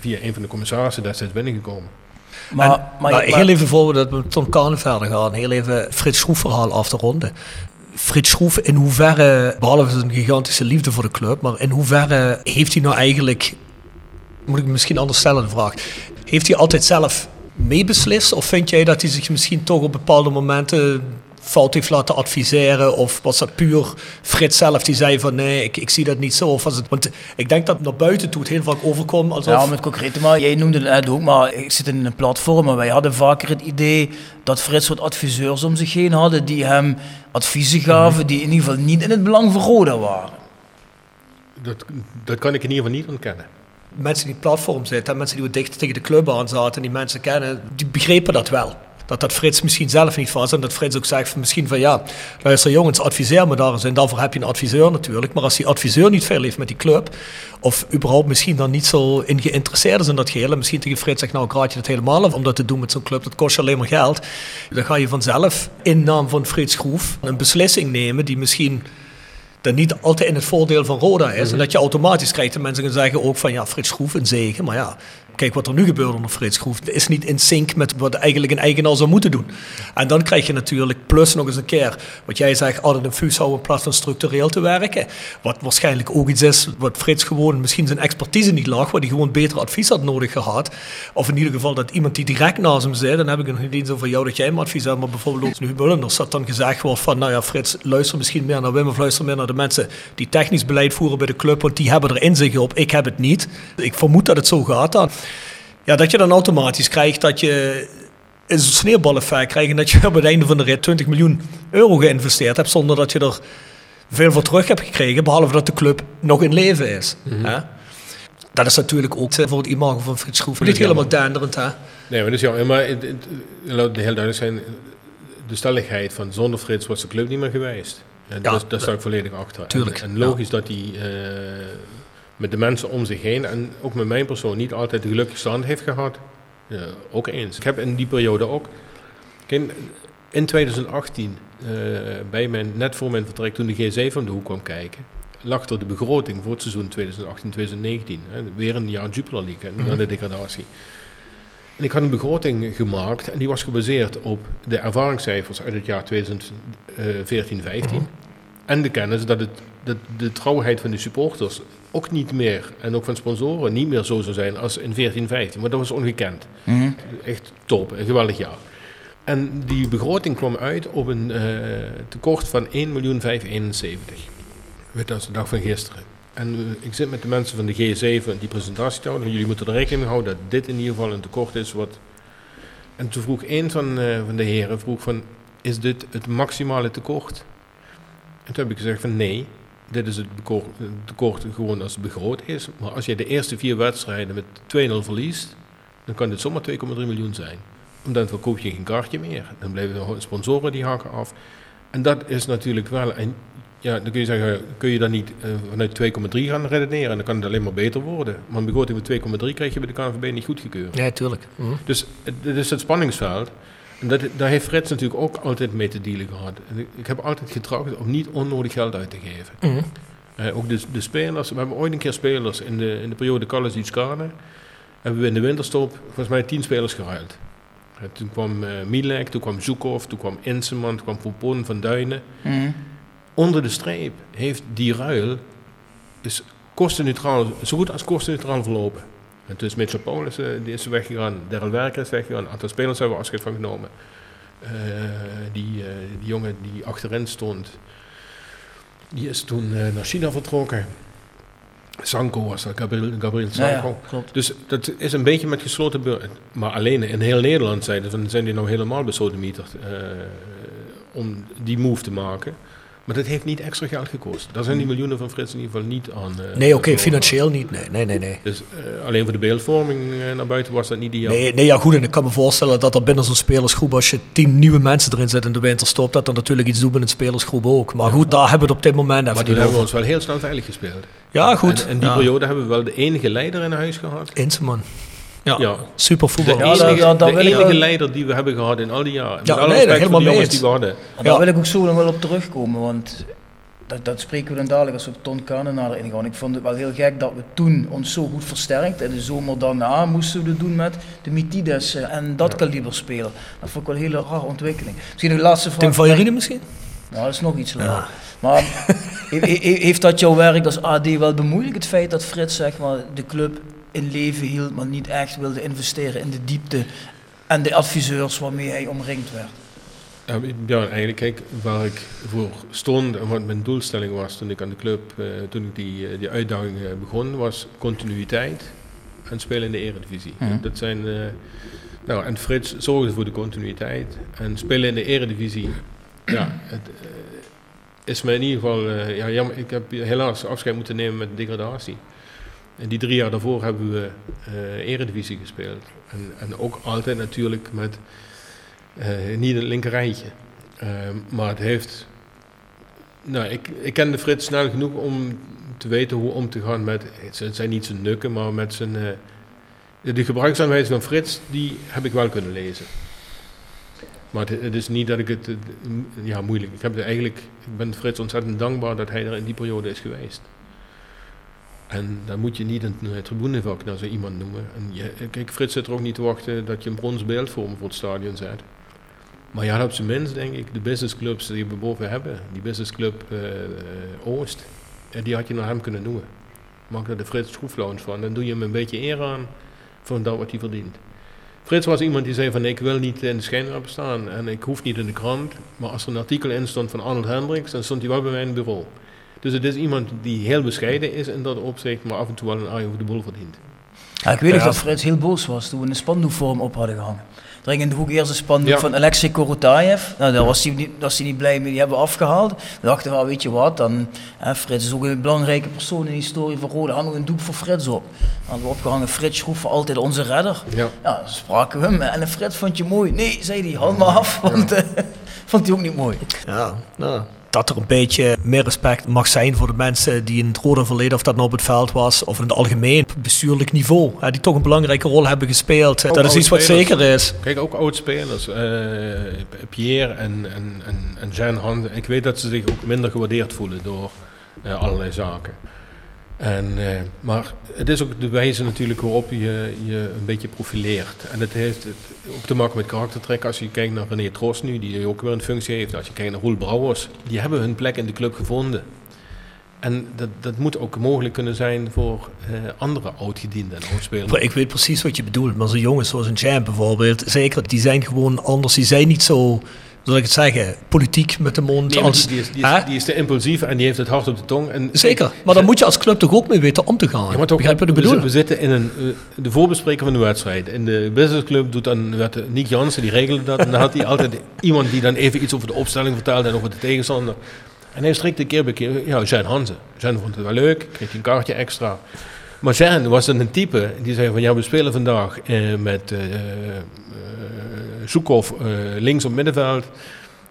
via een van de commissarissen destijds binnengekomen. Maar, maar, maar, maar maar- heel even voor we dat met Tom Kane verder gaan, heel even Frits Schroef verhaal af te ronden. Frits Schroef, in hoeverre, behalve zijn gigantische liefde voor de club, maar in hoeverre heeft hij nou eigenlijk, moet ik misschien anders stellen de vraag, heeft hij altijd zelf meebeslist of vind jij dat hij zich misschien toch op bepaalde momenten fout heeft laten adviseren of was dat puur Frits zelf die zei van nee, ik, ik zie dat niet zo. Of was het, want ik denk dat naar buiten toe het heel vaak overkomt alsof... Ja, om het concreet te maken, jij noemde het net ook, maar ik zit in een platform, maar wij hadden vaker het idee dat Frits wat adviseurs om zich heen hadden die hem adviezen gaven die in ieder geval niet in het belang van Roda waren. Dat, dat kan ik in ieder geval niet ontkennen. Mensen die platform zitten, en mensen die dicht tegen de club aan zaten, en die mensen kennen, die begrepen dat wel. dat dat Frits misschien zelf niet was. En dat Frits ook zegt misschien van ja, luister jongens, adviseer me daar. En daarvoor heb je een adviseur natuurlijk. Maar als die adviseur niet veel heeft met die club, of überhaupt misschien dan niet zo in geïnteresseerd is in dat geheel. En misschien tegen Frits zegt, nou ik raad je het helemaal af om dat te doen met zo'n club. Dat kost je alleen maar geld. Dan ga je vanzelf in naam van Frits Groef een beslissing nemen die misschien dan niet altijd in het voordeel van Roda is. En dat je automatisch krijgt de mensen gaan zeggen ook van ja, Frits Groef een zegen. Maar ja, kijk wat er nu gebeurt onder Frits Groef. Is niet in sync met wat eigenlijk een eigenaar zou moeten doen. En dan krijg je natuurlijk plus nog eens een keer wat jij zegt, altijd een fuus houden in plaats van structureel te werken. Wat waarschijnlijk ook iets is wat Frits gewoon misschien zijn expertise niet lag, waar hij gewoon beter advies had nodig gehad. Of in ieder geval dat iemand die direct naast hem zit, dan heb ik nog niet zo van jou dat jij hem advies hebt, maar bijvoorbeeld ook nu Bullenders, dat dan gezegd wordt van, nou ja Frits, luister misschien meer naar Wim of luister meer naar de mensen die technisch beleid voeren bij de club, want die hebben er inzicht op, ik heb het niet. Ik vermoed dat het zo gaat dan. Ja, dat je dan automatisch krijgt dat je een sneeuwbaleffect krijgt en dat je op het einde van de rit 20 miljoen euro geïnvesteerd hebt zonder dat je er veel voor terug hebt gekregen, behalve dat de club nog in leven is. hè? Dat is natuurlijk ook voor het imago van Frits Schroef niet helemaal denderend. Hè? Nee, maar dat is jammer. Maar het, het, laat heel duidelijk zijn, de stelligheid van zonder Frits was de club niet meer geweest. En Ja, dat, daar sta ik volledig achter. tuurlijk, En, en logisch dat hij eh, met de mensen om zich heen en ook met mijn persoon niet altijd de gelukkige stand heeft gehad. Ook eens. Ik heb in die periode ook. In 2018, eh, bij mijn, net voor mijn vertrek, toen de G7 om de hoek kwam kijken, lag er de begroting voor het seizoen 2018-2019. hè, Weer een jaar Jupiler League, hè, na de degradatie. En ik had een begroting gemaakt en die was gebaseerd op de ervaringscijfers uit het jaar 2014-15. En de kennis dat, het, dat de trouwheid van de supporters ook niet meer, en ook van sponsoren, niet meer zo zou zijn als in 14-15. Maar dat was ongekend. Echt top, een geweldig jaar. En die begroting kwam uit op een eh, tekort van 1.571. Weet dat is de dag van gisteren. En eh, ik zit met de mensen van de G7 die presentatie te houden. Jullie moeten er rekening mee houden dat dit in ieder geval een tekort is. Wat... En toen vroeg een van, eh, van de heren, vroeg van, is dit het maximale tekort? En toen heb ik gezegd van nee, dit is het tekort, het tekort gewoon als het begroot is. Maar als je de eerste vier wedstrijden met 2-0 verliest, dan kan dit zomaar 2,3 miljoen zijn. Omdat dan koop je geen kaartje meer. Dan blijven de sponsoren die haken af. En dat is natuurlijk wel... En ja, dan kun je zeggen, kun je dan niet eh, vanuit 2,3 gaan redeneren? En dan kan het alleen maar beter worden. Maar een begroting van 2,3 krijg je bij de KNVB niet goedgekeurd. Ja, tuurlijk. Mhm. Dus het, het is het spanningsveld. En dat, daar heeft Frits natuurlijk ook altijd mee te dealen gehad. En ik, ik heb altijd getracht om niet onnodig geld uit te geven. Mhm. Eh, ook de, de spelers, we hebben ooit een keer spelers in de, in de periode Callis Kade. Hebben we in de winterstop volgens mij tien spelers geruild. Eh, toen kwam eh Milek, toen kwam Zukov, toen kwam Inseman, toen kwam Poupon van Duinen. Mhm. Onder de streep heeft die ruil is kostenneutraal, zo goed als kostenneutraal verlopen. En toen is Mitchell Paulus eh, die is weggegaan, Daryl Werker is weggegaan, een aantal spelers hebben we afscheid van genomen. Eh, die, eh, die jongen die achterin stond, die is toen naar China vertrokken. Sanko was dat, Gabriel, Gabriel Ja, ja, Sanko. Dus dat is een beetje met gesloten deur. Maar alleen in heel Nederland van, zijn die nou helemaal besodemieterd eh om die move te maken. Maar dat heeft niet extra geld gekost. Daar zijn die miljoenen van Frits in ieder geval niet aan. eh, Nee, oké, financieel niet. Nee, nee, nee. nee. Dus eh, alleen voor de beeldvorming eh, naar buiten was dat niet ideaal. Nee, nee, ja goed, en ik kan me voorstellen dat er binnen zo'n spelersgroep, als je tien nieuwe mensen erin zet in de winterstop, dat er natuurlijk iets doet binnen een spelersgroep ook. Maar goed, daar hebben we het op dit moment even maar toen hebben we ons wel heel snel veilig gespeeld. Ja, goed. En in die ja. periode hebben we wel de enige leider in huis gehad. Inseman. Ja, Ja. super De voetbal. Ja, enige, daar- daar de wil ik enige leider die we hebben gehad in al die jaren. Ja, alle nee, helemaal de mee jongens die we hadden. En daar Ja. wil ik ook zo nog wel op terugkomen, want dat, dat spreken we dan dadelijk als we op Ton Kanen nader ingaan. Ik vond het wel heel gek dat we toen ons zo goed versterkt en de zomer daarna moesten we het doen met de Mitides eh, en dat kaliber spelen. Dat vond ik wel een hele rare ontwikkeling. Misschien nog een laatste vraag. Tim van Jerine misschien? Nou, dat is nog iets langer. Maar he- he- he- heeft dat jouw werk als AD wel bemoeilijk, het feit dat Frits zeg maar, de club in leven hield, maar niet echt wilde investeren in de diepte en de adviseurs waarmee hij omringd werd? Ja, eigenlijk, kijk, waar ik voor stond en wat mijn doelstelling was toen ik aan de club, eh, toen ik die, eh, die uitdaging eh, begon, was continuïteit en spelen in de eredivisie. Mhm. Dat zijn, eh, nou, en Frits zorgde voor de continuïteit en spelen in de eredivisie, ja, het is mij in ieder geval, eh, ja, jammer, ik heb helaas afscheid moeten nemen met degradatie. En die drie jaar daarvoor hebben we eh, eredivisie gespeeld. En, en ook altijd natuurlijk met Eh, niet het linker rijtje. Eh, maar het heeft... Nou, ik, ik ken de Frits snel genoeg om te weten hoe om te gaan met... Het zijn niet zijn nukken, maar met zijn... eh, de gebruiksaanwijzing van Frits, die heb ik wel kunnen lezen. Maar het, is niet dat ik het... Ja, moeilijk. Ik, heb het eigenlijk, ik ben Frits ontzettend dankbaar dat hij er in die periode is geweest. En dan moet je niet een, eh, tribunevak naar zo iemand noemen. Kijk, Frits zit er ook niet te wachten dat je een brons beeld voor het stadion zet. Maar ja, op zijn minst denk ik, de businessclubs die we boven hebben, die businessclub eh, Oost, eh, die had je naar hem kunnen noemen. Maak er de Frits Schroefloons van. Dan doe je hem een beetje eer aan voor dat wat hij verdient. Frits was iemand die zei van ik wil niet in de schijnwerper staan en ik hoef niet in de krant. Maar als er een artikel in stond van Arnold Hendricks, dan stond hij wel bij mij in het bureau. Dus het is iemand die heel bescheiden is in dat opzicht, maar af en toe wel een aai over de bol verdient. Ja, ik weet nog Ja. dat Frits heel boos was toen we een spandoek voor hem op hadden gehangen. Er hing in de hoek eerst een spandoek Ja. van Alexei Korotayev. Nou, daar was hij, niet, was hij niet blij mee, die hebben we afgehaald. We dachten wel, weet je wat, dan, hè, Frits is ook een belangrijke persoon in de historie van Rode. Hangen we een doek voor Frits op. Dan hadden we opgehangen, Frits Schroef voor altijd onze redder. Ja. Ja, dan spraken we hem. En Frits vond je mooi. Nee, zei hij, haal maar af, want eh, vond hij ook niet mooi. Ja, nou, dat er een beetje meer respect mag zijn voor de mensen die in het rode verleden, of dat nou op het veld was, of in het algemeen op bestuurlijk niveau, hè, die toch een belangrijke rol hebben gespeeld. Ook dat is iets wat zeker is. Kijk, ook oud-spelers, eh, Pierre en, en, en, en Jean Hans, ik weet dat ze zich ook minder gewaardeerd voelen door eh, allerlei zaken. En, eh, maar het is ook de wijze natuurlijk waarop je je een beetje profileert. En het heeft ook te maken met karaktertrek. Als je kijkt naar René Tros nu, die ook weer een functie heeft. Als je kijkt naar Roel Brouwers, die hebben hun plek in de club gevonden. En dat, dat moet ook mogelijk kunnen zijn voor eh, andere oudgedienden en oudspelers. Ik weet precies wat je bedoelt, maar zo'n jongens zoals een Champ bijvoorbeeld, zeker, die zijn gewoon anders. Die zijn niet zo, zal ik het zeggen, politiek met de mond. Nee, als, die, is, die, is, die is te impulsief en die heeft het hart op de tong. En Zeker, maar daar moet je als club toch ook mee weten om te gaan. Ja, maar toch, Begrijp je wat ik we, bedoel? zitten- we zitten in een, eh, de voorbespreker van de wedstrijd. In de businessclub doet dan werd, eh, Nick Jansen, die regelde dat. En dan had hij altijd iemand die dan even iets over de opstelling vertelde en over de tegenstander. En hij strikte keer bij keer, ja, Jean Hansen. Jean vond het wel leuk, kreeg een kaartje extra. Maar Jean was dan een type die zei van, ja, we spelen vandaag eh, met eh eh, Soekhoff eh, links op middenveld.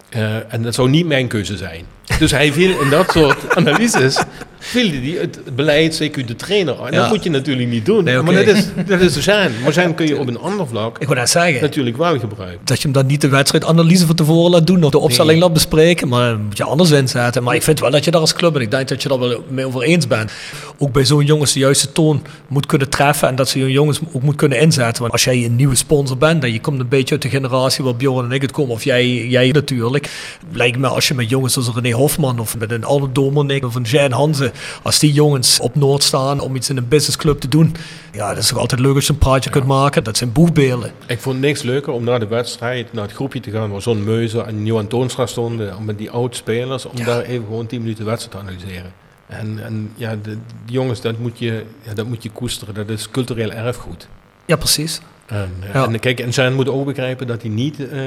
Eh, en dat zou niet mijn keuze zijn. Dus hij viel in dat soort analyses, viel hij het beleid, CQ de trainer. En Ja. dat moet je natuurlijk niet doen. Nee. Maar dat is, dat is zijn. Maar zijn kun je op een ander vlak Ik net zeggen, natuurlijk wel gebruiken. dat je hem dan niet de wedstrijdanalyse van tevoren laat doen of de opstelling Nee. laat bespreken, maar dan moet je anders inzetten. Maar ik vind wel dat je daar als club, en ik denk dat je daar wel mee over eens bent, ook bij zo'n jongens de juiste toon moet kunnen treffen en dat ze hun jongens ook moet kunnen inzetten. Want als jij een nieuwe sponsor bent en je komt een beetje uit de generatie waar Bjorn en ik het komen, of jij, jij natuurlijk, lijkt me als je met jongens als René Hofman of met een Arno Domernik of een Jean Hanze, als die jongens op Noord staan om iets in een businessclub te doen, ja, dat is toch altijd leuk als je een praatje kunt maken. Dat zijn boegbeelden. Ik vond niks leuker om na de wedstrijd naar het groepje te gaan waar Zon Meuzer en Johan Toonstra stonden. Om met die oud-spelers, om Ja. daar even gewoon 10 minuten wedstrijd te analyseren. En, en ja, de, die jongens, dat moet, je, ja, dat moet je koesteren. Dat is cultureel erfgoed. Ja, precies. En, eh, Ja. en kijk, en zijn moet ook begrijpen dat hij niet eh,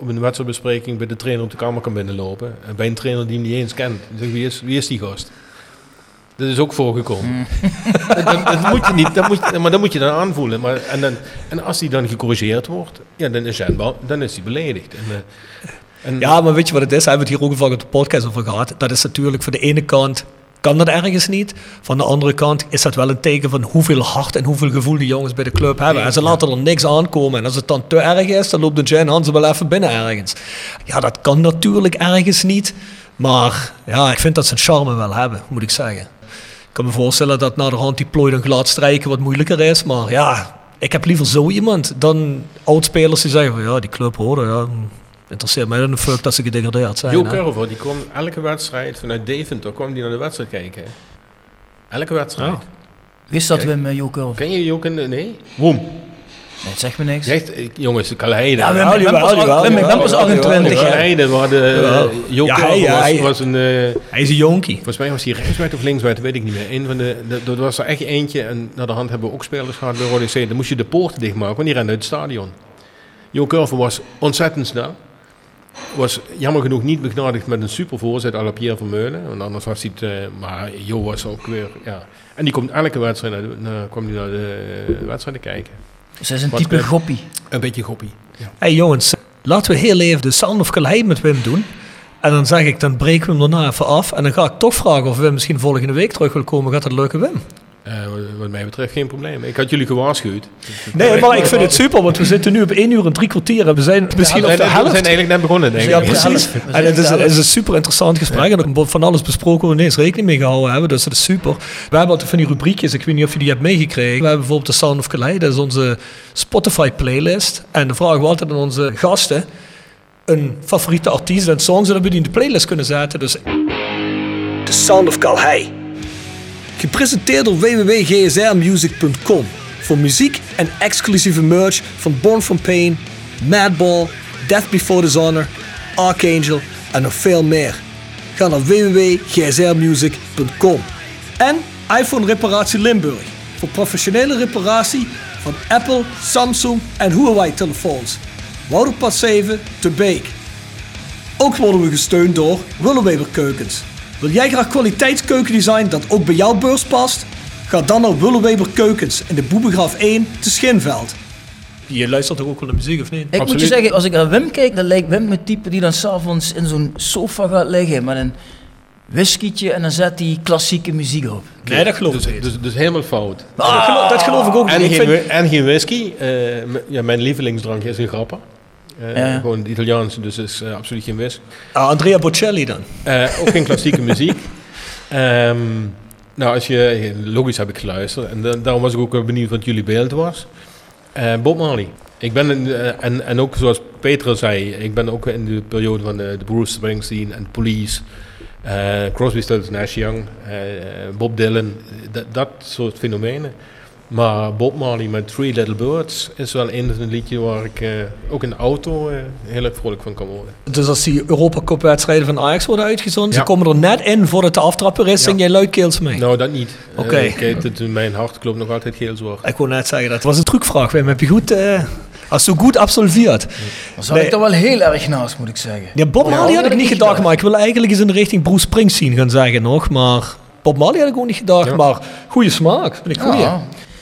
op een wedstrijdbespreking bij de trainer op de kamer kan binnenlopen. En bij een trainer die hem niet eens kent. Zegt, wie, is, wie is die gast? Dat is ook voorgekomen. dat, dat- dat moet je niet, dat moet, je- maar dat moet je dan aanvoelen. Maar, en, dan, en als die dan gecorrigeerd wordt, ja, dan is hij, dan is hij beledigd. En, eh, en, Ja, maar weet je wat het is? Hebben we het hier ook vaak op de podcast over gehad. Dat is natuurlijk van de ene kant kan dat ergens niet. Van de andere kant is dat wel een teken van hoeveel hart en hoeveel gevoel die jongens bij de club hebben. En ze laten er niks aankomen. En als het dan te erg is, dan loopt de Jan Hansen wel even binnen ergens. Ja, dat kan natuurlijk ergens niet. Maar ja, ik vind dat ze een charme wel hebben, moet ik zeggen. Ik kan me voorstellen dat na de hand die plooi dan glad strijken wat moeilijker is. Maar ja, ik heb liever zo iemand dan oudspelers die zeggen van ja, die club hoor, ja, interesseert mij dan een fuck dat ze gedegradeerd zijn. Jo. Curver, die kwam elke wedstrijd vanuit Deventer, kwam die naar de wedstrijd kijken. Elke wedstrijd. Ja. Wist dat Kijk. Wim uh, Joker? Ken je Joke? Nee? Woem. Nee, het zegt me niks. Zegt, eh, jongens, de Kaleide. Ja, Wim, ben pas, jawel, Wim, ik ben jawel, pas jawel, 28 jawel. jaar. Waar de Curver hij- was, hij- was een... eh, Hij is een jonkie. Volgens mij was hij rechtsbuiten of linksbuiten, weet ik niet meer. Een van de, de, er was er echt eentje en naar de hand hebben we ook spelers gehad bij Rode C. Dan moest je de poorten dichtmaken, want die rende uit het stadion. Jo Curver was ontzettend snel. Was jammer genoeg niet begnadigd met een super voorzet à la Pierre Vermeulen. Want anders was hij het... eh, maar Jo was ook weer... Ja. En die komt elke wedstrijd naar de, naar, kwam die naar de eh, wedstrijden kijken. Ze is een Wat type met- goppie. Een beetje goppie. Ja. hey, jongens, laten we heel even de Sound of Calais met Wim doen. En dan zeg ik, dan breken we hem daarna even af. En dan ga ik toch vragen of Wim misschien volgende week terug wil komen. Gaat dat leuke Wim? Eh, wat mij betreft geen probleem. Ik had jullie gewaarschuwd. Nee, maar ik vind het super, want we zitten nu op 1 uur en drie kwartier. En we zijn misschien we op de zijn, helft. we zijn eigenlijk net begonnen, denk ik. Ja, precies. En het is, het is een super interessant gesprek. En er wordt van alles besproken waar we ineens rekening mee gehouden hebben. Dus dat is super. We hebben altijd van die rubriekjes. Ik weet niet of je die hebt meegekregen. We hebben bijvoorbeeld de Sound of Calais. Dat is onze Spotify playlist. En dan vragen we altijd aan onze gasten een favoriete artiest en song, zodat we die in de playlist kunnen zetten. Dus The Sound of Calais. Gepresenteerd door www.gsrmusic.com voor muziek en exclusieve merch van Born From Pain, Madball, Death Before Dishonor, Archangel en nog veel meer. Ga naar www.gsrmusic.com En iPhone Reparatie Limburg voor professionele reparatie van Apple, Samsung en Huawei telefoons. Wouderpad 7 te Beek. Ook worden we gesteund door Willeweber Keukens. Wil jij graag kwaliteitskeukendesign dat ook bij jouw beurs past? Ga dan naar Willeweber Keukens in de Boebegraaf 1 te Schinveld. Je luistert toch ook wel naar muziek of niet? Ik moet je zeggen, als ik naar Wim kijk, dan lijkt Wim het type die dan s'avonds in zo'n sofa gaat liggen met een whiskietje en dan zet hij klassieke muziek op. Nee, dat geloof ik Dus, niet. dus, dus helemaal fout. dat, geloof, dat geloof ik ook En niet. Geen, vind- en geen whisky. Eh, ja, mijn lievelingsdrankje is een grappa. Eh, Ja. Gewoon het Italiaanse, dus is eh, absoluut geen whisky. Ah, Andrea Bocelli dan. Eh, ook geen klassieke muziek. Ehm, nou, als je, logisch heb ik geluisterd. En da- daarom was ik ook wel benieuwd wat jullie beeld was. Bob Marley. Ik ben, in, en, en ook zoals Peter zei, ik ben ook in de periode van de, de Bruce Springsteen en Police. eh, Crosby, Stills, Nash Young, eh, Bob Dylan, dat, dat soort fenomenen. Maar Bob Marley met Three Little Birds is wel een, een liedje waar ik eh, ook in de auto eh, heel erg vrolijk van kan worden. Dus als die Europa Cup wedstrijden van Ajax worden uitgezonden, ze komen er net in voordat de aftrapper is, zing jij luidkeels mee. Nou, dat niet. Oké. Eh, het, mijn hart klopt nog altijd heel zwaar. Ik wou net zeggen, dat was een trucvraag. Wim, heb je goed, eh als zo goed absolveerd. Dan zat Nee. ik er wel heel erg naast, moet ik zeggen. Ja, Bob Marley had ik had niet ik niet gedacht, gedacht. maar ik wil eigenlijk eens in de richting Bruce Springsteen gaan zeggen nog. Maar Bob Marley had ik ook niet gedacht, Ja. maar goede smaak. Vind ik goeie.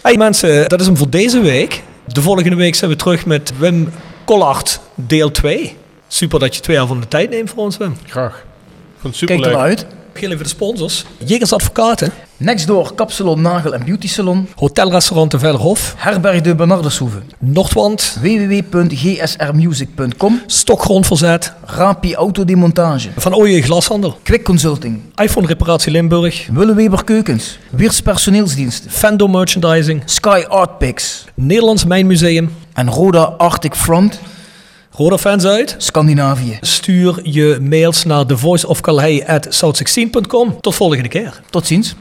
Hey mensen, dat is hem voor deze week. De volgende week zijn we terug met Wim Collard, deel 2. Super dat je twee jaar van de tijd neemt voor ons, Wim. Graag. Ik vond het Kijk superleuk. er uit. Heel even de sponsors. Jegers Advocaten, Nextdoor, Kapsalon, Nagel en Beauty Salon. Hotelrestaurant de Vellerhof, Herberg de Bernardershoeve. Noordwand, www.gsrmusic.com. Stokgrondverzet, Rapi Autodemontage. Van Ooyen Glashandel, Quick Consulting. iPhone Reparatie Limburg, Willeweber Keukens. Weers Personeelsdiensten. Fendo Merchandising, Sky Art Picks. Nederlands Mijnmuseum, En Roda Arctic Front. Roda Fans uit. Scandinavië. Stuur je mails naar thevoiceofcalais@south16.com. Tot volgende keer. Tot ziens.